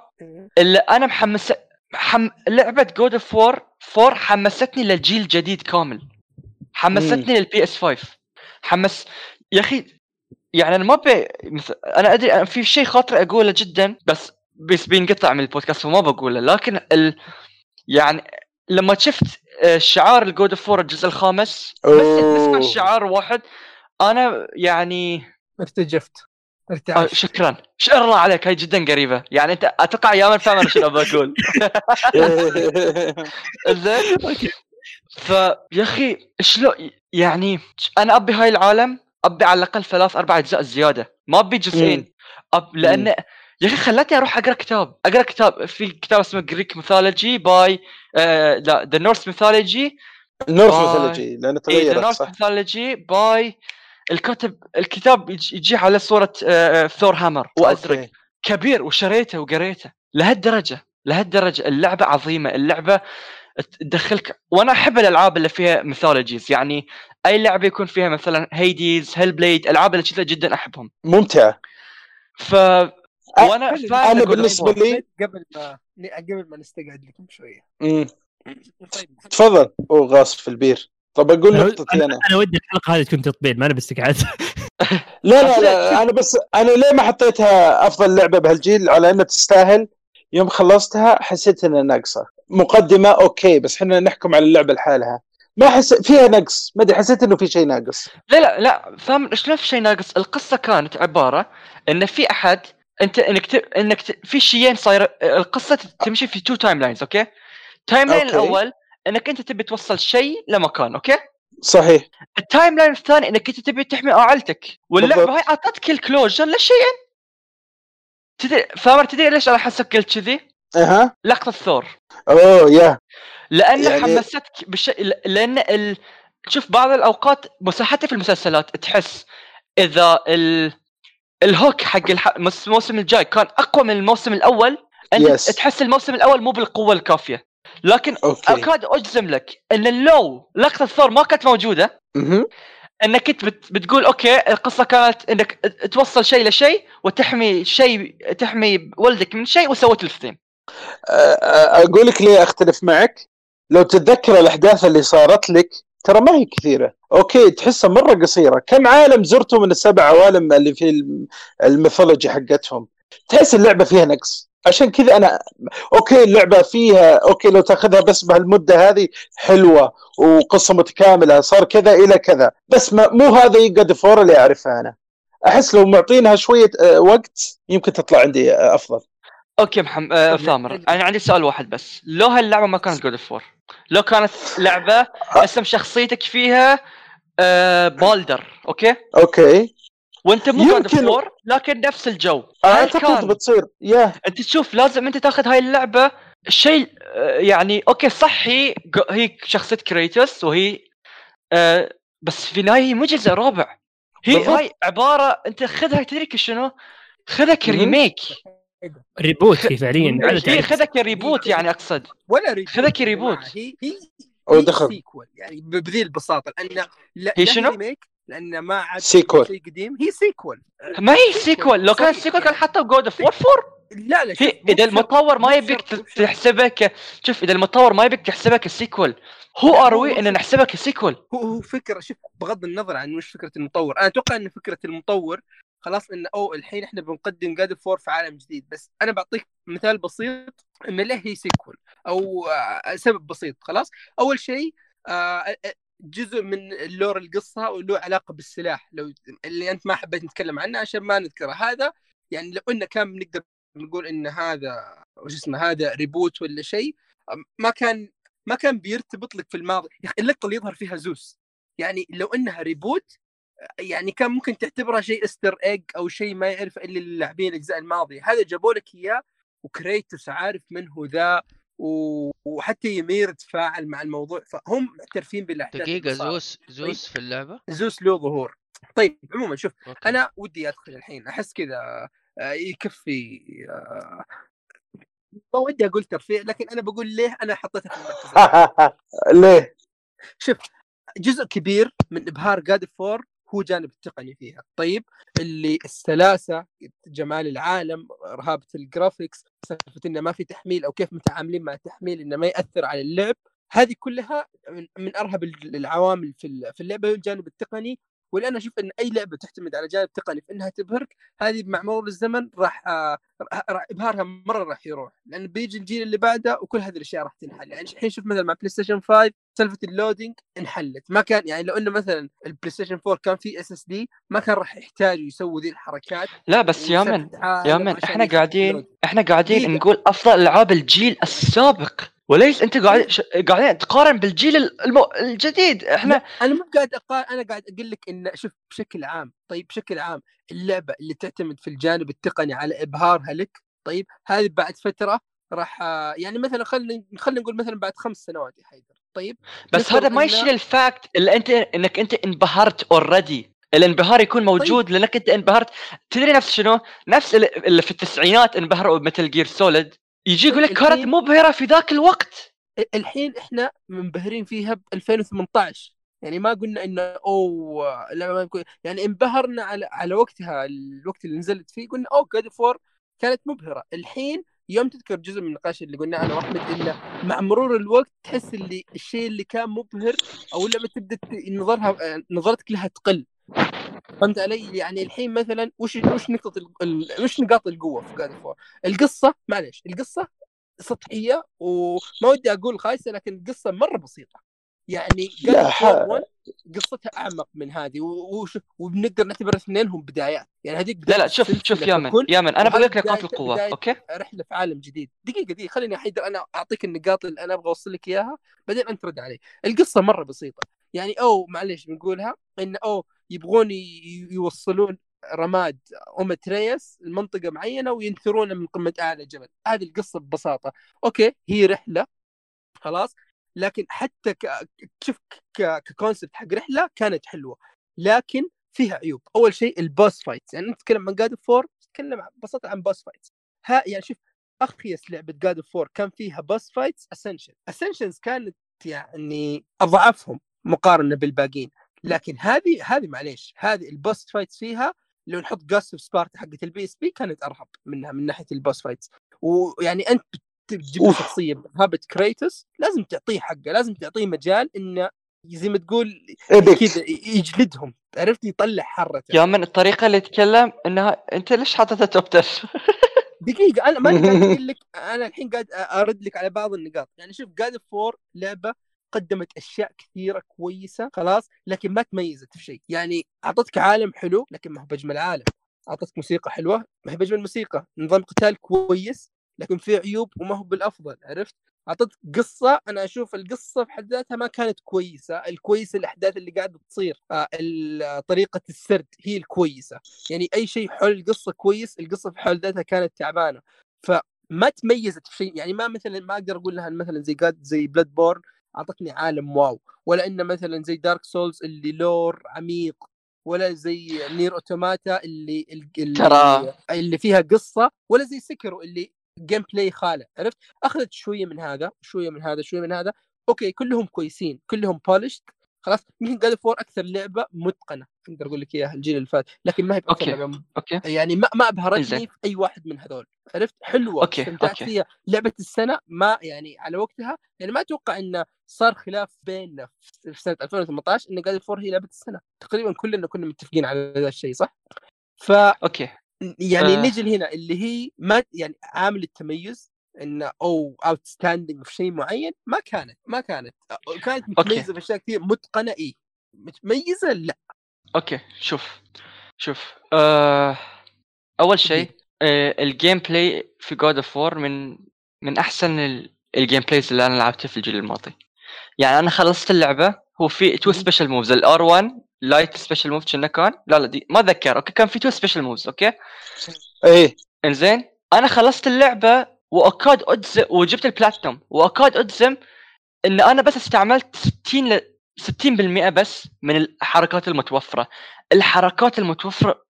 اللي أنا محمس حم... لعبة God of War 4 حمستني للجيل الجديد كامل. حمستني لل PS 5 حمس يا أخي يعني أنا ما ب... مثل... أنا أدري أنا في شيء خاطر أقوله جدا بس بس بينقطع من البودكاست وما بقوله. لكن ال... يعني لما شفت آه، شعار ال God of War الجزء الخامس بس. نسمع شعار واحد أنا يعني ارتجفت. آه ارتعشت. شكرا. شكرا الله عليك هاي جدا قريبة. يعني أنت أتوقع يا من فاهم أنا شنو بقول. زين. فيا أخي شلون يعني أنا أبي هاي العالم أبي على الأقل ثلاث أربع أجزاء زيادة. ما أبي جزئين. أب لأن يا أخي خلتني أروح أقرأ كتاب. أقرأ كتاب في كتاب اسمه Greek mythology by آه لا the Norse mythology Norse. mythology لأنه اي ذا تغيرت Norse mythology by الكاتب الكتاب يجي على صورة آه، Thor hammer وازرق. كبير وشريته وقريته لهالدرجة لهالدرجة. اللعبة عظيمة. اللعبة تدخلك. وأنا أحب الألعاب اللي فيها mythologies يعني أي لعبة يكون فيها مثلا Hades Hellblade العاب اللي كذا جدا أحبهم. ممتعة. ف وأنا بالنسبة أوف لي- قبل ما قبل ما نستقعد لكم شوية. مم. طيب. تفضل. هو غاص في البير. طب أقول أنا- نقطتي أنا. أنا ودي الحلقة هذه تكون تطبيل ما أنا باستقعاد لا لا لا أنا بس أنا ليه ما حطيتها أفضل لعبة بهالجيل؟ على إنها تستاهل. يوم خلصتها حسيت إنها ناقصة. مقدمة أوكي بس إحنا نحكم على اللعبة لحالها ما حس فيها نقص. ما أدري حسيت إنه في شيء ناقص. لا لا لا فاهم شلون في شيء ناقص؟ القصة كانت عبارة إن في أحد أنت إنك ت... إنك ت... في شيئين صاير القصة تمشي في two timelines okay؟ timeline. الأول إنك أنت تبي توصل شيء لمكان أوكي؟ صحيح. ال timeline الثاني إنك أنت تبي تحمي عائلتك واللعبة بالضبط. هاي أعطتك ال closure للشيئين تدري فاهم تدري ليش أنا حسك قلت كذي؟ أها لقطة ثور أوه يا لأن يعني-. حمستك بش... لأن ال... شوف بعض الأوقات حتى في المسلسلات تحس إذا ال... ال hook حق الح... الموسم الجاي كان أقوى من الموسم الأول أنت Yes. تحس الموسم الأول مو بالقوة الكافية لكن okay أكاد أجزم لك إن لو لقطة ثور ما كانت موجودة مهم. إنك انت بت... بتقول okay القصة كانت إنك توصل شيء لشيء وتحمي شيء تحمي ولدك من شيء وسويت الاثنين أقول لك ليه أختلف معك؟ لو تتذكر الأحداث اللي صارت لك ترى ما هي كثيرة. okay تحسها مرة قصيرة. كم عالم زرته من السبع عوالم اللي في الم- ال mythology حقتهم؟ تحس اللعبة فيها نقص. عشان كذا أنا okay اللعبة فيها okay لو تأخذها بس بهالمدة هذه حلوة وقصه متكامله صار كذا إلى كذا. بس ما مو هذا God of War اللي اعرفها أنا. أحس لو معطينها شوية وقت يمكن تطلع عندي أفضل. okay محمد آه ثامر أنا عندي سؤال واحد بس. لو هاللعبة ما كانت God of War لو كانت لعبة اسم شخصيتك فيها آه بالدر okay؟ okay. وأنت مو God of War لكن نفس الجو. أعتقد بتصير يا أنت تشوف لازم أنت تاخذ هاي اللعبة الشيء آه، يعني okay صح هي هي شخصية كريتوس وهي آه بس في النهاية هي مو جزء رابع. هي بالضبط. هاي عبارة أنت خذها تدري شنو؟ خذها ك remake. ريبوت هي فعليا هي تعريف. خذها كريبوت يعني أقصد ولا ريبوت خذك يا ريبوت. جماعة. هي هي. سيكول يعني بذي البساطة لأن لا هي شنو؟ ريميك لأن ما عاد سيكول. شيء قديم هي سيكول ما هي سيكول لو كان. سيكول كان حتى جود اوف وور 4 لا لا إذا المطور ما يبيك بشرط- مو بشرط. تحسبها ك شوف إذا المطور ما يبيك تحسبها كسيكول هو ار هو- وي ان نحسبها كسيكول هو هو فكرة شوف بغض النظر عن وش فكرة المطور أنا أتوقع إن فكرة المطور خلاص انه أو الحين إحنا بنقدم God of War في عالم جديد. بس أنا بعطيك مثال بسيط ان ليه هي sequel أو آه، سبب بسيط خلاص؟ أول شيء آه، جزء من ال lore القصة وله علاقة بالسلاح. لو اللي أنت ما حبيت نتكلم عنه عشان ما نذكره. هذا يعني لو إنه كان بنقدر نقول إن هذا وش اسمه هذا reboot ولا شيء ما كان ما كان بيرتبط لك في الماضي. يا أخي اللقطة اللي يظهر فيها زوس يعني لو إنها reboot يعني كان ممكن تعتبرها شيء Easter egg أو شيء ما يعرف إلا اللاعبين الأجزاء الماضية هذا جابوا لك إياه وكريتوس عارف من هو ذا و- وحتى ميمير تفاعل مع الموضوع فهم معترفين بالأحداث اللي دقيقة صارت. زوس زوس في اللعبة زوس له ظهور طيب عموما شوف okay. أنا ودي أدخل الحين أحس كذا آه، يكفي آه، ما ودي أقول ترفيع لكن أنا بقول ليه أنا حطيتها في المركز. ليه؟ شوف جزء كبير من إبهار God of War هو جانب التقني فيها. طيب اللي السلاسة جمال العالم رهابة ال graphics سالفة إنه ما في تحميل أو كيف متعاملين مع التحميل إنه ما يأثر على اللعب هذه كلها من, أرهب ال- العوامل في ال- في اللعبة الجانب التقني ولان أشوف أن أي لعبة تعتمد على جانب تقني في إنها تبهرك هذه مع مرور الزمن راح آه، راح إبهارها مرة راح يروح لأن بيجي الجيل اللي بعده وكل هذه الأشياء راح تنحل يعني الحين شوف مثلا مع PlayStation 5 سالفة ال loading انحلت ما كان يعني لو إنه مثلا ال PlayStation 4 كان فيه SSD ما كان راح يحتاجوا يسووا ذي الحركات لا بس يا من يا من إحنا قاعدين. إحنا قاعدين دقيقة. نقول أفضل ألعاب الجيل السابق وليس أنت قاعد ش... قاعدين تقارن بالجيل المو... الجديد؟ إحنا أنا مو قاعد أقال أنا قاعد أقول لك إن شوف بشكل عام طيب بشكل عام اللعبة اللي تعتمد في الجانب التقني على إبهارها لك طيب هذه بعد فترة راح يعني مثلا خلينا خلينا نقول مثلا بعد خمس سنوات يا حيدر طيب بس هذا ما يشيل ال fact اللي أنت إنك أنت انبهرت already الانبهار يكون موجود لأنك أنت انبهرت. تدري نفس شنو؟ نفس اللي- اللي في التسعينات انبهروا ب Metal Gear Solid يجي يقول لك كانت مبهرة في ذاك الوقت. الحين إحنا منبهرين فيها ب 2018 يعني ما قلنا إنه أوه لا ما يكون. يعني انبهرنا على على وقتها الوقت اللي نزلت فيه قلنا أوه God of War كانت مبهرة. الحين يوم تذكر جزء من النقاش اللي قلناه أنا وأحمد إنه مع مرور الوقت تحس اللي الشيء اللي كان مبهر أو لما تبدأ نظرها نظرتك لها تقل. فهمت علي؟ يعني الحين مثلا وش وش نقطة وش نقاط القوة في God of War؟ القصة معلش القصة سطحية وما ودي أقول خايسة لكن القصة مرة بسيطة. يعني لا، God ح- of War 1 قصتها أعمق من هذه وبنقدر نعتبر اثنينهم بدايات. يعني هذيك لا بداية لا شوف السلسلة شوف يا من يا من أنا بقول لك نقاط القوة okay؟ رحلة في عالم جديد. دقيقة دقيقة خليني حيدر أنا أعطيك النقاط اللي أنا أبغى أوصل لك إياها بعدين أنت رد علي. القصة مرة بسيطة. يعني أو معليش بنقولها إن أو يبغون يوصلون رماد أم أتريوس لمنطقة معينة وينثرونه من قمة أعلى جبل. هذه القصة ببساطة. okay هي رحلة خلاص. لكن حتى. شوف. ك concept حق رحلة كانت حلوة لكن فيها عيوب. أول شيء ال boss fights. يعني انت تتكلم عن God of War تتكلم ببساطه عن boss fights. ها يعني شوف أخيس لعبة God of War كان فيها boss fights Ascension Ascension كانت يعني أضعفهم مقارنة بالباقيين. لكن هذه هذه معليش هذه ال boss fights فيها لو نحط Ghost of Sparta حقت ال PSP كانت أرهب منها من ناحية ال boss fights. ويعني أنت بت- بتجيب. شخصية بمهابه كريتوس لازم تعطيه حقه لازم تعطيه مجال إنه زي ما تقول كذا يجلدهم عرفت؟ يطلع حرته يا من الطريقة اللي يتكلم إنها أنت ليش حاططها توب 10 دقيقة أنا ما قاعد أقول لك أنا الحين قاعد أرد لك على بعض النقاط، يعني شوف جاد فور لعبة قدمت أشياء كثيرة كويسة خلاص لكن ما تميزت في شيء، يعني أعطتك عالم حلو لكن ما هو بأجمل عالم، أعطتك موسيقى حلوة ما هي بأجمل موسيقى، نظام قتال كويس لكن فيه عيوب وما هو بالأفضل عرفت؟ أعطتك قصة أنا أشوف القصة في حد ذاتها ما كانت كويسة، الكويسة الأحداث اللي قاعدة تصير، آه، طريقة السرد هي الكويسة، يعني أي شيء حول القصة كويس القصة في حول ذاتها كانت تعبانة. فما تميزت في شيء. يعني ما مثلا ما أقدر أقول لها مثلا زي God زي Bloodborne أعطتني عالم wow. ولا إنه مثلا زي Dark Souls اللي lore عميق ولا زي Nier Automata اللي اللي, ترى. اللي فيها قصة ولا زي Sekiro اللي gameplay خالع عرفت؟ أخذت شوية من هذا شوية من هذا شوية من هذا. أوكي كلهم كويسين كلهم polished خلاص يمكن God of War أكثر لعبة متقنة أقدر أقول لك إياها الجيل اللي فات لكن ما هي باكثر أوكي. لعبة م- أوكي يعني ما ما أبهرتني. في أي واحد من هذول عرفت حلوة أوكي، استمتعت. فيها لعبة السنة ما يعني على وقتها يعني ما أتوقع انه صار خلاف بيننا في في سنه 2018 إن God of War هي لعبة السنة تقريبا كلنا كنا متفقين على هذا الشيء صح؟ ف أوكي يعني آه. نجي هنا اللي هي ما يعني عامل التميز إنه أو outstanding في شيء معين ما كانت ما كانت. كانت متميزة في أشياء كثير. متقنة اي متميزة؟ لا. أوكي. شوف. شوف. آه أول شيء آه ال gameplay في God of War من من أحسن ال- ال gameplays اللي أنا لعبته في الجيل الماضي. يعني أنا خلصت اللعبة هو في two. special moves ال R 1 light special move كنا كان؟ لا لا دي ما أتذكر. أوكي كان في two special moves أوكي؟ إيه. إنزين أنا خلصت اللعبة وأكاد أجزم وجبت البلاتنوم وأكاد أجزم إن أنا بس استعملت 60 ل 60% بس من الحركات المتوفرة. الحركات المتوفرة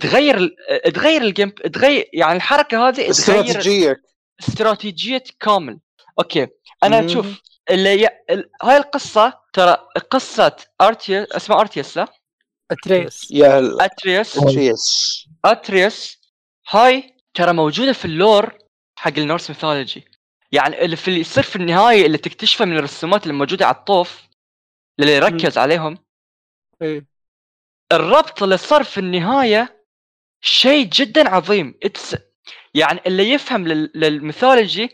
تغير ال- تغير ال game تغير يعني الحركة هذه استراتيجية. استراتيجية كامل. أوكي أنا مم. شوف اللي ي... ال... هاي القصة ترى قصة ارتيوس اسمه ارتيوس لا أتريس. يا ال- اتريوس جيس اتريوس هاي ترى موجودة في ال lore حق ال Norse mythology. يعني اللي في اللي يصير في النهاية اللي تكتشفه من الرسومات اللي موجوده على الطوف اللي يركز عليهم إيه. الربط اللي صار في النهاية شيء جدا عظيم. it's يعني اللي يفهم لل... لل mythology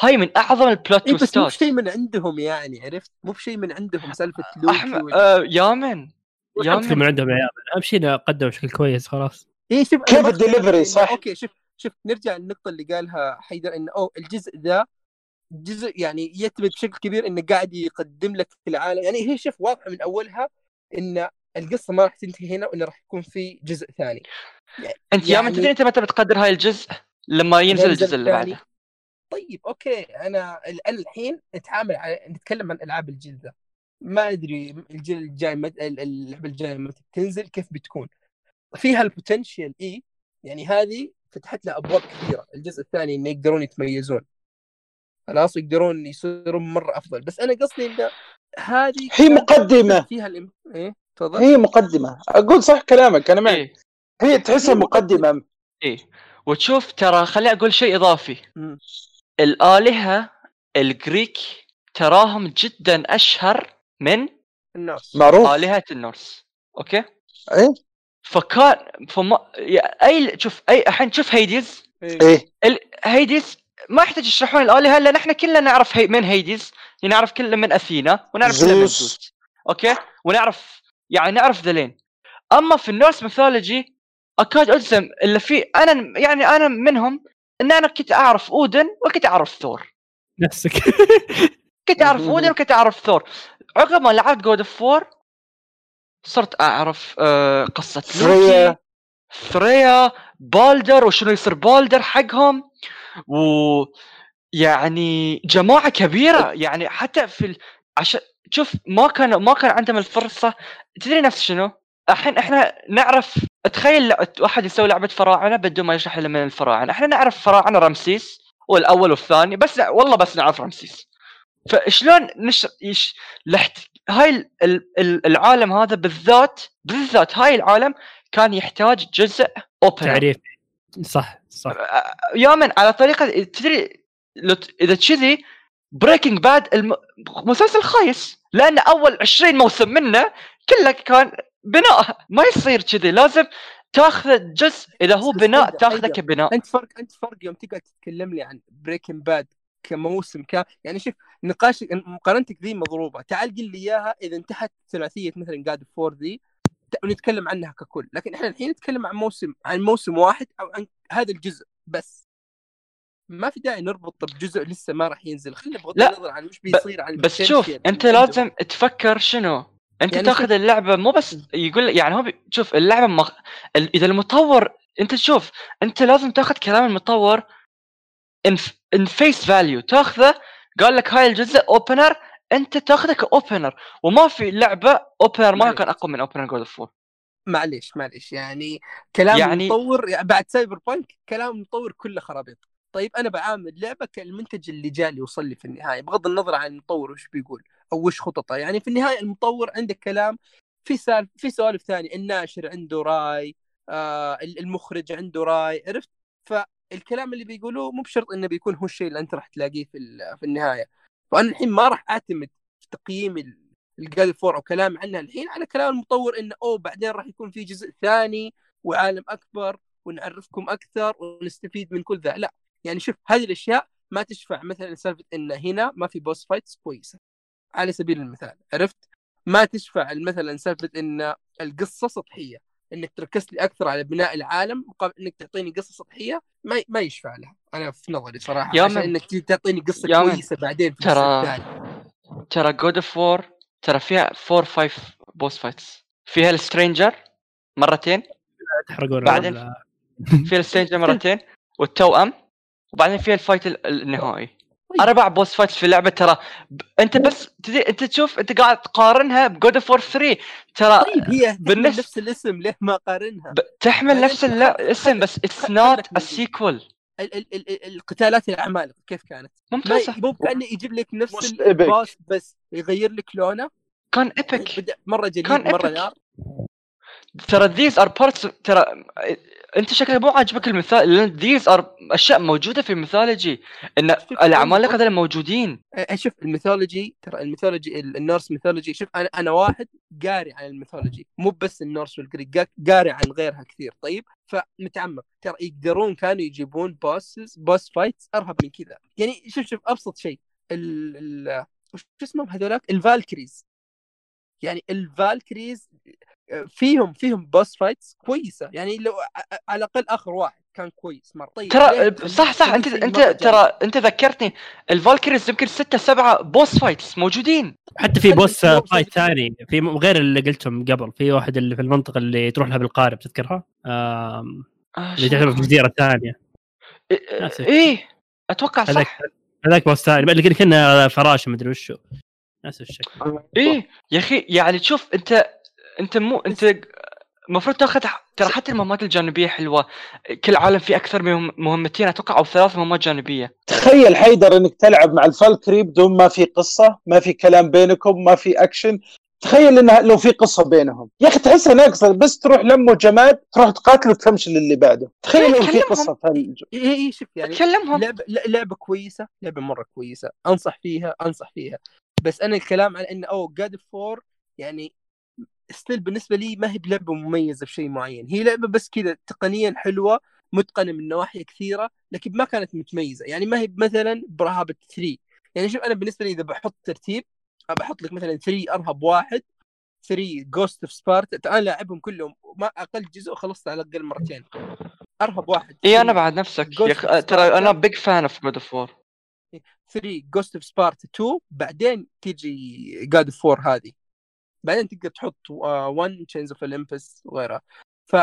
هاي من أعظم ال plot إيه بس مو بشيء من عندهم يعني عرفت؟ مو بشيء من عندهم سالفة لوكي احمد وال- آه يا من يا يا من عندهم يا يامن. أهم شيء إنه قدموا بشكل كويس خلاص. إيه شوف كيف الدليفري إنه- صح؟ أوكي شوف شوف نرجع للنقطة اللي قالها حيدر انه أو الجزء ذا جزء يعني يثبت بشكل كبير إنه قاعد يقدم لك في العالم. يعني هي شوف واضحة من أولها إن القصة ما راح تنتهي هنا وإنه راح يكون في جزء ثاني. أنت يا من يعني- تدري أنت متى بتقدر هاي الجزء؟ لما ينزل الجزء اللي. بعده. طيب أوكي. أنا الحين نتعامل على نتكلم عن ألعاب الجيل ذا. ما أدري الجيل الجاي مت... ال- اللعبة الجاية متى تنزل كيف بتكون؟ فيها ال potential إي. يعني هذه فتحت لها أبواب كثيرة. الجزء الثاني إنه يقدرون يتميزون. خلاص يقدرون يصيرون مرة أفضل. بس أنا قصدي انه هذه هي مقدمة. فيها الام... إيه تفضل. هي مقدمة. أقول صح كلامك أنا معك. إيه. هي تحسها هي مقدمة. مقدمة. إيه. وتشوف ترى خليني أقول شيء إضافي. مم. الآلهة ال Greek تراهم جدا أشهر من الناس. معروف. آلهة ال Norse أوكي؟ إيه. فكان فما يا- أي شوف أي الحين شوف هيديز. إيه. إيه. ال... هيديز ما يحتاج يشرحون الالهه لأن إحنا كلنا نعرف هي... من هيديز نعرف كلنا من أثينا ونعرف كلنا من زوس. أوكي؟ ونعرف يعني نعرف ذلين أما في ال Norse mythology أكاد أجزم اللي في أنا يعني أنا منهم إن أنا كنت أعرف أودن وكنت أعرف ثور. نفسك. كنت أعرف أودن وكنت أعرف ثور. عقب ما لعبت God of War صرت أعرف آه قصة فريا ثريا بالدر وشنو يصير بالدر حقهم. و يعني جماعة كبيرة يعني حتى في ال... عشان شوف ما كان ما كان عندهم الفرصة. تدري نفس شنو؟ الحين إحنا نعرف تخيل واحد يسوي لعبة فراعنة بدون ما يشرح لنا من الفراعنة، إحنا نعرف فراعنة رمسيس والأول والثاني بس والله بس نعرف رمسيس. فشلون نش يش... لحت... هاي ال... ال... ال- العالم هذا بالذات بالذات هاي العالم كان يحتاج جزء open تعريف. صح صح. يوما على طريقة تدري إذا كذي Breaking Bad الم... مسلسل خايس لأن أول 20 موسم منه كله كان بناء. ما يصير كذي لازم تاخذ جزء. إذا هو بناء تاخذه. كبناء. أنت فرق أنت فرق يوم تقعد تتكلم لي عن Breaking Bad كموسم ك يعني شوف نقاش مقارنتك ذي مضروبة. تعال قل لي إياها إذا انتهت ثلاثية مثلا God of War ذي ونتكلم عنها ككل. لكن إحنا الحين نتكلم عن موسم عن موسم واحد أو عن هذا الجزء بس. ما في داعي نربط بجزء لسه ما راح ينزل. خلينا بغض النظر عن وش بيصير عن بس شوف أنت اللي لازم. تفكر شنو؟ أنت يعني تاخذ شوف- اللعبة مو بس يقول يعني هو بي... شوف اللعبة مخ... ال- إذا المطور أنت تشوف أنت لازم تاخذ كلام المطور on face value تاخذه قال لك هاي الجزء opener أنت تاخذه ك opener وما في لعبة opener ما. كان أقوى من opener God of معليش معليش. يعني كلام يعني- المطور يعني بعد Cyberpunk كلام المطور كله خرابيط. طيب أنا بعامل لعبة كالمنتج اللي جالي وصل لي في النهاية بغض النظر عن المطور وش بيقول أو وش خططه. يعني في النهاية المطور عنده كلام في سالف في سوالف ثانية الناشر عنده رأي آه المخرج عنده رأي عرفت؟ فالكلام اللي بيقولوه مو بشرط إنه بيكون هو الشيء اللي أنت راح تلاقيه في في النهاية. فأنا الحين ما راح أعتمد في تقييم الجاد فور أو كلام عنها الحين على كلام المطور إنه أوه بعدين راح يكون في جزء ثاني وعالم أكبر ونعرفكم أكثر ونستفيد من كل ذا. لا يعني شوف هذه الأشياء ما تشفع. مثلا سالفة إن هنا ما في boss fights كويسة. على سبيل المثال عرفت؟ ما تشفع مثلا سالفة إن القصة سطحية. إنك تركز لي أكثر على بناء العالم مقابل إنك تعطيني قصة سطحية ما ما يشفع لها. أنا في نظري صراحة يا عشان من- انك تعطيني قصة يا من- كويسة بعدين في ترى- ترى God of War ترى فيها 4 5 boss fights فيها ال Stranger مرتين تحرقون بعدين- فيها ال Stranger مرتين والتوأم وبعدين فيها ال fight ال- النهائي. أربع boss fights في اللعبة ترى ب... أنت بس تدري أنت تشوف أنت قاعد تقارنها ب God of War 3 ترى طيب هي نفس الاسم ليه ما قارنها؟ ب... تحمل نفس الاسم بس it's not a. sequel ال- ال- ال- ال- القتالات العمالقه كيف كانت؟ ممتازة. مو كانه يجيب لك نفس ال boss بس يغير لك لونه. كان epic مرة جديد كان مرة. نار. ترى there's are parts ترى انت شكلك مو عاجبك المثال لأن these are أشياء موجودة في ال mythology. إن العمالقه هذول موجودين. شوف ال mythology ترى ال mythology ال- ال Norse mythology شوف أنا أنا واحد قاري عن ال mythology. مو بس ال Norse وال Greek قا- قاري عن غيرها كثير طيب؟ فمتعمق. ترى يقدرون كانوا يجيبون bosses boss fights أرهب من كذا. يعني شوف شوف أبسط شيء. ال ال وش اسمهم هذولاك؟ ال Valkyries. يعني ال Valkyries فيهم فيهم boss fights كويسة. يعني لو على الأقل آخر واحد كان كويس مرة. طيب ترى صح صح أنت أنت؟ ترى أنت ذكرتني ال Valkyries يمكن ستة سبعة boss fights موجودين. حتى في boss fight ثاني في غير اللي قلتهم قبل في واحد اللي في المنطقة اللي تروح لها بالقارب تذكرها؟ آم، آه، اللي تعتبر في جزيره ثانية إيه- نفس إيه أتوقع هذاك صح. هذاك boss ثاني اللي كنا فراشه مدري وشو نفس الشكل. إيه يا أخي يعني تشوف أنت انت مو انت المفروض تاخذ ترى حتى المهمات الجانبية حلوة. كل عالم فيه أكثر من مهمتين. أتوقع أو ثلاث مهمات جانبية. تخيل حيدر إنك تلعب مع ال Valkyrie بدون ما في قصة ما في كلام بينكم ما في أكشن. تخيل انها لو في قصة بينهم. يا أخي تحسها ناقصه بس تروح لمه جماد تروح تقاتل وتمشي للي بعده. تخيل لو في كلمهم. قصة في اي اي إيه، شوف يعني تكلمهم. لعبه لعبة كويسة لعبة مرة كويسة. أنصح فيها أنصح فيها. بس أنا الكلام على إنه أوه جاد فور يعني still بالنسبة لي ما هي بلعبة مميزة في شيء معين. هي لعبة بس كذا تقنيا حلوة متقنة من نواحي كثيرة لكن ما كانت متميزة. يعني ما هي مثلا برهابه 3 يعني شوف أنا بالنسبة لي إذا بحط ترتيب بحط لك مثلا 3 أرهب واحد 3 Ghost of Sparta أنا لاعبهم كلهم ما أقل جزء خلصت على الأقل مرتين. أرهب واحد اي أنا 3 بعد نفسك يا أخي. ترى. أنا big fan of God of War 3 Ghost of Sparta 2 بعدين تيجي God of War هذه. بعدين تقدر تحط 1 Chains of Olympus وغيرها. ف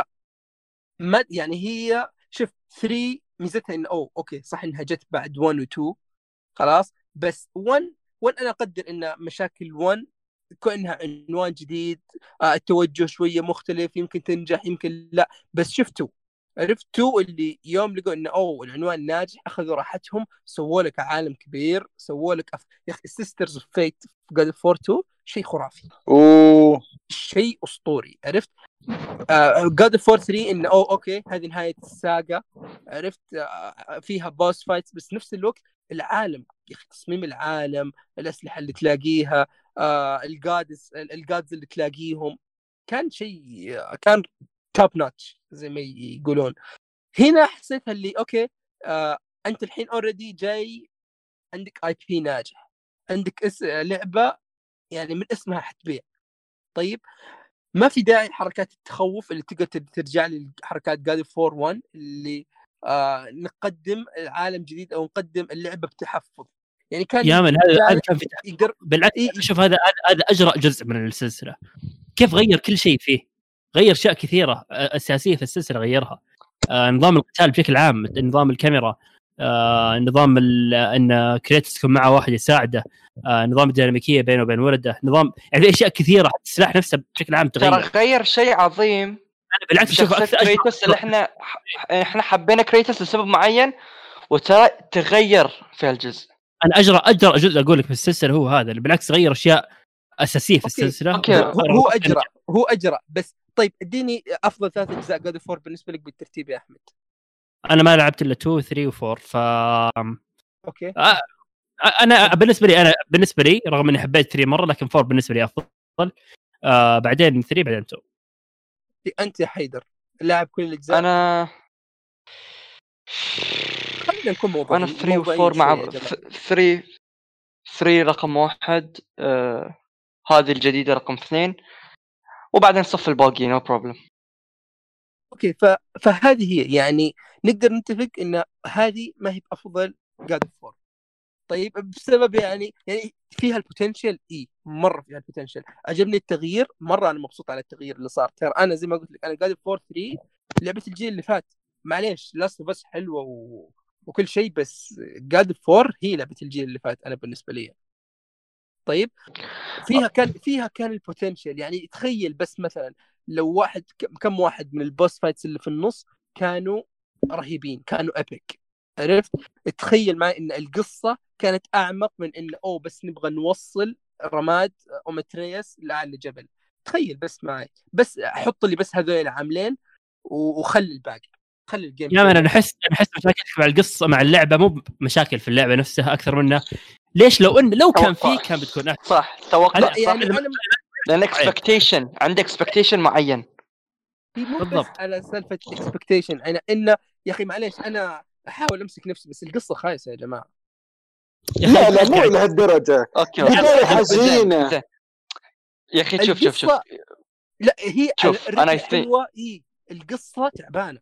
ما يعني هي شوف 3 ميزتها انه اوه okay صح إنها جت بعد 1 و 2 خلاص. بس 1 1 أنا أقدر إن مشاكل 1 كأنها عنوان جديد آه، التوجه شوية مختلف يمكن تنجح يمكن لا. بس شفتوا عرفت؟ تو اللي يوم لقوا انه اوه العنوان ناجح أخذوا راحتهم سووا لك عالم كبير سووا لك. يا أخي Sisters of Fate في God of 2 شيء خرافي. أوه. شيء أسطوري عرفت؟ God of 3 انه اوه okay هذه نهاية ال saga عرفت؟ آه، فيها boss fights بس نفس الوقت العالم يا أخي تصميم العالم الأسلحة اللي تلاقيها آه ال gods ال gods اللي تلاقيهم كان شيء كان top notch زي ما يقولون. هنا حسيتها اللي okay آه أنت الحين already جاي عندك IP ناجح عندك اس لعبة يعني من اسمها حتبيع. طيب ما في داعي حركات التخوف اللي تقدر تر- ترجع لي حركات جاد 4 1 اللي آه نقدم عالم جديد أو نقدم اللعبة بتحفظ. يعني كان يا من هذا هذا كان في يقدر بالعكس إيه. أشوف هذا هذا- أجرأ جزء من السلسلة. كيف غير كل شيء فيه؟ غير أشياء كثيرة أساسية في السلسلة غيرها. آه، نظام القتال بشكل عام نظام الكاميرا. آه، نظام ال- إن كريتوس يكون معه واحد يساعده. آه، نظام الديناميكيه بينه وبين ولده. نظام يعني في أشياء كثيرة السلاح نفسه بشكل عام ترى تغير. غير شيء عظيم. أنا بالعكس أشوف أكثر كريتوس اللي إحنا إحنا حبينا كريتوس لسبب معين وترى تغير في الجزء. أنا اجرأ أجرأ جزء أقول لك في السلسلة هو هذا. اللي بالعكس غير أشياء أساسية في okay. السلسلة. okay. هو, هو أجرأ هو أجرأ. بس طيب إديني أفضل ثلاث أجزاء God of War بالنسبة لك بالترتيب يا أحمد. أنا ما لعبت إلا 2 3 و4 ف okay. آه، أنا بالنسبة لي أنا بالنسبة لي رغم إني حبيت 3 مرة لكن 4 بالنسبة لي أفضل. آه بعدين 3 بعدين 2 انت يا حيدر لاعب كل الأجزاء؟ أنا خلينا نكون موضوعيين أنا 3 موضوعيين و4 مع شوية يا جماعة. 3 3 رقم واحد آه هذه الجديدة رقم اثنين. وبعدين صف الباقي no problem okay ف... فهذه هي يعني نقدر نتفق إن هذه ما هي بأفضل God of War طيب بسبب يعني يعني فيها ال potential إي مرة فيها ال potential عجبني التغيير مرة أنا مبسوط على التغيير اللي صار. ترى أنا زي ما قلت لك أنا God of War 3 لعبة الجيل اللي فات. معليش Last of Us حلوة و... وكل شيء بس God 4 هي لعبة الجيل اللي فات أنا بالنسبة لي. طيب فيها كان فيها كان ال potential يعني تخيل بس مثلا لو واحد كم واحد من ال boss fights اللي في النص كانوا رهيبين كانوا epic عرفت؟ تخيل معي إن القصة كانت أعمق من إن أوه بس نبغى نوصل رماد أم أتريوس لأعلى جبل. تخيل بس معي. بس حط لي بس هذول العاملين وخلي الباقي. خلي ال game يا أنا أحس أنا أحس مشاكلك مع القصة مع اللعبة. مو مشاكل في اللعبة نفسها أكثر منه ليش لو إن لو كان. في كان بتكون أحسن. صح توقع أنا- صح يعني صح. أنا لأن expectation عندك expectation معين. هي مو بس بالضبط. على سالفة expectation أنا انه يا أخي معليش أنا أحاول أمسك نفسي بس القصة خايسة يا جماعة. لا لا مو لهالدرجة. أوكي. زين. يا أخي شوف شوف شوف. لا هي شوف، يستي- حلوة إي. القصة تعبانة.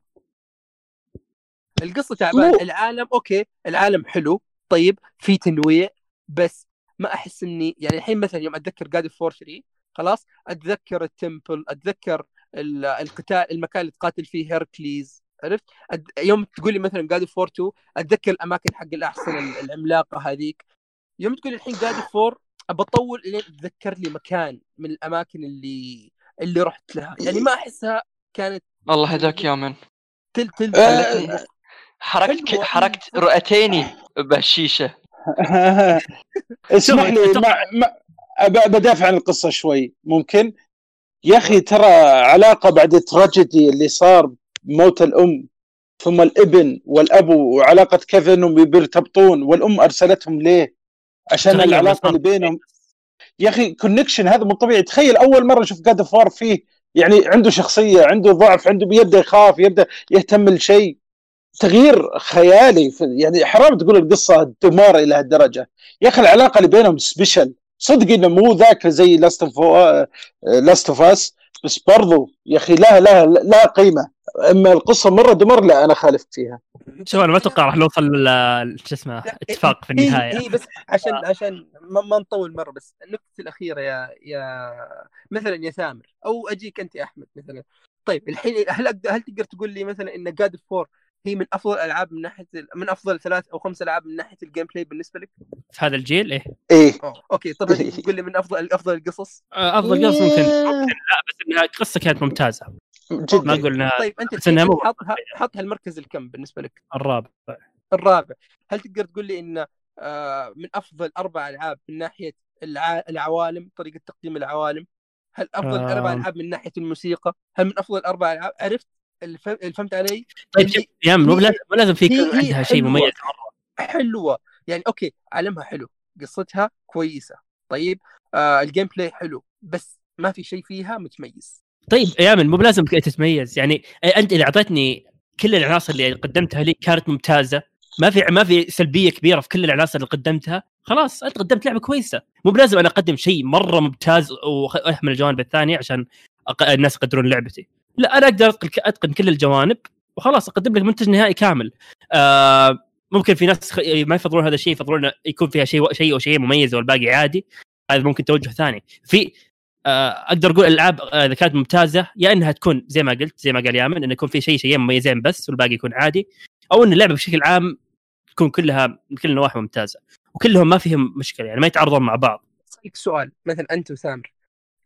القصة تعبانة. العالم أوكي العالم حلو طيب في تنويع بس ما أحس اني يعني الحين مثلا يوم أتذكر God of War 3 خلاص؟ أتذكر ال temple أتذكر ال- القتال المكان اللي تقاتل فيه هيركليز عرفت؟ أد... يوم تقول لي مثلا God of War 2 أتذكر الأماكن حق الاحصنه ال- العملاقة هذيك. يوم تقول الحين جاد فور أبى أطول لين تذكر لي مكان من الأماكن اللي اللي رحت لها. يعني ما أحسها كانت الله هداك يا من. تل تل آه، حركت حلوة. حركت رؤتيني بهالشيشة. اسمح لي أب- بدافع عن القصة شوي. ممكن؟ يا أخي ترى علاقة بعد التراجيدي اللي صار موت الأم ثم الإبن والأب وعلاقة كيف إنهم بيرتبطون والأم أرسلتهم ليه؟ عشان تغير العلاقة. اللي بينهم. يا أخي connection هذا مو طبيعي. تخيل أول مرة أشوف God of War فيه يعني عنده شخصية عنده ضعف عنده بيبدا يخاف يبدا يهتم لشيء. تغيير خيالي يعني حرام تقول القصة دمار إلى هالدرجة. يا أخي العلاقة اللي بينهم special صدق إنه مو ذاك زي Last of Last of Us بس برضو يا أخي لا لا لا قيمة. أما القصة مرة دمر لا أنا خالف فيها. شوف أنا ما أتوقع راح نوصل ل- شو اسمه لا، اتفاق في النهاية. هي بس عشان عشان ما, ما نطول مرة بس النقطه الأخيرة يا يا مثلا يا سامر أو أجيك أنت يا أحمد مثلا. طيب الحين هل هل تقدر تقول لي مثلا إن God of War هي من أفضل الألعاب من ناحية ال- من أفضل ثلاث أو خمس ألعاب من ناحية ال gameplay بالنسبة لك؟ في هذا الجيل؟ إيه. إيه. أوه. أوكي طب هل تقول لي من أفضل أفضل القصص؟ آه، أفضل قصه ممكن. ممكن لا بس إنها قصة كانت ممتازة. ما جدا أقول إنها طيب انت حط حط هالمركز الكم بالنسبة لك؟ الرابع. الرابع. هل تقدر تقول لي إن آه، من أفضل أربع ألعاب من ناحية الع... العوالم طريقة تقديم العوالم؟ هل أفضل آم. أربع ألعاب من ناحية الموسيقى؟ هل من أفضل أربع ألعاب؟ عرفت؟ اللي فهم- اللي فهمت علي؟ طيب يا مو لازم مو لازم في هي- يكون هي عندها شيء. مميز. حلوة. يعني أوكي عالمها حلو. قصتها كويسة. طيب آه ال gameplay حلو. بس ما في شيء فيها متميز. طيب يا من مو بلازم تتميز. يعني أنت إذا أعطيتني كل العناصر اللي قدمتها لي كانت ممتازة. ما في ما في سلبية كبيرة في كل العناصر اللي قدمتها. خلاص أنت قدمت لعبة كويسة. مو بلازم أنا أقدم شيء مرة ممتاز وأهمل الجوانب الثانية عشان. الناس يقدرون لعبتي. لا أنا أقدر أتقن كل الجوانب وخلاص أقدم لك منتج نهائي كامل. آه ممكن في ناس خ... ما يفضلون هذا الشيء يفضلون يكون فيها شيء شيء أو شيء مميز والباقي عادي. هذا ممكن توجه ثاني. في آه، أقدر أقول الألعاب آه، إذا كانت ممتازة يا إنها تكون زي ما قلت زي ما قال يامن انه يكون في شيء شيئين مميزين بس والباقي يكون عادي. أو إن اللعبة بشكل عام تكون كلها من كل النواحي ممتازة وكلهم ما فيهم مشكلة يعني ما يتعارضون مع بعض. أسألك سؤال مثلا أنت وسامر.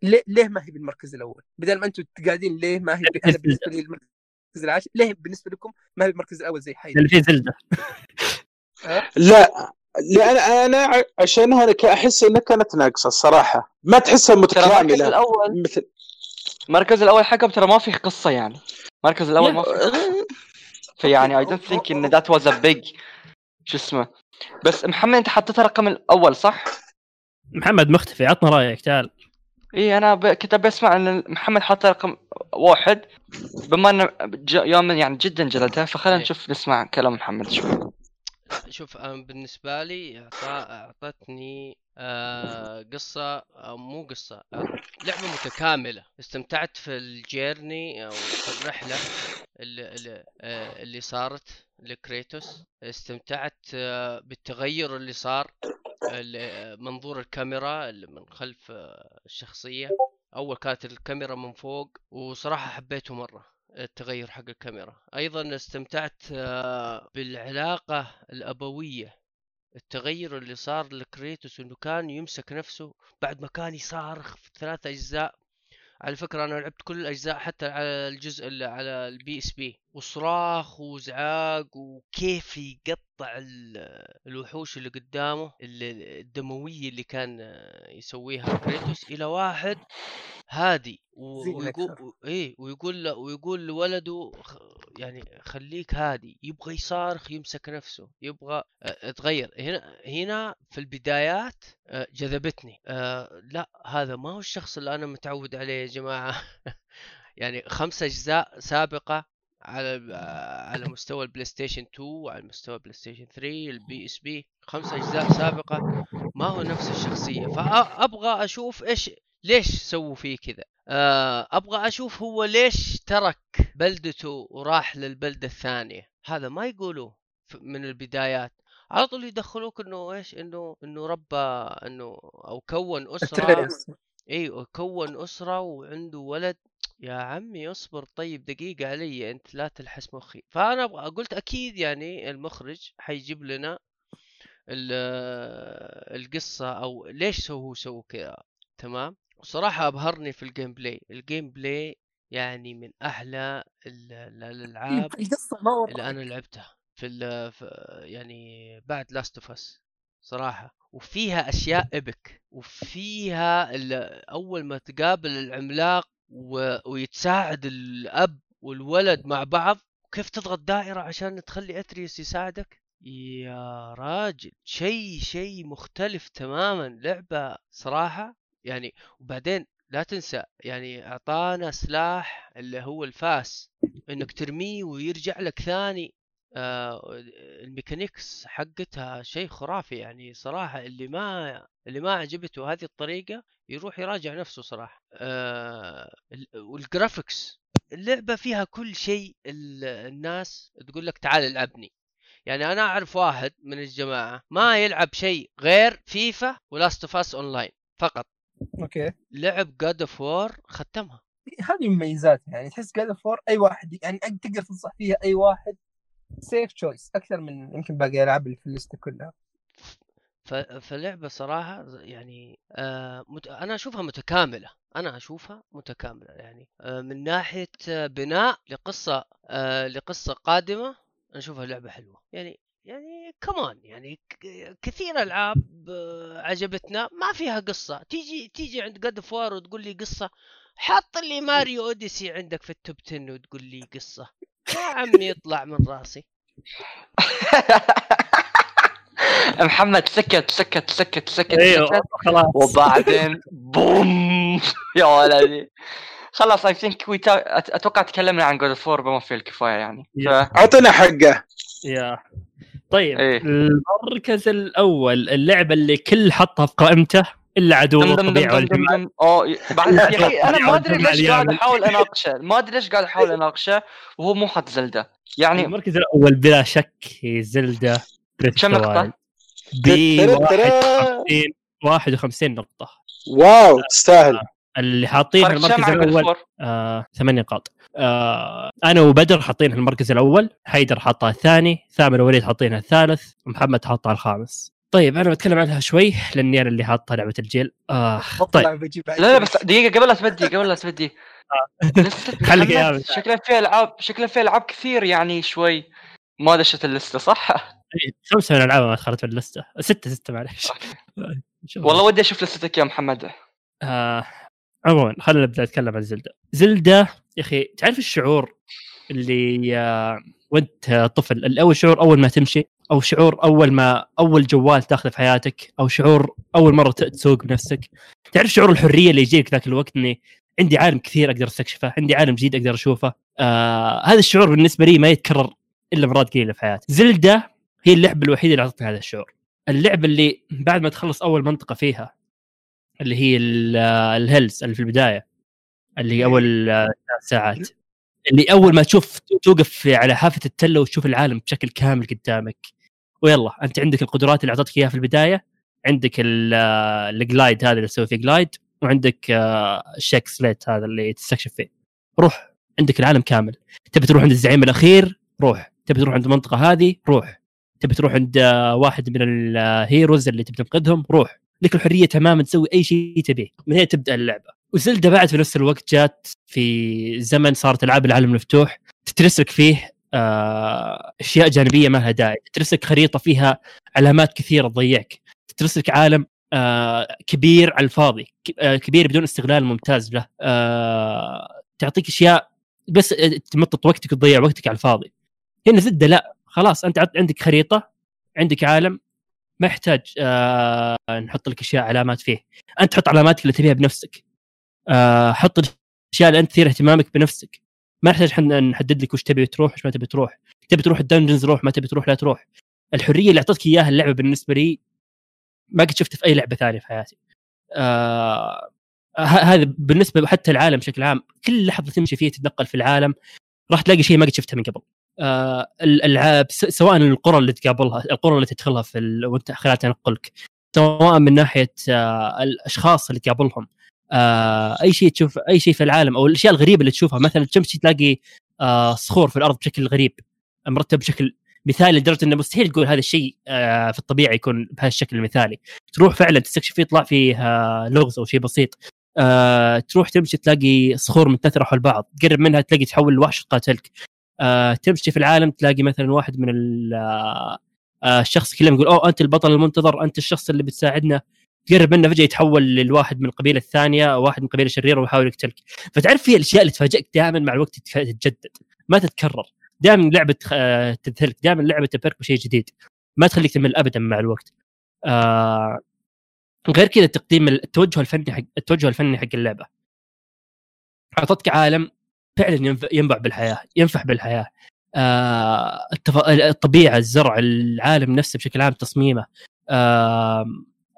ليه ليه ما هي بالمركز الأول؟ بدل ما أنتم قاعدين ليه ما هي أنا بالنسبة لي المركز العاشر ليه بالنسبة لكم ما هي بالمركز الأول زي حي لأن في زلدة. لا لأن أنا ع- عشانها أحس إنها كانت ناقصة الصراحة. ما تحسها متكاملة. الأول مثل المركز الأول حقهم ترى ما فيه قصة يعني. المركز الأول ما فيه قصة. فيعني I don't think إن that was a big شو اسمه. بس محمد أنت حطيتها رقم الأول صح؟ محمد مختفي عطنا رأيك تعال. اي أنا ب... كنت بسمع إن محمد حط رقم واحد بما انه ج... يوم يعني جدا جلده فخلينا إيه. نشوف نسمع كلام محمد شوي شوف بالنسبة لي أعطتني آه قصة مو قصة لعبة متكاملة. استمتعت في الجيرني أو في الرحلة اللي, اللي, آه اللي صارت لكريتوس. استمتعت آه بالتغير اللي صار منظور الكاميرا من خلف الشخصية. أول كانت الكاميرا من فوق وصراحة حبيته مرة. التغير حق الكاميرا. أيضا استمتعت آه، بالعلاقة الأبوية. التغير اللي صار ل Kratos إنه كان يمسك نفسه بعد ما كان يصارخ في ثلاث أجزاء. على فكرة أنا لعبت كل الأجزاء حتى على الجزء اللي على ال PSP. وصراخ وزعاق وكيف يقطع ال- الوحوش اللي قدامه الدموية اللي كان آه، يسويها Kratos إلى واحد هادي. ويقول. إيه ويقول له ويقول لولده يعني خليك هادي يبغى يصارخ يمسك نفسه يبغى آه، تغير هنا هنا في البدايات آه، جذبتني. آه، لا هذا ما هو الشخص اللي أنا متعود عليه يا جماعة. يعني خمس أجزاء سابقة على آه، على مستوى البلاي ستيشن 2 وعلى مستوى البلاي ستيشن 3 ال PSP خمس أجزاء سابقة. ما هو نفس الشخصية. فابغى أشوف إيش ليش سووا فيه كذا؟ أبغى أشوف هو ليش ترك بلدته وراح للبلدة الثانية. هذا ما يقولوه من البدايات. على طول يدخلوك إنه إيش؟ إنه إنه ربى إنه أو كون أسرة التريس. إيوه كون أسرة وعنده ولد. يا عمي اصبر طيب دقيقة علي انت لا تلحس مخي. فأنا أبغى قلت أكيد يعني المخرج حيجيب لنا ال- القصة أو ليش سووا هو سووا كذا تمام؟ وصراحة أبهرني في ال gameplay ال gameplay يعني من أحلى ال- الألعاب اللي أنا لعبتها في, ال- في يعني بعد Last of Us صراحة. وفيها أشياء epic وفيها أول ما تقابل العملاق و... ويتساعد الأب والولد مع بعض. كيف تضغط دائرة عشان تخلي اتريوس يساعدك؟ يا راجل شيء شيء مختلف تماما. لعبة صراحة يعني وبعدين لا تنسى يعني أعطانا سلاح اللي هو الفاس إنك ترميه ويرجع لك ثاني. ال mechanics حقتها شيء خرافي يعني صراحة اللي ما اللي ما عجبته هذه الطريقة يروح يراجع نفسه صراحة. آه ال- وال graphics اللعبة فيها كل شيء ال- الناس تقول لك تعال العبني. يعني أنا أعرف واحد من الجماعة ما يلعب شيء غير فيفا و Last of Us online فقط. okay. لعب God of War ختمها. هذه مميزاتها يعني تحس God of War أي واحد يعني تقدر تنصح فيها أي واحد safe choice أكثر من يمكن باقي الالعاب اللي في ال list ة كلها. ف- فاللعبة صراحة يعني آه مت... أنا أشوفها متكاملة. أنا أشوفها متكاملة يعني. آه من ناحية آه، بناء لقصة آه لقصة قادمة أنا أشوفها لعبة حلوة. يعني يعني كمان يعني كثير ألعاب آه عجبتنا. ما فيها قصة. تيجي تيجي عند God of War وتقول لي قصة حط لي Mario Odyssey عندك في ال top 10 وتقول لي قصة. يا عمي يطلع من راسي. محمد سكت سكت سكت سكت أيوه سكت. خلاص. وبعدين بوم. يا ولدي. خلاص I think we أتوقع تكلمنا عن God of بما فيه الكفاية يعني. ف... أعطينا حقه. yeah. طيب إيه. المركز الأول اللعبة اللي كل حطها في قائمته؟ إلا عدو الطبيعه دم والجمال يا أخي أنا ما أدري ليش قاعد. أحاول أناقشه. ما أدري ليش قاعد أحاول أناقشه. وهو مو حط Zelda. يعني المركز الأول بلا شك هي of كم؟ Wild. ب ترى- 51 51 نقطة. واو تستاهل اللي حاطين المركز War؟ آه، ثمان نقاط. آه، أنا وبدر حاطين المركز الأول. حيدر حاطها الثاني. ثامر ووليد حاطينها الثالث. ومحمد حاطها الخامس. طيب أنا بتكلم عنها شوي لأني أنا اللي حاطها لعبة الجيل. آه طيب. لا لا بس دقيقة قبل لا تبدي قبل لا تبدي. لستة خليك إياها. شكلها فيها ألعاب شكلها فيها ألعاب كثير يعني شوي. ما دشت اللستة صح؟ إيه، خمسة من الألعاب ما دخلت في اللستة؟ ستة ستة معلش شوف. والله ودي أشوف لستك يا محمد. آه عموما خلينا نبدأ نتكلم عن زلدة. زلدة يا أخي تعرف الشعور اللي آه وأنت طفل الأول شعور أول ما تمشي؟ أو شعور أول ما أول جوال تاخذه في حياتك أو شعور أول مرة تسوق بنفسك. تعرف شعور الحرية اللي يجيك ذاك الوقت إني عندي عالم كثير أقدر أستكشفه عندي عالم جديد أقدر أشوفه. آه هذا الشعور بالنسبة لي ما يتكرر إلا مرات قليلة في حياتي. Zelda هي اللعبة الوحيدة اللي أعطتني هذا الشعور. اللعبة اللي بعد ما تخلص أول منطقة فيها اللي هي ال- ال hills اللي في البداية اللي هي أول آه، ثلاث ساعات. اللي أول ما تشوف توقف على حافة التله وتشوف العالم بشكل كامل قدامك. ويلا أنت عندك القدرات اللي اعطتك إياها في البداية عندك ال- آه، ال glide هذا اللي تسوي فيه glide وعندك آه، الشيك سليت هذا اللي تستكشف فيه. روح عندك العالم كامل. تبي تروح عند الزعيم الأخير؟ روح. تبي تروح عند المنطقة هذه؟ روح. تبي تروح عند آه، واحد من الهيروز اللي تبي تنقذهم؟ روح. لك الحرية تماما تسوي أي شيء تبيه. من هنا تبدأ اللعبة. وزلدا بعد في نفس الوقت جات في زمن صارت ألعاب العالم المفتوح تترسك فيه أشياء جانبية ما لها داعي. تترسك خريطة فيها علامات كثيرة تضيعك. تترسك عالم آه، كبير على الفاضي آه، كبير بدون استغلال ممتاز له. آه، تعطيك أشياء بس تمطط وقتك وتضيع وقتك على الفاضي. هنا زلده لا خلاص أنت عندك خريطة عندك عالم ما يحتاج آه نحط لك أشياء علامات فيه. أنت حط علاماتك اللي تبيها بنفسك. آه حط الأشياء اللي أنت تثير اهتمامك بنفسك. ما نحتاج إحنا نحدد لك وش تبي تروح وش ما تبي تروح. تبي تروح الدنجنز روح ما تبي تروح لا تروح. الحرية اللي اعطتك إياها اللعبة بالنسبة لي ما قد شفت في أي لعبة ثانية في حياتي. آه هذا بالنسبة حتى العالم بشكل عام كل لحظة تمشي فيه تتنقل في العالم راح تلاقي شيء ما قد شفته من قبل. آه الألعاب سواء القرى اللي تقابلها القرى اللي تدخلها في. وانت خلال تنقلك سواء من ناحية آه الأشخاص اللي تقابلهم. آه أي شيء تشوف أي شيء في العالم أو الأشياء الغريبة اللي تشوفها. مثلا تمشي تلاقي آه صخور في الأرض بشكل غريب مرتب بشكل مثالي لدرجة إنه مستحيل تقول هذا الشيء آه في الطبيعه يكون بهذا الشكل المثالي. تروح فعلا تستكشف فيه يطلع فيه آه لغز أو شيء بسيط. آه تروح تمشي تلاقي صخور متنثرة حول بعض. تقرب منها تلاقي تحول الوحش تقاتلك آه تمشي في العالم تلاقي مثلا واحد من آه آه الشخص يكلم يقول أوه أنت البطل المنتظر أنت الشخص اللي بتساعدنا. تقرب منه فجأة يتحول للواحد من القبيلة الثانية أو واحد من القبيله الشريره ويحاول يقتلك فتعرف في الأشياء اللي تفاجئك دائما مع الوقت تتجدد. ما تتكرر. دائما لعبة آه، تذهلك دائما لعبة تبهرك بشيء جديد. ما تخليك تمل ابدا مع الوقت. آه غير كذا تقديم التوجه الفني حق التوجه الفني حق اللعبة. أعطتك عالم فعلا ينبع بالحياة ينفع بالحياة. آه. الطبيعة الزرع العالم نفسه بشكل عام تصميمه. آه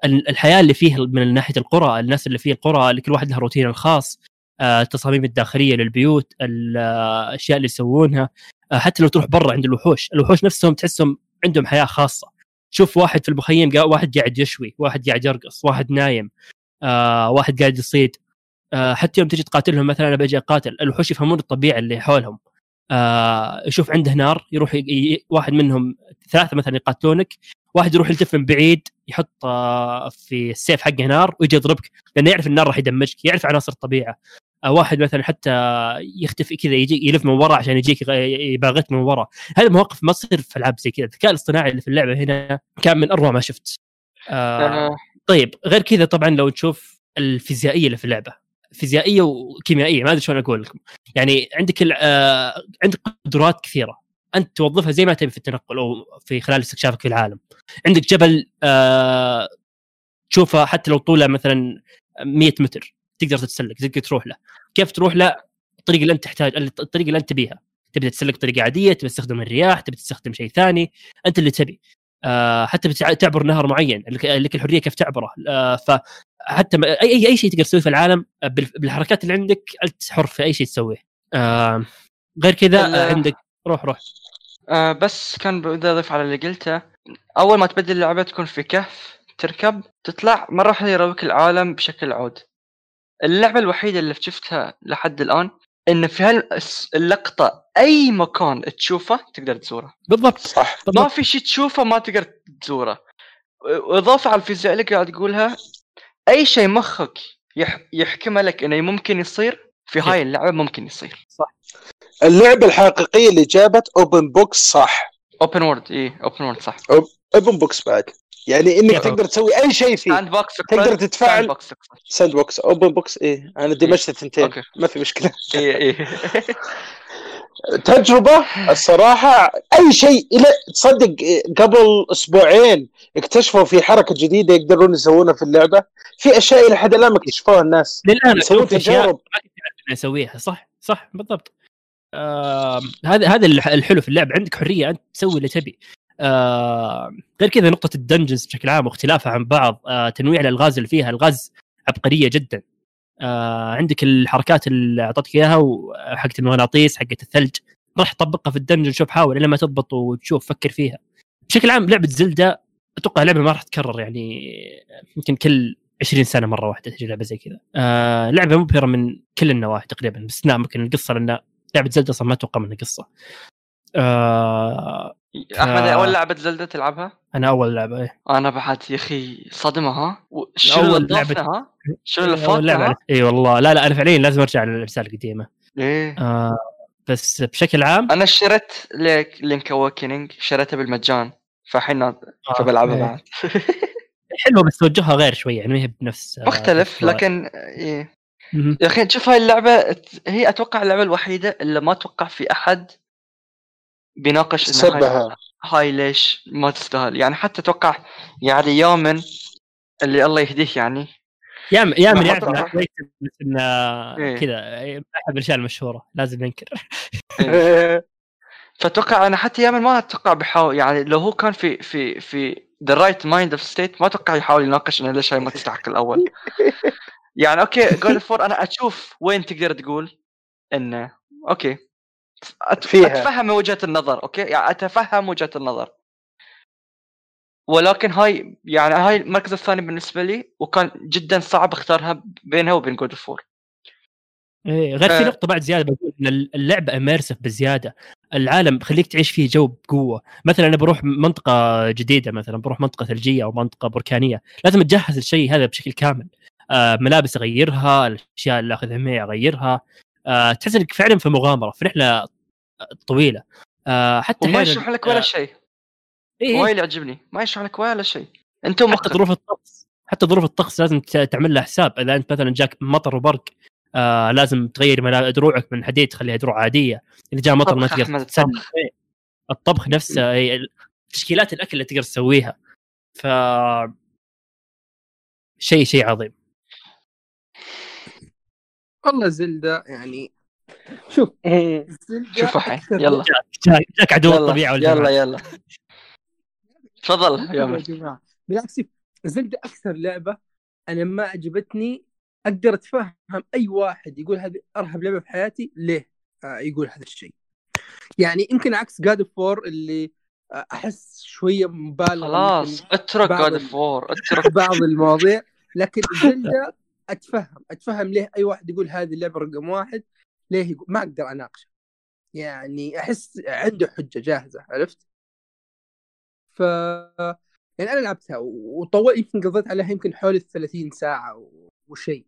الحياة اللي فيه من ناحية القرى الناس اللي فيه القرى اللي كل واحد له روتين الخاص آه، التصاميم الداخلية للبيوت الاشياء اللي يسوونها. آه، حتى لو تروح برا عند الوحوش الوحوش نفسهم تحسهم عندهم حياة خاصة. شوف واحد في المخيم واحد قاعد يشوي واحد قاعد يرقص واحد نايم آه، واحد قاعد يصيد. آه، حتى يوم تجي تقاتلهم مثلا أنا بجي أقاتل. الوحوش يفهمون الطبيعة اللي حولهم. آه، يشوف عنده نار يروح ي... واحد منهم ثلاثة مثلا يقاتلونك واحد يروح يلتف من بعيد يحط آه، في السيف حقه نار ويجي يضربك لأنه يعرف النار راح يدمجك يعرف عناصر الطبيعة. آه، واحد مثلا حتى يختفي كذا يجي يلف من ورا عشان يجيك يباغتك من ورا. هذه المواقف ما تصير في العاب زي كذا. الذكاء الاصطناعي اللي في اللعبة هنا كان من أروع ما شفت. آه آه، طيب غير كذا طبعا لو تشوف الفيزيائية اللي في اللعبة. فيزيائية وكيميائية ما أدري شلون أقول لكم. يعني عندك آه عندك قدرات كثيرة. أنت توظفها زي ما تبي في التنقل أو في خلال استكشافك في العالم. عندك جبل آه تشوفه حتى لو طوله مثلا 100 متر. تقدر تتسلق تقدر تروح له. كيف تروح له؟ الطريقة اللي أنت تحتاج الطريقة اللي أنت تبيها. تبي تتسلق بطريقة عادية تبي تستخدم الرياح تبي تستخدم شيء ثاني. أنت اللي تبي. آه حتى بتع- تعبر نهر معين. لك الحرية كيف تعبره. آه فحتى ما- اي اي شيء تقدر تسويه في العالم آه، بال- بالحركات اللي عندك أنت حر في أي شيء تسويه. آه غير كذا آه عندك روح روح. آه بس كان بدي أضيف على اللي قلته أول ما تبدل اللعبة تكون في كهف تركب تطلع مره واحدة يرويك العالم بشكل عود. اللعبة الوحيدة اللي شفتها لحد الآن إن في هاللقطه أي مكان تشوفه تقدر تزوره. بالضبط. صح. ما بالضبط. في شيء تشوفه ما تقدر تزوره. واضافه على الفيزياء اللي قاعد تقولها أي شيء مخك يح... يحكمه لك إنه ممكن يصير في هاي اللعبة ممكن يصير. اللعبة الحقيقية اللي جابت open box صح. open world اي open world صح. open box بعد. يعني إنك؟ تقدر تسوي أي شيء فيه. sandbox تقدر تتفاعل- sandbox تقصد. sandbox open box إيه. أنا دمجت الثنتين. ما في مشكلة. اي اي تجربة الصراحة أي شيء إلى تصدق قبل أسبوعين اكتشفوا في حركة جديدة يقدرون يسوونها في اللعبة. في أشياء إلى حد الآن ما اكتشفوها الناس. للآن يسوون تجارب. ما كنت اسويها صح صح بالضبط. آه هذا هذا الح- الحلو في اللعب. عندك حرية أنت تسوي اللي تبي. آه غير كذا نقطة ال dungeons بشكل عام واختلافها عن بعض. آه تنويع الألغاز اللي فيها. ألغاز عبقرية جدا. آه عندك الحركات اللي أعطتك إياها وحقت المغناطيس حقت الثلج. راح تطبقها في ال dungeon شوف حاول لما تضبط وتشوف فكر فيها. بشكل عام لعبة زلدة أتوقع لعبة ما راح تتكرر يعني يمكن كل 20 سنة مرة واحدة تجي لعبة زي كذا. آه لعبة مبهرة من كل النواحي تقريبا باستثناء ممكن القصة لأن لعبة زلدة أصلا ما أتوقع منها قصة. آه أحمد آه. اول لعبة زلدة تلعبها؟ أنا أول لعبة إيه. أنا بعد يا أخي صدمة ها و- شنو أول اللي ضافنا لعبة- ها؟ شنو اللي لعبة فاتنا؟ إي والله لا لا أنا فعليا لازم أرجع للاجزاء القديمة إيه آه بس بشكل عام أنا اشتريت ليك لينك اوكننج شريتها بالمجان فالحين آه، فبلعبها إيه. بعد حلوة بس توجهها غير شوي يعني ما هي بنفس آه، مختلف نفس- لكن إيه. يا أخي شوف هاي اللعبة هي أتوقع اللعبة الوحيدة اللي ما أتوقع في أحد بيناقش سبها هاي ليش ما تستاهل. يعني حتى أتوقع يعني يامن اللي الله يهديه يعني. يا م- يا من ما يعرف أتوقع. انها كويسه بس إنه إيه. كذا إيه، احب الاشياء المشهورة لازم ننكر فاتوقع أنا حتى يامن ما أتوقع بيحاول يعني لو هو كان في في في the right mind of state ما أتوقع يحاول يناقش إنه ليش هاي ما تستحق الأول. يعني okay God of War أنا أشوف وين تقدر تقول إنه okay. أت... فيها. أتفهم وجهة النظر okay؟ يعني أتفهم وجهة النظر. ولكن هاي يعني هاي المركز الثاني بالنسبة لي وكان جدا صعب أختارها بينها وبين God of War إيه غير في آه. نقطة بعد زيادة بقول إن اللعبة اميرسف بزيادة. العالم خليك تعيش فيه جو بقوة. مثلا أنا بروح منطقة جديدة مثلا بروح منطقة ثلجية أو منطقة بركانية لازم أتجهز الشيء هذا بشكل كامل. آه ملابس أغيرها الأشياء اللي أخذها معي أغيرها. آه تحس إنك فعلا في مغامرة في رحلة طويلة. آه حتى أحياناً- يشرح لك ولا شيء. إيه وايد يعجبني. ما يشرح لك ولا شيء. أنتم حتى ظروف الطقس حتى ظروف الطقس لازم ت- تعمل لها حساب. إذا أنت مثلا جاك مطر وبرق آه لازم تغير ملا- دروعك من حديد تخليها دروع عادية. إذا جاء مطر ما تقدر الطبخ. إيه. الطبخ نفسه إيه، تشكيلات الأكل اللي تقدر تسويها. ف شيء شيء عظيم. والله زلدة يعني شوف. زلدة شوف يلا. جاك, عدو يلا. الطبيعه يلا والجمال يلا. تفضل يا. جماعة بالعكس Zelda أكثر لعبة أنا ما عجبتني أقدر أتفهم أي واحد يقول هذه أرهب لعبة في حياتي ليه؟ آه يقول هذا الشيء. يعني يمكن عكس God of War اللي آه أحس شوية مبالغ خلاص اترك بعض God ال- of War اترك. بعض المواضيع. لكن Zelda أتفهم. أتفهم ليه أي واحد يقول هذه اللعبة رقم واحد. ليه يقول ما أقدر أناقشه. يعني أحس عنده حجة جاهزة عرفت؟ ف يعني أنا لعبتها وطول يمكن قضيت عليها يمكن حول ال 30 ساعه وشيء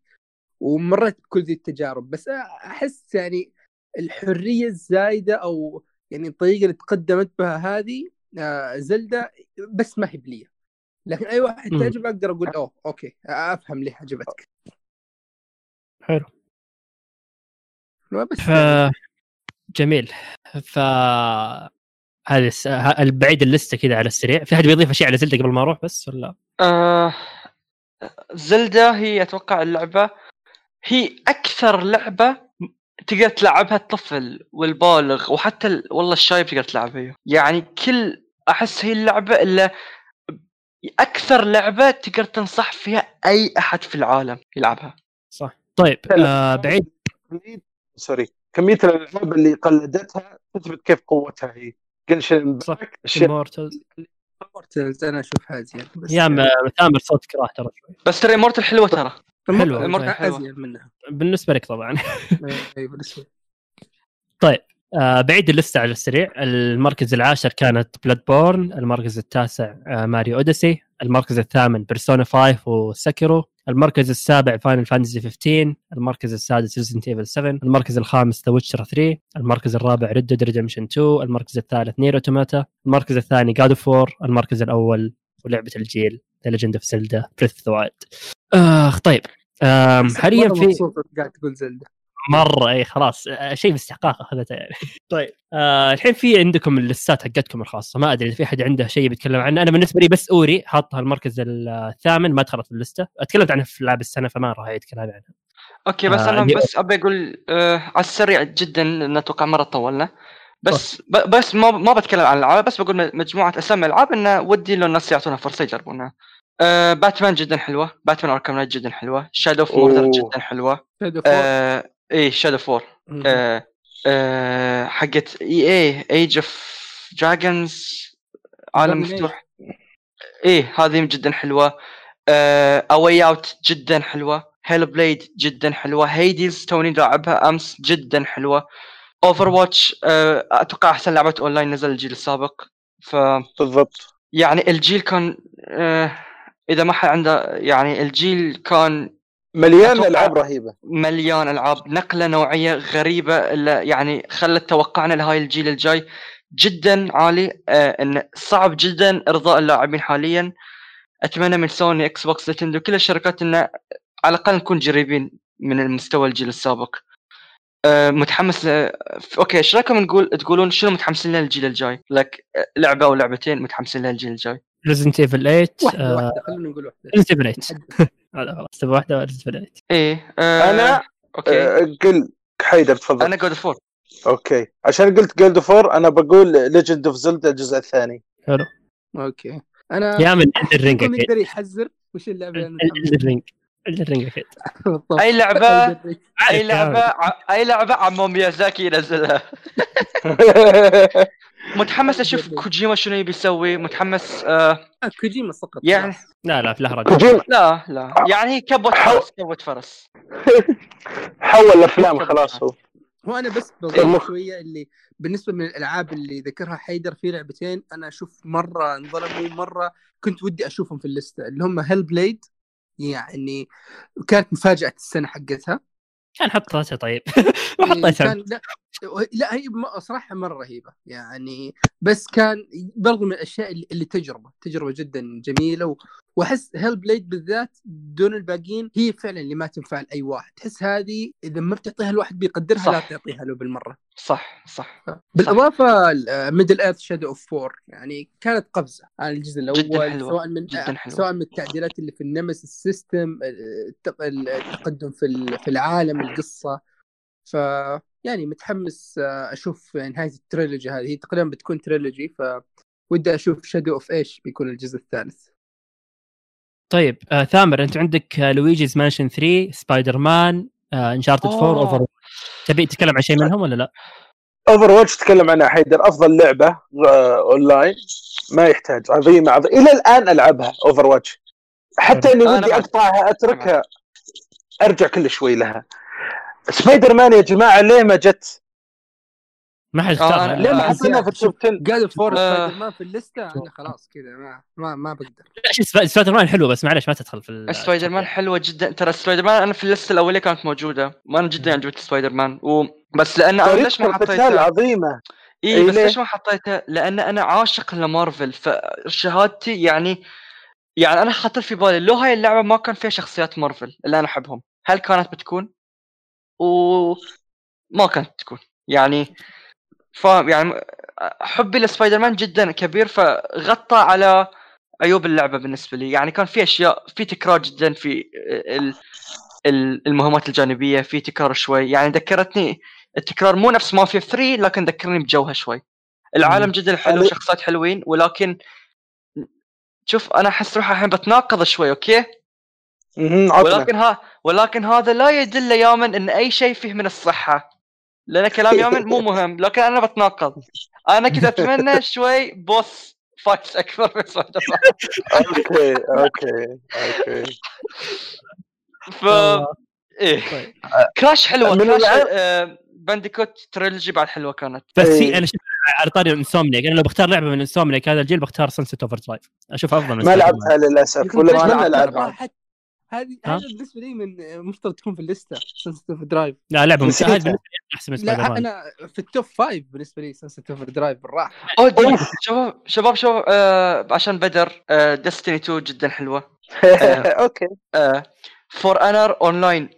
ومريت بكل ذي التجارب. بس أحس يعني الحرية الزايدة أو يعني الطريقة اللي تقدمت بها هذه آه، زلدة بس ما هي بلية. لكن أي واحد مم. تعجبه أقدر أقول أوه أوكي أفهم ليه عجبتك. حلو. ف جميل. ف هذه البعيد اللسته كذا على السريع. في أحد بيضيف أشياء على زلدة قبل ما أروح بس ولا؟ آه زلدة هي أتوقع اللعبة هي أكثر لعبة تقدر تلعبها الطفل والبالغ وحتى ال... والله الشايب تقدر تلعبها هي. يعني كل أحس هي اللعبة اللي أكثر لعبة تقدر تنصح فيها أي أحد في العالم يلعبها. صح. طيب آه بعيد. sorry كمية الألعاب اللي قلدتها تثبت كيف قوتها هي. Genshin صح أشياء. Immortals. Immortals أنا اشوفها ازين بس يا م- ثامر صوت كراه ترى شوي. بس ترى Immortals حلوة ترى. حلوة. Immortals حلوة. أزين منها. بالنسبة لك طبعا. أي بالنسبة آه بعيد اللسته على السريع. المركز العاشر كانت Bloodborne المركز التاسع آه Mario Odyssey المركز الثامن Persona 5 و Sekiro المركز السابع Final Fantasy 15 المركز السادس Resident Evil 7 المركز الخامس The Witcher 3 المركز الرابع Red Dead Redemption 2 المركز الثالث Nier Automata المركز الثاني God of War المركز الأول ولعبه الجيل The Legend of Zelda Breath the Wild اخ طيب. حاليا في قاعد تقول Zelda مرة اي خلاص آه، شيء باستحقاق اخذته يعني طيب. آه الحين في عندكم اللستات حقتكم الخاصة ما أدري إذا في أحد عنده شيء بيتكلم عنه. أنا بالنسبة لي بس Ori حاطها المركز الثامن ما دخلت في اللسته أتكلمت عنها في لعب السنة فما راح أعيد كلامي عنها okay بس آه، أنا بس أبي أقول آه على السريع جدا لأن أتوقع مرة طولنا. بس ب- بس ما ما بتكلم عن الألعاب بس بقول مجموعة أسامي ألعاب انه ودي لو الناس يعطونا فرصة يجربونها. آه باتمان جدا حلوة. Batman Arkham Knight جدا حلوة. Shadow of Mordor. جدا حلوة. Shadow. آه إيه Shadow of War. آه آه حقت اي اي Age of Dragons عالم. مفتوح. إيه هذه جدا حلوة. A Way Out جدا حلوة. Hellblade جدا حلوة. Hades توني لاعبها أمس جدا حلوة. Overwatch أتوقع أحسن لعبة أونلاين نزل الجيل السابق. ف بالضبط. يعني الجيل كان آه إذا ما حد عنده يعني الجيل كان مليان ألعاب رهيبة. مليان ألعاب. نقلة نوعية غريبة اللي يعني خلت توقعنا لهاي الجيل الجاي. جدا عالي آه إن صعب جدا إرضاء اللاعبين حاليا. أتمنى من Sony Xbox Nintendo كل الشركات انه على الأقل نكون قريبين من المستوى الجيل السابق. آه متحمس ل... أوكي إيش رأيكم نقول تقولون شنو متحمسين له الجيل الجاي؟ لك آه، لعبة أو لعبتين متحمسين لها الجيل الجاي. Resident Evil 8 واحدة واحدة خلينا نقول واحدة. Resident Evil 8 هذا خلاص تبغى واحدة ايفل 8 إيه آه أنا- أوكي. آه، قل حيدر تفضل. أنا God of War. أوكي. عشان قلت God of War أنا بقول Legend of Zelda الجزء الثاني. حلو. أوكي. أنا يا من الرينج أكيد. يقدر يحذر وش اللعبة اللي أنا الرينج. الرينج أكيد. أي لعبة؟ أي لعبة؟ أي لعبة عمو ميازاكي ينزلها. متحمس أشوف كوجيما شنو يبي يسوي؟ متحمس آه آه، كوجيما سقط يعني. لا لا في لهرج كوجيما؟ لا لا. يعني هي كبوة فرس كبوة فرس. حول الأفلام خلاص. هو هو أنا بس. بضيف شوية اللي بالنسبة من الألعاب اللي ذكرها حيدر في لعبتين أنا أشوف مرة انظلموا مره كنت ودي أشوفهم في الليسته اللي هم Hellblade يعني كانت مفاجأة السنة حقتها. كان حط راسه طيب. ما حطيتها كان لا لا هي صراحة مرة رهيبة يعني بس كان برضو من الأشياء اللي, اللي تجربة تجربة جدا جميلة وأحس Hellblade بالذات دون الباقيين هي فعلا اللي ما تنفع لأي واحد تحس هذه إذا ما بتعطيها الواحد بيقدرها صح. لا تعطيها له بالمرة صح صح بالإضافة Middle Earth Shadow of War يعني كانت قفزة على الجزء الأول جداً حلوة. سواء من جداً حلوة. سواء من التعديلات اللي في ال Nemesis system التق- التقدم في في العالم القصة ف يعني متحمس آه، أشوف نهاية ال trilogy هذه. هي تقريبا بتكون trilogy ف ودي أشوف Shadow of إيش بيكون الجزء الثالث. طيب آه ثامر أنت عندك آه Luigi's Mansion 3 سبايدر مان آه Uncharted 4 أوه. Over تبي تتكلم عن شيء منهم ولا لا؟ Overwatch تكلم عنها حيدر. أفضل لعبة آه، اونلاين ما يحتاج. عظيمه عظيمه إلى الآن ألعبها Overwatch حتى إني ودي. أقطعها أتركها. أرجع كل شوي لها. سبايدر مان يا جماعة ليه ما جت؟ ما حد آه، اختارها أنا- ليه ما آه، حطيناها في ال top 10؟ قال فور آه. سبايدر مان في الليستة أنا خلاص كذا ما ما, ما بقدر. لا سبايدر مان حلو بس معلش ما تدخل في سبايدر مان حلوة جدا. ترى سبايدر مان أنا في اللسته الأولية كانت موجودة. وأنا جدا عجبتني سبايدر مان. و... بس لأن أنا ليش ما حطيتها عظيمه إي بس؟ ليش ما حطيتها لأن أنا عاشق لمارفل. فشهادتي يعني يعني أنا خطر في بالي لو هاي اللعبة ما كان فيها شخصيات مارفل اللي أنا أحبهم هل كانت بتكون؟ و ما كانت تكون. يعني فاهم يعني حبي لسبايدر مان جدا كبير فغطى على عيوب اللعبة بالنسبة لي. يعني كان في أشياء في تكرار جدا في ال- ال- المهمات الجانبية في تكرار شوي. يعني ذكرتني التكرار مو نفس مافيا 3 لكن ذكرني بجوها شوي. العالم جدا حلو شخصيات حلوين ولكن شوف أنا أحس روحي الحين بتناقض شوي أوكي؟ ولكن ها ولكن هذا لا يدل يا من إن أي شيء فيه من الصحة. لأن كلام يامن مو مهم لكن أنا بتناقض. أنا كنت أتمنى شوي boss fights اكبر من أوكي أوكي أوكي. ف إيه. طيب. Crash حلوة Crash Bandicoot trilogy بعد حلوة كانت. بس إيه. في أنا شوف على طاري Insomniac أنا لو بختار لعبة من Insomniac هذا الجيل بختار Sunset Overdrive أشوف أفضل من ما. لعبتها للأسف ولا ما اتمنى. العبها هذه؟ هذا بالنسبة لي من مفترض تكون في الليستة Sunset Overdrive لا لعبة. ممتازه بالنسبة لي أحسن من Spider لا أنا في ال top five بالنسبة لي Sunset Overdrive بالراحة. أوه. شباب شباب شباب آه عشان بدر Destiny 2 جدا حلوة. أوكي. For Honor online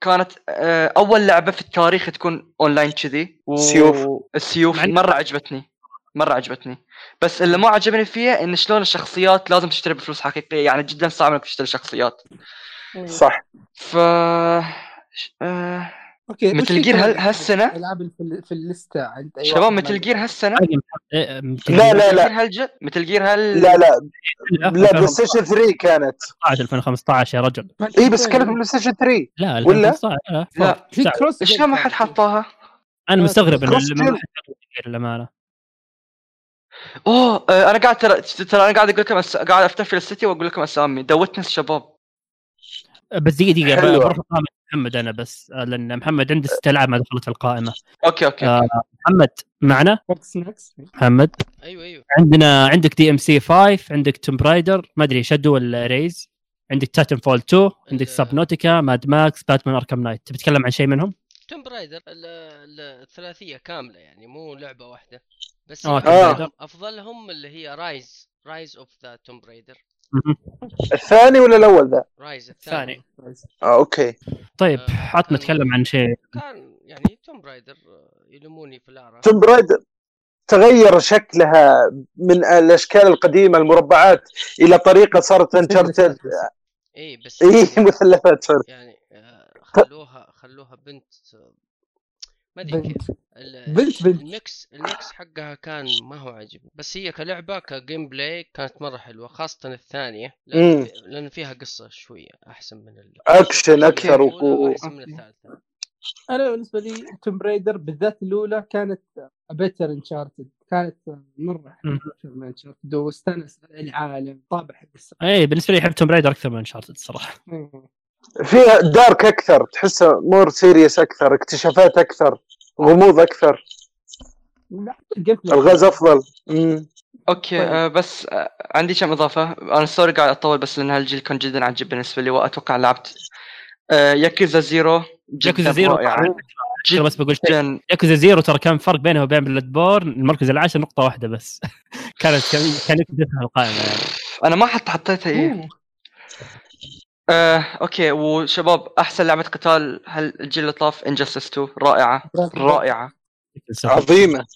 كانت آه أول لعبة في التاريخ تكون اونلاين كذي و- سيوف. السيوف مرة عجبتني. مرة عجبتني. بس اللي ما عجبني فيها إن شلون الشخصيات لازم تشتري بفلوس حقيقية يعني جدا صعب إنك تشتري شخصيات. صح. ف آه أوكي مثل جير كمان هال- هالسنة؟ الالعاب اللي في, ال- في الليستة عند أي شباب مثل جير هالسنة؟ لا، جير لا. مثل جير هالج مثل جير هال لا لا. لا 2015 بلاي ستيشن 3 كانت. 2015 يا رجل. اي بس كانت بلاي ستيشن 3 لا ولا؟ 2015 لا لا في لا. كروس ليش ما حد حطاها؟ أنا مستغرب ان كروس ما أوه آه، أنا قاعد ترى ترى أنا قاعد أقول لكم أس... قاعد افتح في السيتي وأقول لكم اسامي ذا ويتنس شباب بس دقيقة دقيقة. بروح محمد أنا بس آه، لأن محمد عنده ست العاب ما دخلت في القائمة. أوكي أوكي آه، محمد معنا؟ محمد. أيوه أيوه. عندنا عندك DMC 5 عندك Tomb Raider ما أدري Shadow ولا Rise عندك Titanfall 2 عندك Subnautica Mad Max Batman Arkham Knight تبي تتكلم عن شيء منهم؟ Tomb Raider ال- ال- الثلاثية كاملة يعني مو لعبة واحدة. بس آه،. أفضلهم اللي هي Rise Rise of the Tomb Raider. الثاني ولا الأول ذا؟ Rise الثاني. ثاني آه أوكي. طيب آه، عطنا كان- نتكلم عن شيء. كان يعني Tomb Raider يلموني في الأعراف. Tomb Raider تغير شكلها من الأشكال القديمة المربعات إلى طريقة صارت Uncharted اي بس اي مثلثات صارت يعني آه، خلوها خلوها بنت آه، ما أدري كيف بنت بنت. ال mix ال mix حقها كان ما هو عاجبني بس هي كلعبة ك gameplay كانت مرة حلوة خاصة الثانية لأن. في إيه. لأن فيها قصة شوية أحسن من ال... أكشن أكثر الأولى و... واحسن من الثالثة أنا بالنسبة لي Tomb Raider بالذات الأولى كانت better Uncharted كانت مرة. حلوة من Uncharted واستأنس العالم طابع حق السنة. اي بالنسبة لي أحب Tomb Raider أكثر من Uncharted الصراحه فيها dark أكثر تحسها more serious أكثر اكتشافات أكثر غموض أكثر. الغاز أفضل. مم. أوكي طيب. آه بس آه عندي كم إضافة. أنا sorry قاعد أطول بس لأن هالجيل كان جدا عجيب بالنسبة لي وأتوقع لعبت آه Yakuza Zero. Yakuza Zero رائعة. جدا بس بقول شيء. Yakuza Zero ترى كان فرق بينه وبين Bloodborne المركز العاشر نقطة واحدة بس. كانت كان كان يكتبها القائمه يعني. أنا ما حتى حطيتها إيه. آه، أوكي. وشباب أحسن لعبة قتال هل الجيل اللي طاف Injustice 2 رائعة. رائعة. عظيمة.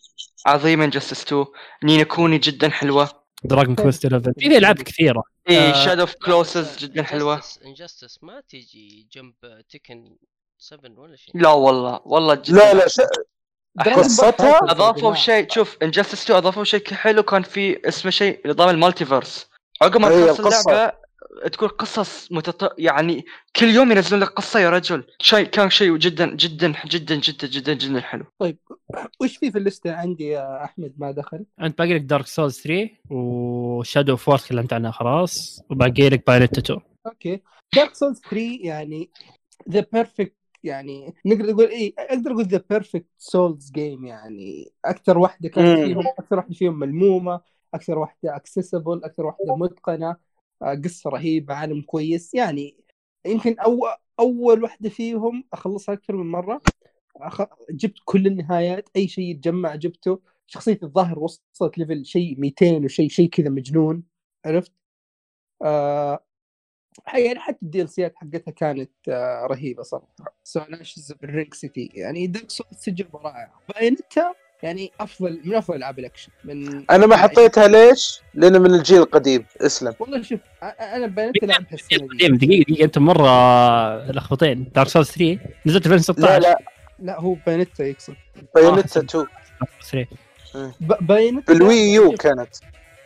عظيمة Injustice 2 Ni no Kuni جدا حلوة. Dragon Quest 11 في العاب كثيرة. إي Shadow of Colossus جدا حلوة. Injustice ما تيجي جنب Tekken 7 ولا شيء؟ لا والله. والله جدا. لا لا ش... قصتها؟ أضافوا شيء. شوف Injustice 2 أضافوا شيء حلو. كان في اسمه شيء نظام ال Multiverse. عقب ما تخلص. اللعبة تكون قصص متط... يعني كل يوم ينزلون لك قصة يا رجل. شيء كان شيء جدا جدا جدا جدا جدا جدا حلو. وش في في الليسته عندي يا أحمد؟ ما دخل؟ أنت باقي لك Dark Souls 3 و Shadow of تكلمت عنها خلاص وباقي لك Bayonetta 2 أوكي. Dark Souls 3 يعني the perfect يعني نقدر نقول إيه أقدر أقول the perfect Souls game يعني. أكثر واحدة كانت. فيهم أكثر واحدة فيهم ملمومة أكثر واحدة accessible أكثر واحدة متقنة. قصة رهيبة عالم كويس. يعني يمكن أو أول واحدة فيهم أخلصها أكثر من مرة. أخ... جبت كل النهايات أي شيء يتجمع جبته. شخصية الظاهر وصلت level شيء 200 وشيء شيء كذا مجنون. عرفت؟ آه يعني حتى ال DLC ات حقتها كانت آه رهيبة صراحة. سواء Ashes City يعني Dark Souls تجربة رائعة. Bayonetta يعني أفضل من أفضل ألعاب الأكشن. من أنا ما حطيتها ليش؟ لأنه من الجيل القديم. اسلم. والله شوف أنا Bayonetta لعبتها السنة دقيقة دقيقة. انت مرة لخبطين. Dark Souls 3 نزلت في 2016 لا. لا لا هو Bayonetta يقصد. Bayonetta 2 3 ب- Bayonetta بال Wii U كانت.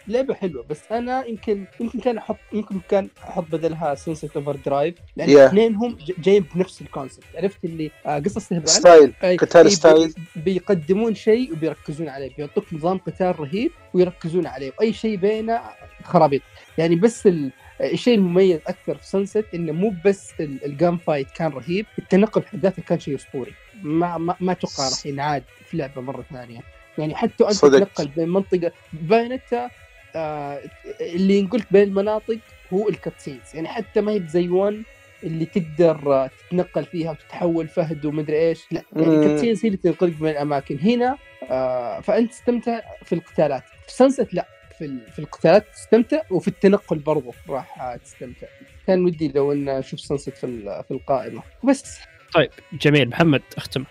لعبة حلوة بس أنا يمكن يمكن كان أحط يمكن كان أحط بدلها Sunset Overdrive لأن Yeah. اثنينهم ج- جايين بنفس ال concept عرفت اللي آه قصة استهبال style قتال style. بي- بيقدمون شيء وبيركزون عليه بيعطوك نظام قتال رهيب ويركزون عليه وأي شيء بينه خرابيط يعني بس ال... الشيء المميز أكثر في Sunset إنه مو بس ال- ال gunfight كان رهيب التنقل حقاته كان شيء أسطوري ما ما, ما أتوقع راح ينعاد في لعبة مرة ثانية يعني حتى أنت. تتنقل بين منطقه Bayonetta آه اللي نقولك بين المناطق هو ال cutscenes يعني حتى ما هي زي 1 اللي تقدر آه، تتنقل فيها وتتحول فهد ومدري إيش. لا يعني. ال cutscenes هي اللي تنقلك بين الأماكن. هنا آه فأنت تستمتع في القتالات. في Sunset لا في, ال- في القتالات تستمتع وفي التنقل برضو راح تستمتع. كان ودي لو إن أشوف سانست في ال- في القائمة. بس. طيب جميل. محمد اختم.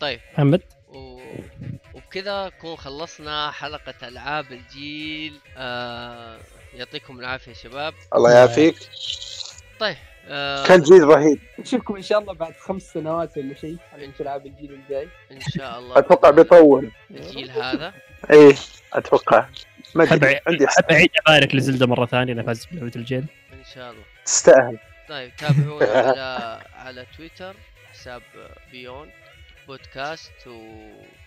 طيب. محمد؟ و... وبكذا نكون خلصنا حلقة ألعاب الجيل. آه... يعطيكم العافية يا شباب. الله يعافيك. طيب آه... كان جيل رهيب. نشوفكم إن شاء الله بعد خمس سنوات ولا شيء على ألعاب الجيل الجاي. إن شاء الله. أتوقع بيطول. الجيل هذا. إيه أتوقع. ما أدري عندي حب اعيد ابارك لزلدة مرة ثانية أنا فاز بلعبة الجيل. إن شاء الله. تستاهل. طيب تابعونا على على تويتر حساب بيون. بودكاست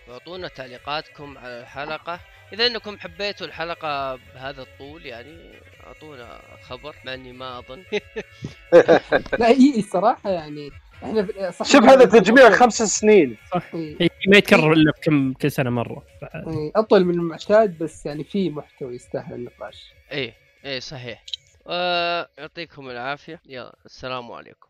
واعطونا تعليقاتكم على الحلقة. إذا أنكم حبيتوا الحلقة بهذا الطول يعني أعطونا خبر مع أني ما أظن. لا هي الصراحة يعني إحنا في- صح. شوف هذا تجميع خمس سنين. صح. إيه. ما يتكرر إلا بكم كل سنة مرة. إيه، أطول من المعتاد بس يعني في محتوى يستاهل النقاش. إيه إيه صحيح. آه، يعطيكم العافية. يلا السلام عليكم.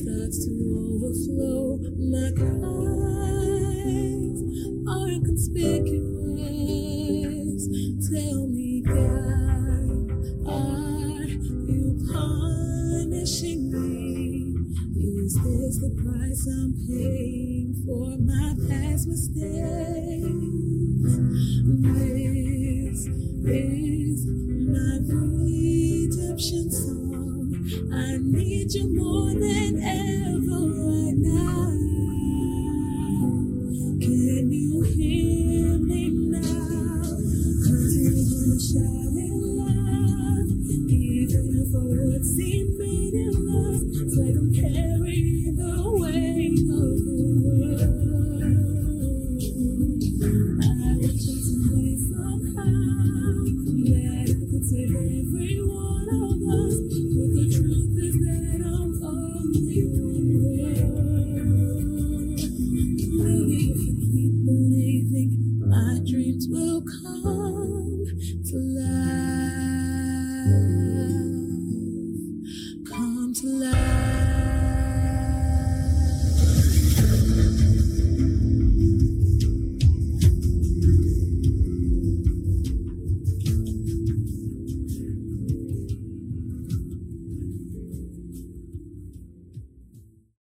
Starts to